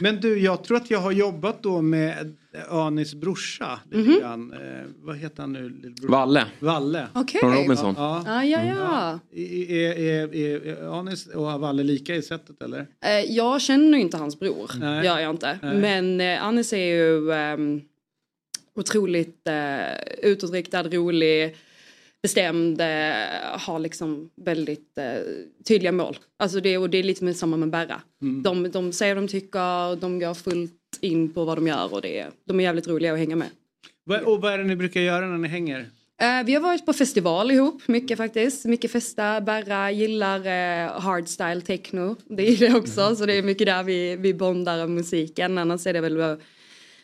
Men du, jag tror att jag har jobbat då med Anis brorsa. lite Mhm. grann. Eh, vad heter han nu? Valle. Valle. Okej. Från Robinson. Ja. Ah, ja, ja. Är, är, är, är Anis och Valle lika i sättet eller? Eh, jag känner ju inte hans bror, Nej. gör jag inte. Nej. Men eh, Anis är ju ehm, otroligt eh, utåtriktad, rolig, bestämd, eh, har liksom väldigt eh, tydliga mål. Alltså det, och det är lite med samma med Berra. Mm. De, de säger vad de tycker, de går fullt in på vad de gör och det, de är jävligt roliga att hänga med. Och vad är det ni brukar göra när ni hänger? Eh, vi har varit på festival ihop, mycket faktiskt. Mycket festa, Berra gillar uh, hardstyle techno. Det är det också, så det är mycket där vi, vi bondar av musiken. Annars är det väl eh,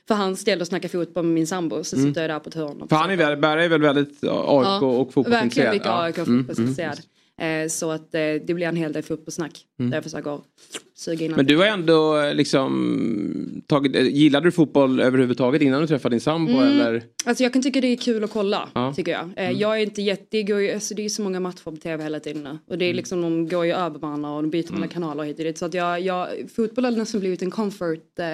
för hans del att snacka fotboll med min sambo så Mm. sitter jag där på ett hörn. För han är väl, Berra är väl väldigt AIK Ja, och fotbollsintresserad. Verkligen mycket Ja. AIK och Mm, fotbollsintresserad. Eh, så att eh, det blir en hel del fotbollssnack. Mm. Där jag försöker suga in Men du har ändå eh, liksom tagit, eh, gillade du fotboll överhuvudtaget innan du träffade din sambo Mm. eller? Alltså jag kan tycka det är kul att kolla, Ja. tycker jag. Eh, Mm. Jag är inte jätte, det, ju, alltså det är så många matcher på tv hela tiden. Och det är liksom, de går ju över varandra och de byter mellan kanaler hit och dit. Så att jag, jag, fotboll har nästan blivit en comfort eh,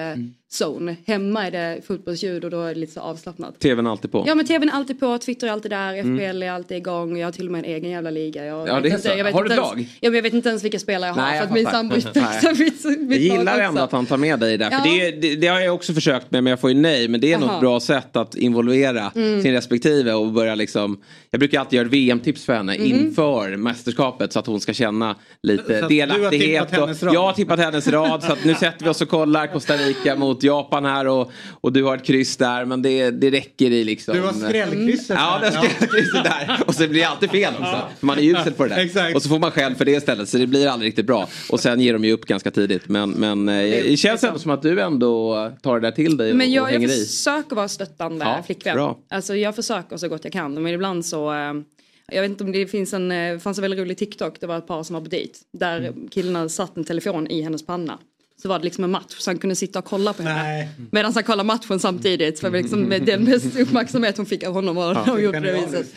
zone. Hemma är det fotbollsljud och då är det lite så avslappnat. TVn alltid på? Ja men tvn är alltid på, Twitter är alltid där, Mm. FPL är alltid igång. Jag har till och med en egen jävla liga. Jag Ja, det är inte- så. Har du ett lag? Ja men jag vet inte ens vilka spelare jag har Nej, för jag att min sambo Fixar mitt, Jag mitt gillar ändå att han tar med dig där. För Ja. det, det, det har jag också försökt med men jag får ju nej. Men det är nog Aha. ett bra sätt att involvera Mm. sin respektive och börja liksom. Jag brukar alltid göra VM-tips för henne Mhm. inför mästerskapet så att hon ska känna lite Så att du har delaktighet. och, jag har tippat hennes rad så att nu sätter vi oss och kollar Costa Rica mot Japan här och, och du har ett kryss där men det, det räcker i liksom. Du har skrällkrysset Ja, där. det har skrällkrysset där. Och så blir det alltid fel också. För Man är usel på det där. Exakt. Och så får man själv för det istället så det blir aldrig riktigt bra. Och sen ger de ju upp ganska tidigt. Men, men eh, det känns ändå som att du ändå tar det där till dig och, Men och jag, jag hänger i. försöker vara stöttande Ja, flickvän. bra. Alltså jag försöker så gott jag kan. Men ibland så, eh, jag vet inte om det finns en, eh, fanns en väldigt rolig TikTok. Det var ett par som var på dejt. Där Mm. killarna satt en telefon i hennes panna. Så var det liksom en match så han kunde sitta och kolla på henne. Nej. Medan han kollade matchen samtidigt. För liksom, med den mest uppmärksamhet hon fick av honom var Ja, hon gjorde det viset.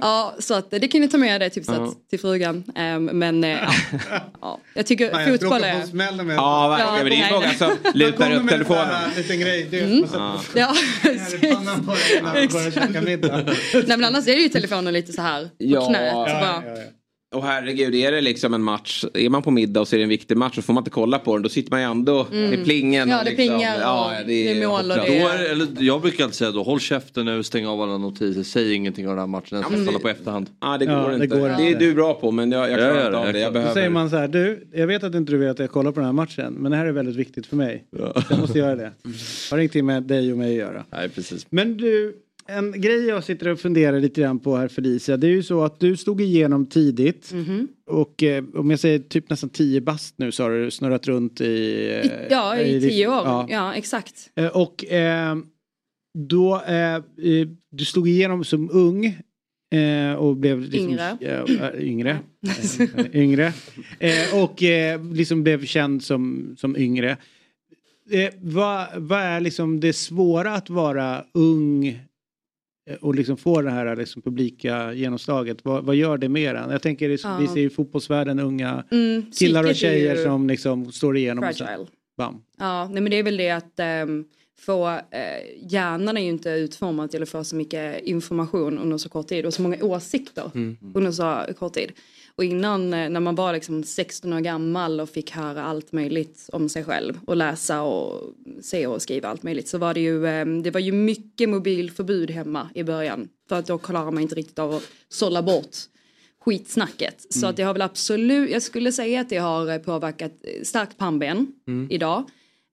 Ja, så att det kan ni ta med det tipset Ja. till frugan. Ehm, men eh, ja, ja, jag tycker jag fotboll är... smällen med Ja, verkligen. Ja, men det är nej, många nej. som Man lutar kommer upp med en telefonen. sån här liten grej. Du, Mm. man Ja. Ja, man. Nej men annars är det ju telefonen lite så här på Ja. knät. Så Ja, bara, ja, ja. Och herregud, är det liksom en match, är man på middag och så är det en viktig match så får man inte kolla på den. Då sitter man ju ändå Mm. med plingen. Ja, det liksom, plingar ja, det är mål och det Då är, eller, jag brukar alltid säga då, håll käften nu, stäng av alla notiser, säg ingenting om den här matchen, jag ska kolla det- på efterhand. Ja, det går, Ja, det inte. går Det inte. är du bra på men jag, jag klarar inte det, av det. Jag jag Då behöver... säger man så här, du, jag vet att inte du vill att jag kollar på den här matchen, men det här är väldigt viktigt för mig. Jag måste göra det. Har ingenting med dig och mig att göra. Nej, precis. Men du, en grej jag sitter och funderar lite grann på här Felicia, det är ju så att du slog igenom tidigt. Mhm. Och eh, om jag säger typ nästan 10 bast nu så har du snurrat runt i... eh, Ja, i ditt- tio år. ja. Ja, exakt. Eh, Och eh, då, eh, eh, du slog igenom som ung. Eh, och blev liksom, Yngre. Äh, yngre. Eh, yngre. Eh, och eh, liksom blev känd som, som yngre. Eh, vad, vad är liksom det svåra att vara ung eh, och liksom få det här liksom publika genomslaget? Vad, vad gör det med en? Jag tänker, Ja. vi ser i fotbollsvärlden unga Mm, killar och tjejer ju som liksom står igenom. och så-. Bam. Ja, nej men det är väl det att um, få, eh, hjärnan är ju inte utformad till att få så mycket information under så kort tid och så många åsikter Mm. under så kort tid. Och innan eh, när man var liksom 16 år gammal och fick höra allt möjligt om sig själv och läsa och se och skriva allt möjligt så var det ju, eh, det var ju mycket mobilförbud hemma i början. För att då klarar man inte riktigt av att sålla bort skitsnacket. Så Mm. att det har väl absolut, jag skulle säga att det har eh, påverkat starkt pannben Mm. idag.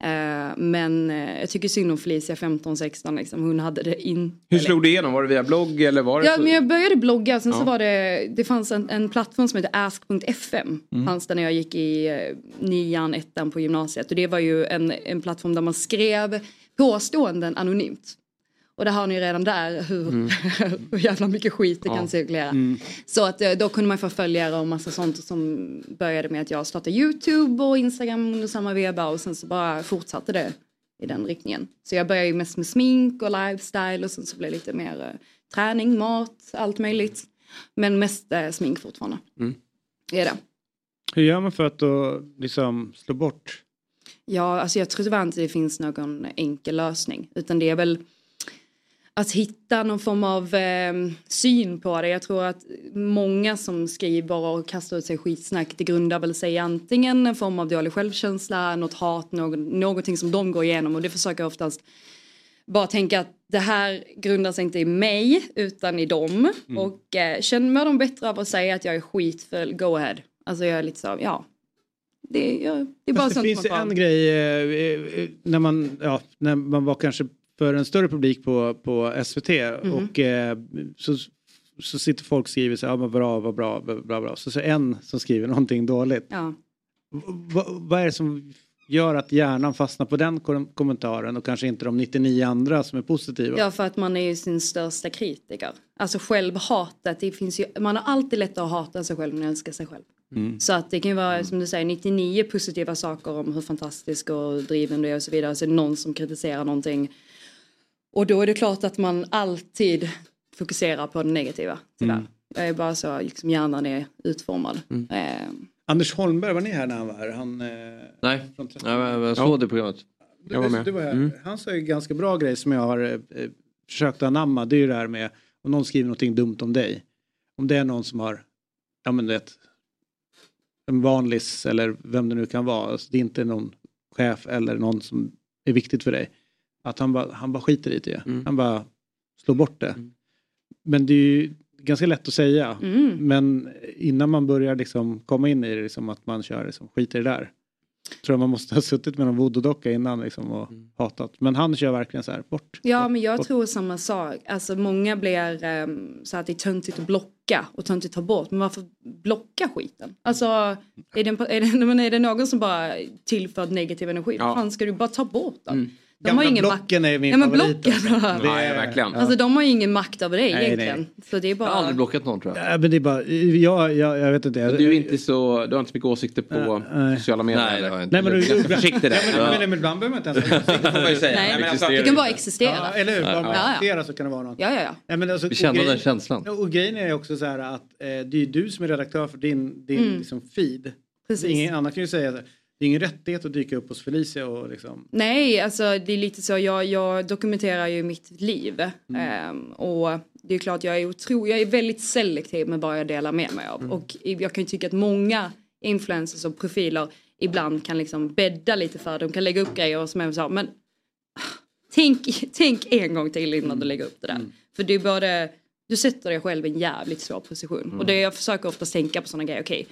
Eh, men eh, jag tycker synd om Felicia 15-16 liksom. Hon hade det inte Hur slog du igenom? Var det via blogg eller var det Ja så- men jag började blogga sen så Ja. var det, det fanns en, en plattform som heter ask.fm. Mm. Fanns det när jag gick i eh, nian, ettan på gymnasiet. Och det var ju en, en plattform där man skrev påståenden anonymt. Och där har ni redan där hur, Mm. hur jävla mycket skit det Ja. kan cirkulera. Mm. Så att eh, då kunde man få följare och massa sånt som började med att jag startade YouTube och Instagram under samma veva och sen så bara fortsatte det i den riktningen. Så jag började ju mest med smink och lifestyle och sen så blev det lite mer eh, träning, mat, allt möjligt. Men mest eh, smink fortfarande. Mm. Det är det. Hur gör man för att då liksom slå bort? Ja, alltså jag tror tyvärr inte det finns någon enkel lösning. Utan det är väl att hitta någon form av eh, syn på det. Jag tror att många som skriver och kastar ut sig skitsnack det grundar väl sig antingen en form av dålig självkänsla, något hat, någon, någonting som de går igenom och det försöker jag oftast bara tänka att det här grundar sig inte i mig utan i dem. Mm. Och eh, känner de bättre av att säga att jag är skitfull, go ahead. Alltså jag är lite så, ja. Det, ja, det är bara Fast det sånt finns en grej eh, när man, ja, när man var kanske för en större publik på, på SVT Mhm. och eh, så, så sitter folk och skriver så här, ja men bra, vad bra, bla, bla. Så, så en som skriver någonting dåligt. Ja. V- vad- är det som gör att hjärnan fastnar på den kom- kommentaren och kanske inte de 99 andra som är positiva? Ja, för att man är ju sin största kritiker. Alltså självhatet, det finns ju, man har alltid lättare att hata sig själv än att älska sig själv. Mm. Så att det kan ju vara som du säger 99 positiva saker om hur fantastisk och driven du är och så vidare. Så är det någon som kritiserar någonting. Och då är det klart att man alltid fokuserar på det negativa. Tyvärr. Mm. Jag är bara så, liksom hjärnan är utformad. Eh, Anders Holmberg, var ni här när han var här? Han, eh, Nej, från Nej, men jag såg det programmet. Du, du var här. Han sa ju ganska bra grej som jag har eh, eh, försökt anamma. Det är ju det här med om någon skriver någonting dumt om dig. Om det är någon som har, ja men du vet, en vanlis eller vem det nu kan vara. Alltså, det är inte någon chef eller någon som är viktigt för dig. Att han bara, han bara skiter i det. Han bara slår bort det. Men det är ju ganska lätt att säga. Mm. Men innan man börjar liksom komma in i det, liksom att man kör liksom, skit i det där. Tror jag man måste ha suttit med någon voodoo-docka innan liksom, och hatat. Men han kör verkligen så här, bort. Ja, men jag bort. tror samma sak. Alltså många blir um, så att det är töntigt att blocka och töntigt att ta bort. Men varför blocka skiten? Alltså, är det, en, är det, men är det någon som bara tillför negativ energi? Ja. Vad fan ska du bara ta bort den? Mm. De Gamla har ingen blocken är min ja, men favorit. blocken. alltså. Ja, Det är- verkligen. Alltså de har ju ingen makt över dig Nej, egentligen. nej. Så det är bara... Jag har aldrig blockat någon tror jag. Ja, men det är bara, jag, jag, jag vet inte. Men Du är inte så, du har inte så mycket åsikter på Nej. sociala medier Nej, det eller? har jag inte. Nej men Du du är ganska försiktig där. Ja, men, men, men ibland behöver man inte ens ha åsikter, får man ju säga. Nej, men alltså, du kan bara existera. Ja, eller hur? Bara man Ja, ja. existerar så kan det vara något. Ja, ja, ja. Nej, men alltså, Vi känner och den känslan. Och grejen är också så här att eh, det är ju du som är redaktör för din, din Mm. liksom, feed. Precis. Ingen annan kan ju säga så det är ingen rättighet att dyka upp hos Felicia och liksom. Nej, alltså det är lite så. Jag, jag dokumenterar ju mitt liv. Mm. Ehm, och det är klart jag är otro, jag är väldigt selektiv med vad jag delar med mig av. Och jag kan ju tycka att många influencers och profiler ibland kan liksom bädda lite för det. De kan lägga upp grejer som är så, men tänk, tänk en gång till innan du lägger upp det där. För det är både, du sätter dig själv i en jävligt svår position. Och det jag försöker ofta tänka på sådana grejer, okej.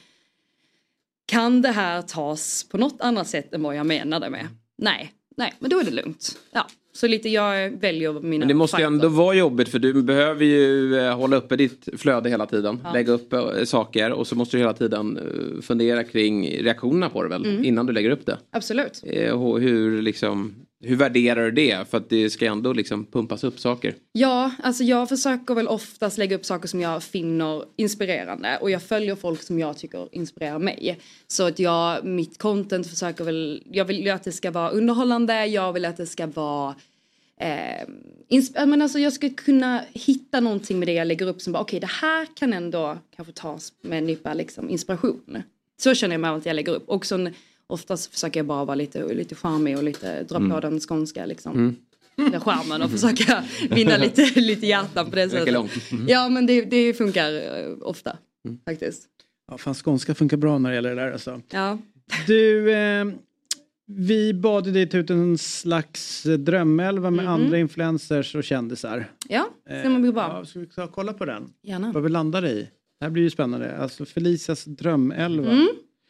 Kan det här tas på något annat sätt än vad jag menade med? Nej, nej, men då är det lugnt. Ja, så lite jag väljer mina Men det måste ju ändå vara jobbigt för du behöver ju eh, hålla uppe ditt flöde hela tiden. Ja. Lägga upp eh, saker och så måste du hela tiden eh, fundera kring reaktionerna på det väl. Mm. Innan du lägger upp det. Absolut. Hur, liksom, hur värderar du det? För att det ska ändå liksom pumpas upp saker. Ja, alltså jag försöker väl oftast lägga upp saker som jag finner inspirerande och jag följer folk som jag tycker inspirerar mig. Så att jag, mitt content försöker väl, jag vill ju att det ska vara underhållande, jag vill att det ska vara Eh, insp- men alltså jag ska kunna hitta någonting med det jag lägger upp som bara okej det här kan ändå kanske tas med en nypa liksom, inspiration. Så känner jag med allt jag lägger upp. Och sen oftast försöker jag bara vara lite, lite charmig och lite dra på Mm. den skånska liksom Mm. den skärmen och försöka vinna lite, lite hjärtan på det sättet. långt. Mm. Ja men det, det funkar eh, ofta faktiskt. Ja, fan, skånska funkar bra när det gäller det där alltså. Ja. Du, eh, vi bad dig ta ut en slags drömelva med Mhm. andra influencers och kändisar. Ja, Eh, det blir bra. Ja, ska vi ta och kolla på den? Gärna. Vad vi landar i? Det här blir ju spännande. Alltså Felicias drömelva. Mm.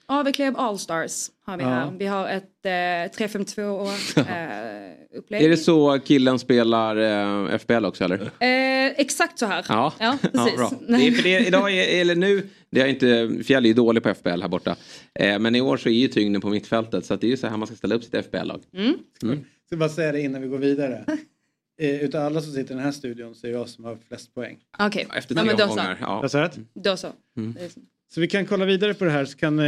AV-klubb Allstars har vi Ja. här. Vi har ett eh, 352 år eh, upplägg. Är det så killen spelar eh, FBL också eller? Eh, exakt så här. Ja, ja precis. bra. Det är för det, idag är, eller nu, det är inte, Fjäll är ju dålig på FBL här borta. Eh, men i år så är ju tyngden på mittfältet så att det är ju så här man ska ställa upp sitt FBL-lag. Mm. Mm. Ska bara säga det innan vi går vidare. Eh, utav alla som sitter i den här studion så är jag som har flest poäng. Okej, Efter ja, tre men då så. omgångar. Ja. Då så. Mm. Så. Vi kan kolla vidare på det här så kan eh,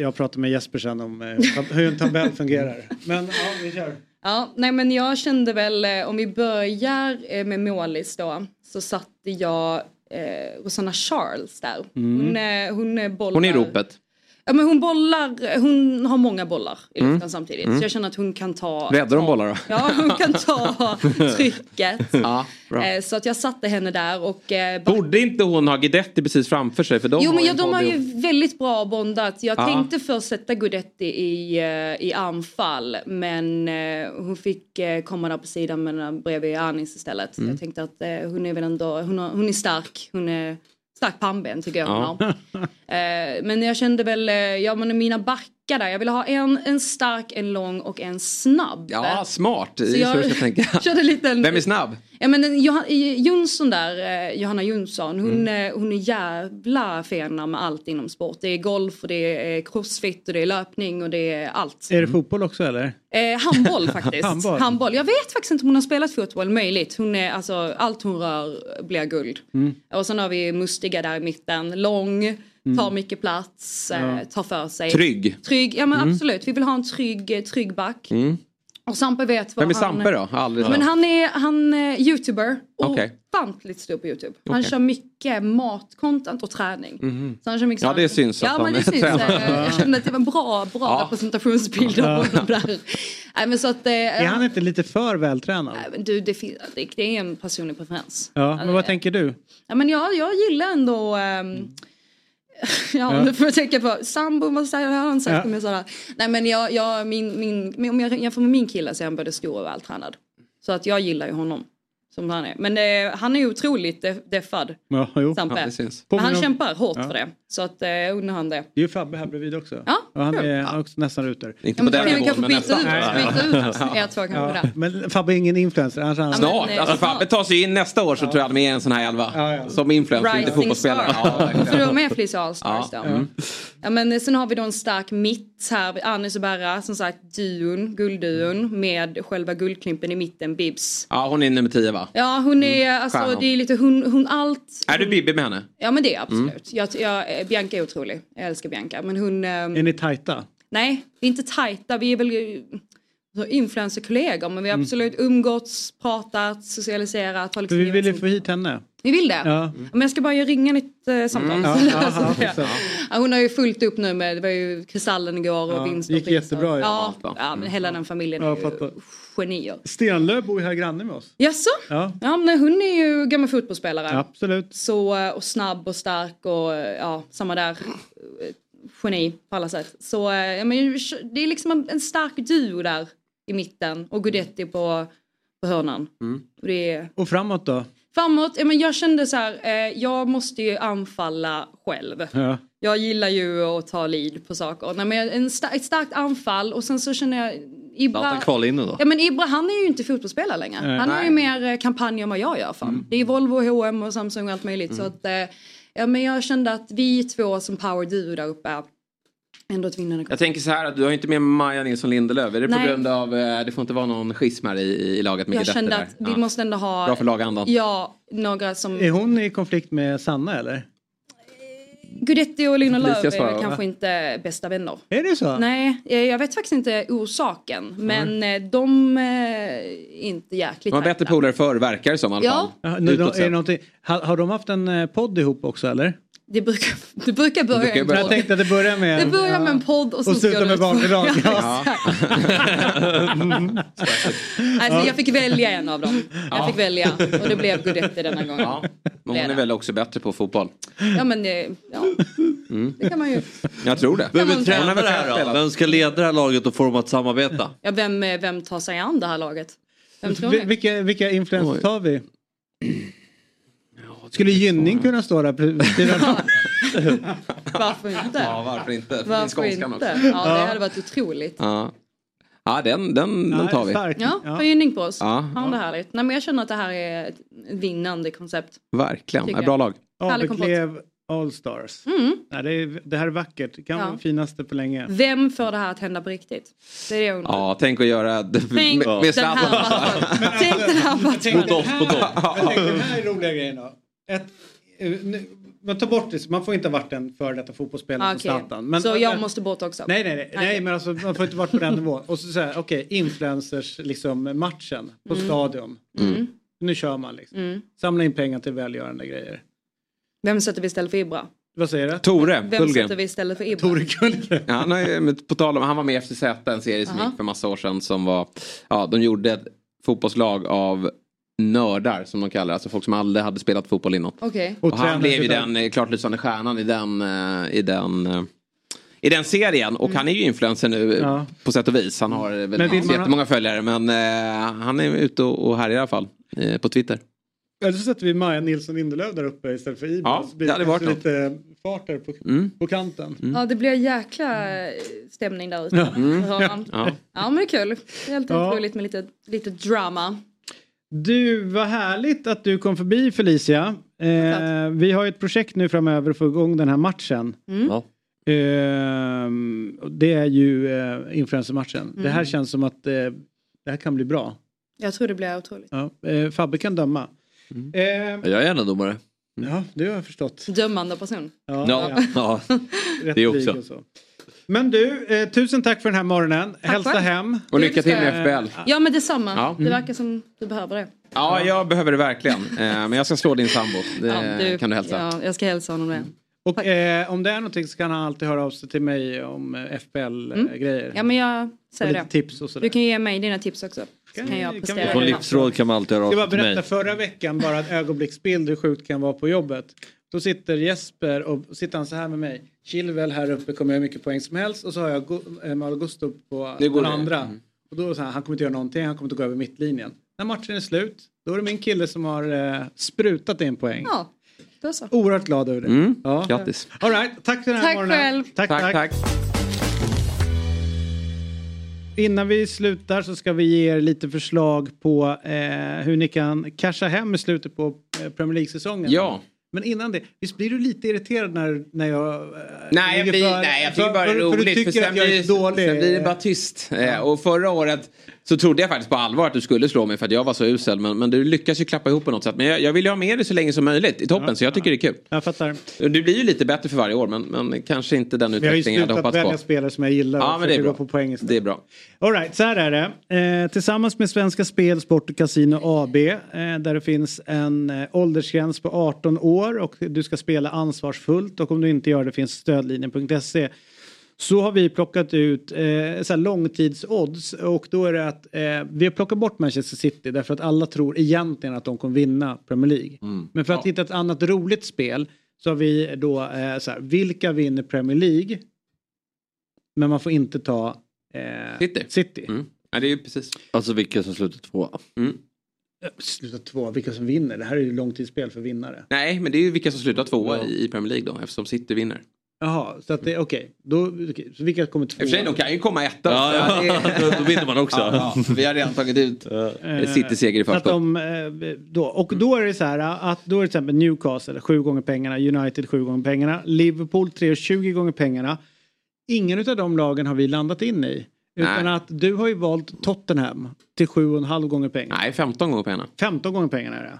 jag prata med Jesper sen om eh, hur en tabell fungerar. Men ja, vi kör. Ja, nej men jag kände väl, eh, om vi börjar eh, med målis då, så satte jag eh, Rosanna Charles där. Mm. Hon, eh, hon eh, bollar... Hon är i ropet. Ja men hon bollar, hon har många bollar i luften Mm. samtidigt. Mm. Så jag känner att hon kan ta... Räddar de bollar då? Ja, hon kan ta trycket. Ja, bra. Eh, Så att jag satte henne där och... eh, ba- Borde inte hon ha Guidetti precis framför sig? För de jo har men ju ja, de har ju väldigt bra bondat. Jag Ja. tänkte först sätta Guidetti i, eh, i anfall men eh, hon fick eh, komma där på sidan men bredvid Anis istället. Mm. Jag tänkte att hon är väl ändå, hon, har, hon är stark. Hon är stark pannben tycker jag hon Ja. har. Eh, men jag kände väl, eh, ja men mina backar där, jag ville ha en, en stark, en lång och en snabb. Ja, smart. Så jag ska tänka. körde lite en- Vem är snabb? Ja men Johan, Jonsson där, eh, Johanna Jonsson, hon, Mm. eh, hon är jävla fena med allt inom sport. Det är golf och det är crossfit och det är löpning och det är allt. Är det fotboll också eller? Eh, handboll faktiskt. Handboll. Jag vet faktiskt inte om hon har spelat fotboll, möjligt. Hon är, alltså, allt hon rör blir guld. Mm. Och sen har vi Mustiga där i mitten, lång, tar mycket plats, eh, Ja. tar för sig. Trygg. Trygg, ja men Mm. absolut. Vi vill ha en trygg, eh, trygg back. Mm. Och Sampe vet vad Vem är han... Sampe då? Aldrig Men han är, han är youtuber och Okej. ofantligt stor på youtube. Han Okej. kör mycket matcontent och träning. Mhm. Så han kör mycket Ja, det syns att Ja han men det är syns. tränare. Eh, Jag kände att det var en bra, bra Ja. representationsbild av honom där. Nej, men så att, eh, Är han inte lite för vältränad? Nej, men du, det, det, är en personlig preferens. Ja, men vad tänker du? Ja, men jag, jag gillar ändå... ehm, ja, Ja. nu får jag tänka på sambo, vad säger han? Sagt Ja. med sådär. Nej men jag, jag, min, min, min, om jag jämför med min kille så är han både stor och vältränad. Så att jag gillar ju honom. Som han är. Men eh, han är ju otroligt def- deffad. Ja, jo. Sampe. Ja, det. Men han om- kämpar hårt Ja. för det. Så att eh, undrar han det. Det är ju Fabbe här bredvid också. Ja, Och han är han är också nästan ruter. Inte Ja, men då kan vi kanske byta ut, byta ut er två kanske där. men Fabbe är ingen influencer. Annars han... Snart. eh, alltså. Fabbe tar sig in nästa år så tror jag han är med i en sån här elva. Som influencer, inte Rising fotbollsspelare. star. Ja. För du var med Felicia Allstars Ja. då. Mm. Ja men eh, sen har vi då en stark mitt här, Anis och Berra, som sagt duon, guldduon med själva guldklimpen i mitten, Bibs. ja, hon är nummer 10 va? Ja hon är, alltså Stjärnan. det är lite hon, hon allt. Är du Bibi med henne? Ja men det är absolut. Mm. Jag, jag, eh, Bianca är otrolig, jag älskar Bianca. Men hon, ehm, Är ni tajta? nej vi är inte tajta, vi är väl eh, influencerkollegor men vi har Mm. absolut umgåtts, pratat, socialiserat. liksom vi vill ju få hit henne. Ni vill det? Ja. Men jag ska bara ringa nytt eh, samtal. Mm. Ja, Så ja, ja, det. Ja, hon har ju fullt upp nu med, det var ju Kristallen igår och Ja, vinst gick och pris. jättebra ju. Ja, ja, men hela den familjen Ja, är ju fattar. genier. Stenlöf bor ju här granne med oss. Jaså? Ja, Ja, men hon är ju gammal fotbollsspelare. absolut. Så, eh, och snabb och stark och eh, ja, samma där. eh, Geni på alla sätt. Så ja, men, det är liksom en, en stark duo där i mitten och Guidetti på, på hörnan. Och det är, Och framåt då? framåt, ja, men jag kände så här, eh, jag måste ju anfalla själv. Ja. Jag gillar ju att ta lead på saker. Nej, men en sta- ett starkt anfall och sen så känner jag Ibra... Zlatan kvalinne då? Ja men Ibra han är ju inte fotbollsspelare längre. Nej. Han har ju mer eh, kampanj än vad jag gör fan. Det är Volvo, H&M och Samsung och allt möjligt. Så att, eh, ja, men jag kände att vi två som power duo där uppe ändå ett vinnande Jag tänker så här att du har inte med Maja Nilsson Lindelöf. Är det på Nej. grund av, eh, det får inte vara någon schism här i, i laget med Jag kände att vi Ja. måste ändå ha... Bra för lagandan. Ja, några som... Är hon i konflikt med Sanna eller? Guidetti och Lina Lööf Felicia är svarar, väl kanske va? inte bästa vänner. Är det så? Nej, eh, jag vet faktiskt inte orsaken. Men eh, de är inte jäkligt De var bättre polare förr verkar det som i alla Ja. fall. Ja, nu, är det har, har de haft en podd ihop också eller? Det brukar, det brukar börja brukar en börja- podd. Jag tänkte att det börjar med- Det börjar ja. med en podd och, Och slutar det- med barnbidrag, ja. Alltså jag fick välja en av dem. Jag fick välja och det blev Guidetti denna gången. Ja. Men hon är väl också bättre på fotboll? Ja men det, ja, Mm. det kan man ju. Jag tror det. Vem är tränare här då? Vem ska leda det här laget och få dem att samarbeta? Ja, vem, eh, vem tar sig an det här laget? Vem tror ni? Vilka, vilka influencers tar vi? Skulle Gynning kunna stå där? Varför inte? Ja, varför inte? För Varför inte? också. Ja, det hade varit otroligt. Ja, ja den, den, den tar vi. Ja, får gynning på oss. Ja. Ja. det härligt. Nej men jag känner att det här är ett vinnande koncept. Verkligen. Ja, bra lag. Aveklev Allstars. Mm. Nej, det, är, det här är vackert. Det kan Ja. vara det finaste på länge. Vem får det här att hända på riktigt? Det är det jag undrar. Ja, tänk att göra det Tänk med, Zlatan. Tänk den här matchen. På doff, på doff. Den här är roliga grejen då. Ett, eh, nu- man tar bort det, man får inte ha varit en före detta fotbollsspelare Ah, som okej. Zlatan. Men, Så jag måste bort också? Nej, nej, nej, nej Okej. men alltså, man får inte varit på den nivån. Och så säger okej, influencers, liksom matchen på Mm. stadion. Mm. Nu kör man liksom. Mm. Samla in pengar till välgörande grejer. Vem sätter vi istället för Ibra? Vad säger du? Tore Vem Kullgren. sätter vi istället för Ibra? Tore Kullgren. Ja, nej, men på tal om, han var med i FCZ, en serie som Aha. gick för massa år sedan som var, ja de gjorde ett fotbollslag av nördar som de kallar alltså folk som aldrig hade spelat fotboll innan. Okej. Och, Och han blev ju den eh, klart lysande stjärnan i den, eh, i den eh, i den serien och han är ju influencer nu Ja. på sätt och vis. Han har väl Men inte ha- jättemånga följare men han är ute och, och här i alla fall på Twitter. Eller så sätter vi Maja Nilsson Lindelöf där uppe istället för Ibra. Ja, det hade varit kanske lite fart där på, Mm. på kanten. Ja det blir jäkla eh, stämning där ute. Ja. Mm. Ja. Ja men det är kul. Det är alltid Ja. roligt med lite, lite drama. Du, vad härligt att du kom förbi Felicia. Eh, vi har ju ett projekt nu framöver att få igång den här matchen. Mm. Ja. Eh, det är ju eh, influencermatchen. Det här Mm. känns som att eh, det här kan bli bra. Jag tror det blir otroligt. Ja, eh, Fabbe kan döma. Eh, Jag är gärna domare. ja, det har jag förstått. Dömande person. Ja, Ja, ja. rätt det också. Men du, eh, tusen tack för den här morgonen. Hälsa själv. hem. Och lycka till med jag. FBL. Ja men detsamma. Ja. Det verkar som du behöver det. Ja, jag behöver det verkligen. Eh, men jag ska slå din sambo. Det Ja, kan du hälsa. Ja, jag ska hälsa honom det. Och eh, om det är någonting så kan han alltid höra av sig till mig om eh, Mm. FBL-grejer. Ja men jag säger det. tips och sådär. Du kan ge mig dina tips också. Så Kan jag kan vi det. livsråd kan man alltid höra Jag av bara sig till mig. berätta förra veckan bara ett ögonblicksbild hur sjukt kan vara på jobbet. Då sitter Jesper och sitter han så här med mig. Chilwell här uppe kommer göra mycket poäng som helst och så har jag Gu- eh, Malo Gusto på den andra. Mm. Och då så här, han kommer inte göra någonting, han kommer inte gå över mittlinjen. När matchen är slut, då är det min kille som har eh, sprutat in poäng. Ja, då så. Oerhört glad över det. Mm. Ja. Grattis. All right, tack för den här Tack morgonen. själv. Tack, tack. Tack, tack. Innan vi slutar så ska vi ge er lite förslag på eh, hur ni kan casha hem i slutet på eh, Premier League-säsongen. Ja. Men innan det, visst blir du lite irriterad när, när jag... eh, Nej, jag, blir, för- nej, jag tycker för- bara det är för- för roligt. du tycker sen, att jag blir, dålig. sen blir det bara tyst. Eh, och förra året så trodde jag faktiskt på allvar att du skulle slå mig för att jag var så usel. Men, men du lyckas ju klappa ihop på något sätt. Men jag, jag vill ju ha med dig så länge som möjligt i toppen så jag tycker det är kul. Jag fattar. Det blir ju lite bättre för varje år men, men kanske inte den Vi har ju utveckling jag hade slutat hoppats välja på. spelare som jag gillar Ja och men det är bra. gå på poäng istället. Det är bra. All right, så här är det. Eh, tillsammans med Svenska Spel, Sport och Casino AB eh, där det finns en eh, åldersgräns på 18 år och du ska spela ansvarsfullt och om du inte gör det finns stödlinjen.se. Så har vi plockat ut eh, så här långtidsodds och då är det att eh, vi har plockat bort Manchester City därför att alla tror egentligen att de kommer vinna Premier League. Men för att hitta ett annat roligt spel så har vi då eh, så här, vilka vinner Premier League? Men man får inte ta eh, City. City. Ja, det är ju precis. Alltså vilka som slutar tvåa. Mm. Sluta två, vilka som vinner? Det här är ju långtidsspel för vinnare. Nej men det är ju vilka som slutar tvåa i i Premier League då eftersom City vinner. Jaha, så att det, okej. Då, okej, så vilka kommer I tvåa? och för sig de kan ju komma etta. Ja, ja. Då vinner man också. Ja, ja. Vi har redan tagit ut Eh, City-seger i förskott. de, eh, då, Och då är det så här att då är det till exempel Newcastle sju gånger pengarna, United sju gånger pengarna, Liverpool 3,20 gånger pengarna. Ingen av de lagen har vi landat in i. Utan Nej. att du har ju valt Tottenham till 7,5 gånger pengarna. Nej, 15 gånger pengarna. 15 gånger pengarna är det.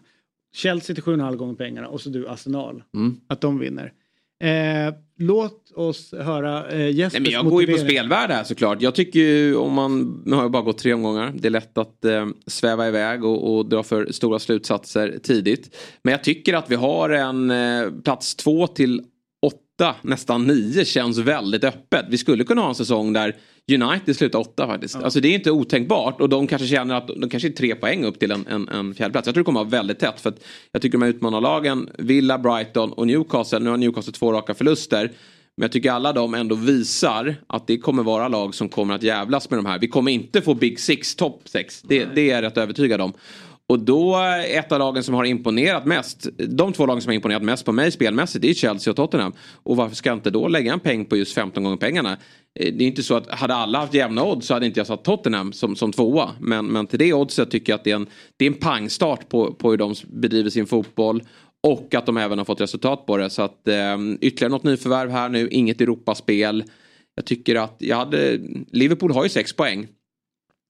Chelsea till 7,5 gånger pengarna och så du Arsenal. Mm. Att de vinner. Eh, låt oss höra eh, Jespers Nej, men jag går ju på motivering. spelvärde här såklart. Jag tycker ju om man, nu har jag bara gått tre omgångar. Det är lätt att eh, sväva iväg och, och dra för stora slutsatser tidigt. Men jag tycker att vi har en eh, plats två till åtta, nästan nio känns väldigt öppet. Vi skulle kunna ha en säsong där United slutar åtta faktiskt. Alltså det är inte otänkbart och de kanske känner att de kanske är tre poäng upp till en, en, en fjärdeplats. Jag tror det kommer att vara väldigt tätt för att jag tycker de här utmanarlagen, Villa, Brighton och Newcastle, nu har Newcastle två raka förluster. Men jag tycker alla de ändå visar att det kommer vara lag som kommer att jävlas med de här. Vi kommer inte få Big Six, topp sex. Det, det är jag rätt övertygad om. Och då ett av lagen som har imponerat mest, de två lagen som har imponerat mest på mig spelmässigt, det är Chelsea och Tottenham. Och varför ska jag inte då lägga en peng på just 15 gånger pengarna? Eh, det är inte så att hade alla haft jämna odds så hade inte jag satt Tottenham som, som tvåa. Men, men till det oddset tycker jag att det är en, det är en pangstart på, på hur de bedriver sin fotboll. Och att de även har fått resultat på det. Så att eh, ytterligare något nyförvärv här nu, inget Europaspel. Jag tycker att jag hade, Liverpool har ju sex poäng.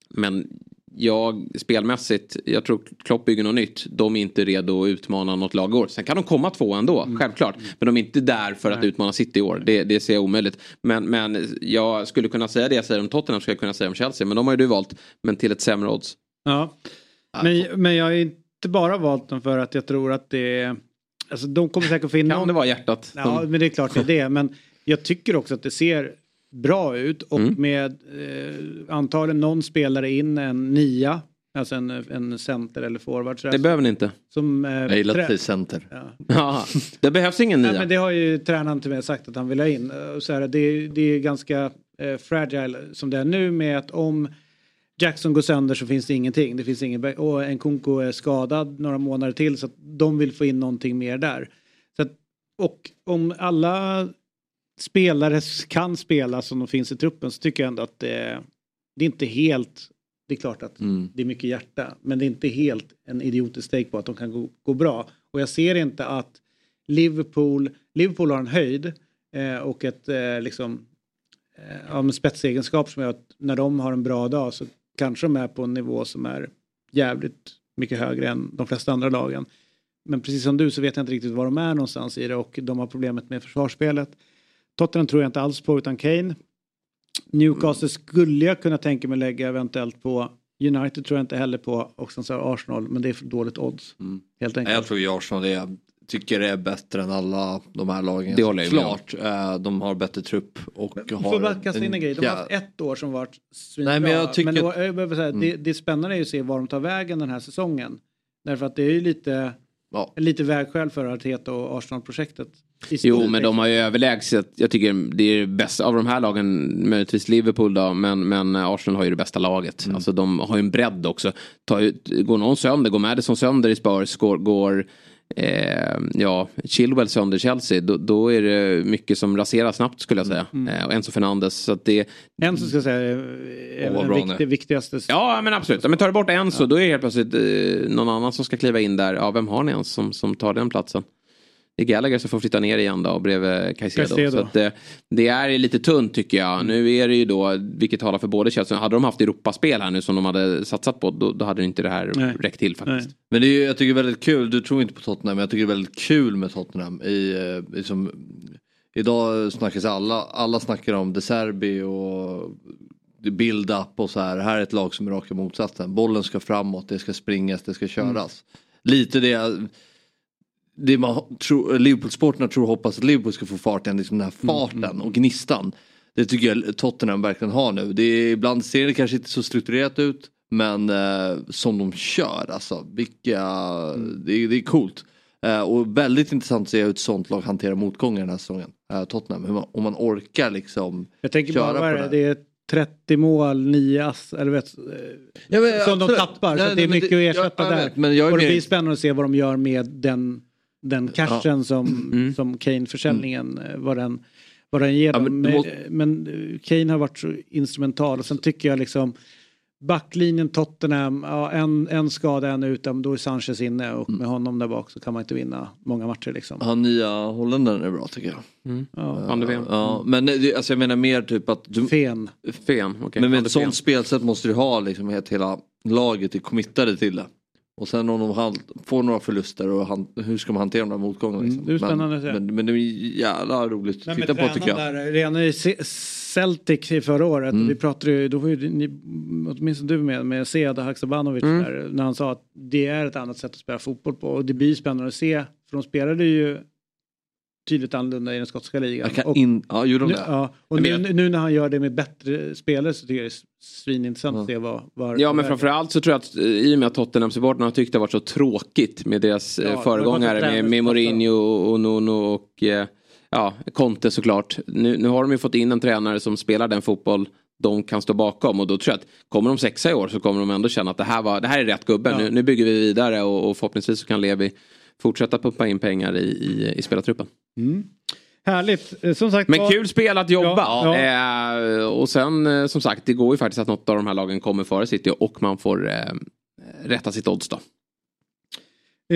Men jag spelmässigt, jag tror Klopp bygger något nytt. De är inte redo att utmana något lag i år. Sen kan de komma två ändå, självklart. Men de är inte där för att utmana City i år. Det, det ser jag omöjligt. Men, men jag skulle kunna säga det jag säger om Tottenham, skulle jag kunna säga om Chelsea. Men de har ju du valt, men till ett sämre odds. Ja. Men, men jag har inte bara valt dem för att jag tror att det är... Alltså de kommer säkert få in Kan det vara hjärtat? Ja, men det är klart det är det. Men jag tycker också att det ser bra ut och Mm. med eh, antagligen någon spelare in en nia. Alltså en, en center eller forward. Det behöver ni inte. Som, eh, Jag gillar att säga center. Ja. Ja, det behövs ingen Nej, nia. men det har ju tränaren till mig sagt att han vill ha in. Eh, Så här, det, det är ganska eh, fragile som det är nu med att om Jackson går sönder så finns det ingenting. Det finns ingen, och en Kunko är skadad några månader till så att de vill få in någonting mer där. Så att, och om alla spelare kan spela som de finns i truppen så tycker jag ändå att det, det är inte helt det är klart att Mm. det är mycket hjärta men det är inte helt en idiotisk take på att de kan gå, gå bra. Och jag ser inte att Liverpool, Liverpool har en höjd eh, och ett eh, liksom eh, spetsegenskap som gör att när de har en bra dag så kanske de är på en nivå som är jävligt mycket högre än de flesta andra lagen. Men precis som du så vet jag inte riktigt var de är någonstans i det och de har problemet med försvarsspelet. Tottenham tror jag inte alls på utan Kane. Newcastle skulle jag kunna tänka mig lägga eventuellt på. United tror jag inte heller på och sen så Arsenal men det är för dåligt odds. Helt Nej, enkelt. Jag tror ju Arsenal är, tycker det är bättre än alla de här lagen. Det håller jag med. Klart, eh, de har bättre trupp och har... Får bara kasta in en grej. De har Ja, haft ett år som varit svinbra. Nej, men jag tycker- då, jag behöver säga, Mm. det, det är spännande är ju att se var de tar vägen den här säsongen. Därför att det är ju lite, lite vägskäl för Arteta och Arsenal-projektet. Jo men de har ju överlägset. Jag tycker det är det bästa av de här lagen. Möjligtvis Liverpool då. Men, men Arsenal har ju det bästa laget. Mm. Alltså de har ju en bredd också. Ta ut, går någon sönder, går Madison sönder i Spurs. Går, går eh, ja, Chilwell sönder i Chelsea. Då, då är det mycket som raseras snabbt skulle jag säga. Mm. Eh, och Enzo Fernandes. Så att det, En som ska jag säga är Åh, vad den viktig, viktigaste. Ja men absolut. Men tar du bort Enzo då är det helt plötsligt eh, någon annan som ska kliva in där. Ja vem har ni ens som, som tar den platsen? Det är Gallagher som får flytta ner igen då bredvid Caicedo. Caicedo. Så att, eh, det är lite tunt tycker jag. Nu är det ju då, vilket talar för både Chelsea, hade de haft Europaspel här nu som de hade satsat på då, då hade inte det här Nej. räckt till faktiskt. Men det är, ju- jag tycker det väldigt kul, du tror inte på Tottenham, men jag tycker det är väldigt kul med Tottenham. I, eh, liksom, idag snackas alla, alla snackar om De Serbi och build-up och så här. Här är ett lag som är raka motsatsen. Bollen ska framåt, det ska springas, det ska köras. Lite det, det man tror, Liverpool-sporterna tror och hoppas att Liverpool ska få fart igen, liksom den här farten och gnistan. Det tycker jag Tottenham verkligen har nu. Det är, ibland ser det kanske inte så strukturerat ut. Men eh, som de kör alltså. Vilka, det, är, det är coolt. Eh, och väldigt intressant att se hur ett sånt lag hanterar motgångar den här säsongen. Eh, Tottenham. Hur man, om man orkar liksom Jag tänker köra bara, på det? det. det är 30 mål, 9 ass, eller vet, Ja, men som de absolut. tappar. Nej, så att det är mycket det- att ersätta jag- jag där. vet, men jag är och det blir spännande att se vad de gör med den, den cashen Ja. som, Mm. som Kane-försäljningen, eh, vad, den, vad den ger Ja, dem. men måste- men eh, Kane har varit så instrumental och sen tycker jag liksom Backlinjen Tottenham, ja, en, en skada, en ute, men då är Sanchez inne och Mm. med honom där bak så kan man inte vinna många matcher liksom. Han nya holländaren är bra tycker jag. Ja. Van de Ven. Ja, men alltså jag menar mer typ att... Du, Fen. Fen, okej. Men med ett sånt spelsätt måste du ha liksom att hela laget är committade till det. Och sen om de får några förluster och han, hur ska man hantera de här motgångarna? Liksom? Mm, det är spännande att se. men, men, men det är jävla roligt att titta på tycker jag. Där, redan i Ce- Celtic i förra året, Mm. vi pratade ju, då var ju ni, åtminstone du med, med Sead Haksabanovic Mm. där, när han sa att det är ett annat sätt att spela fotboll på och det blir spännande att se, för de spelade ju tydligt annorlunda i den skotska ligan. Och in, ja, gjorde de det? ja, och nu, nu när han gör det med bättre spelare så tycker jag det är svinintressant att se vad... vad Ja men framförallt så tror jag att eh, i och med att Tottenham-supportrarna har tyckt det har varit så tråkigt med deras Ja, eh, har föregångare med, med Mourinho och Nuno och eh, ja, Conte såklart. Nu, nu har de ju fått in en tränare som spelar den fotboll de kan stå bakom och då tror jag att kommer de sexa i år så kommer de ändå känna att det här, var, det här är rätt gubbe. Ja. Nu, nu bygger vi vidare och, och förhoppningsvis så kan Levi fortsätta pumpa in pengar i, i, i spelartruppen. Mm. Härligt, Eh, som sagt Men kul spel att jobba. Ja, ja. Eh, och sen eh, som sagt det går ju faktiskt att något av de här lagen kommer före City och man får eh, rätta sitt odds då.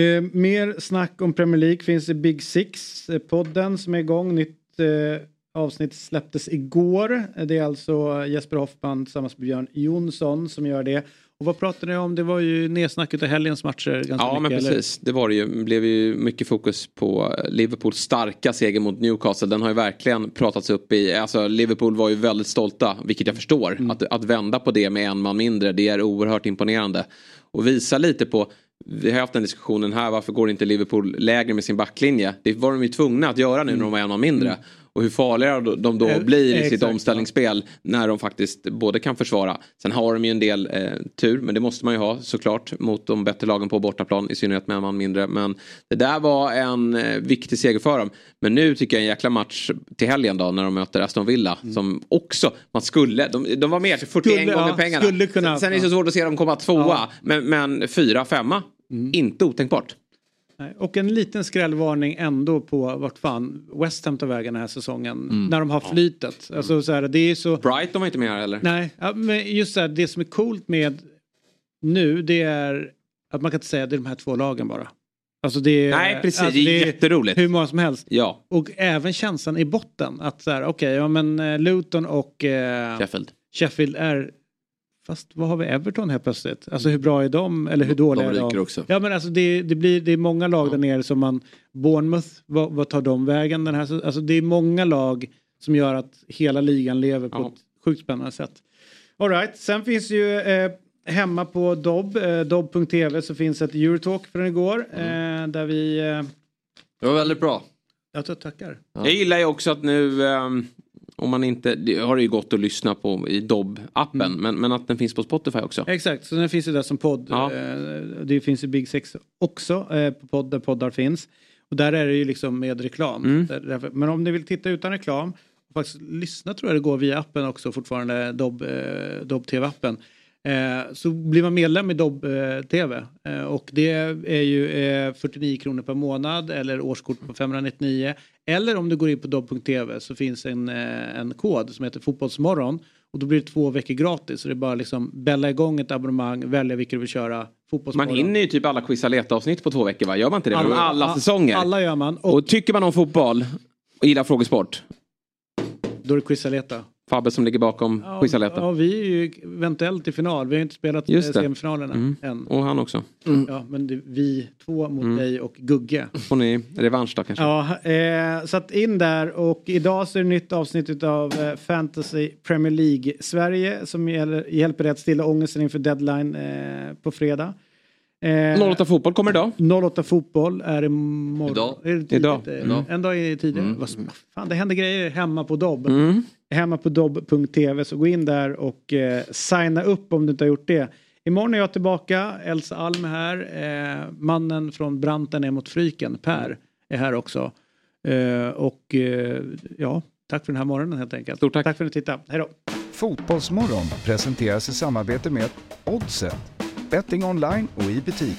Eh, mer snack om Premier League finns i Big Six, eh, som är igång. Nytt avsnitt släpptes igår. Det är alltså Jesper Hoffman tillsammans med Björn Jonsson som gör det. Och vad pratade ni om? Det var ju nedsnacket av helgens matcher ganska Ja men mycket. eller? precis, det var det ju. Det blev ju mycket fokus på Liverpools starka seger mot Newcastle. Den har ju verkligen pratats upp i, alltså Liverpool var ju väldigt stolta, vilket jag förstår. Mm. Att, att vända på det med en man mindre, det är oerhört imponerande. Och visa lite på, vi har haft den diskussionen här, varför går inte Liverpool lägre med sin backlinje? Det var de ju tvungna att göra nu när de var en man mindre. Och hur farliga de då Eh, blir i sitt omställningsspel när de faktiskt både kan försvara. Sen har de ju en del eh, tur, men det måste man ju ha såklart mot de bättre lagen på bortaplan, i synnerhet med en man mindre. Men det där var en eh, viktig seger för dem. Men nu tycker jag en jäkla match till helgen då när de möter Aston Villa som också, man skulle, de, de var med till 41 Skulle, gånger ja, pengarna. kunna- sen, sen är det så svårt att se dem komma tvåa, Ja. men, men fyra, femma, inte otänkbart. Och en liten skrällvarning ändå på vart fan West Ham tar vägen den här säsongen. Mm. När de har flytet. Alltså, så här, det är så... Brighton var inte med här heller. Nej, ja, men just så här, det som är coolt med nu det är att man kan inte säga att det är de här två lagen bara. Alltså det är, Nej, precis. alltså Det är jätteroligt. Hur många som helst. Ja. Och även känslan i botten att så här, okej, ja men eh, Luton och eh, Sheffield. Sheffield är Fast vad har vi Everton här plötsligt? Alltså hur bra är de? Eller hur dåliga de är de? också. Ja men alltså det, det, blir, det är många lag där nere som man... Bournemouth, vad, vad tar de vägen den här så- Alltså det är många lag som gör att hela ligan lever på Ja. ett sjukt spännande sätt. All right. sen finns ju eh, hemma på Dobb, eh, dobb.tv så finns ett Eurotalk från igår. Mm. Eh, där vi... Eh, Det var väldigt bra. jag tackar. Jag gillar ju också att nu, ehm, om man inte, det har det ju gått att lyssna på i Dobb-appen, Mm. men, men att den finns på Spotify också. Exakt, så den finns ju där som podd. Ja. Eh, Det finns i Big Six också, eh, på podd där poddar finns. Och där är det ju liksom med reklam. Mm. Men om ni vill titta utan reklam och faktiskt lyssna tror jag det går via appen också fortfarande, Dobb, eh, Dobb TV-appen. Eh, så blir man medlem i Dobb eh, TV eh, och det är ju eh, 49 kronor per månad eller årskort på 599. Eller om du går in på dobb.tv så finns en, en kod som heter Fotbollsmorgon Och då blir det två veckor gratis. Så det är bara liksom bälla igång ett abonnemang, välja vilka du vill köra. Man hinner ju typ alla Quiz avsnitt på två veckor va? Gör man inte det? Alla, alla ja, säsonger. Alla gör man. Och, Och, tycker man om fotboll och gillar frågesport. då är det Quizaleta. Fabbe som ligger bakom Ja, ja, vi är ju eventuellt i final. Vi har inte spelat Just det. semifinalerna Mm. än. Och han också. Ja, men det, vi två mot Mm. dig och Gugge. Får ni revansch då kanske? Ja, eh, så att in där och idag så är det nytt avsnitt av eh, Fantasy Premier League Sverige som gäller, hjälper dig att stilla ångesten inför deadline eh, på fredag. Eh, 08 fotboll kommer idag. 08 fotboll är imorgon. Idag. Är det tidigt? Idag. Idag. En dag är tidigare. Mm. Fan, det händer grejer hemma på Dobb. Mm. Hemma på dobb.tv så gå in där och eh, signa upp om du inte har gjort det. Imorgon är jag tillbaka, Elsa Alm är här, eh, mannen från Branten är mot Fryken, Per, är här också. Eh, och eh, ja, tack för den här morgonen helt enkelt. Stort tack. Tack för att ni tittade, hej då. Fotbollsmorgon presenteras i samarbete med Oddset. Betting online och i butik.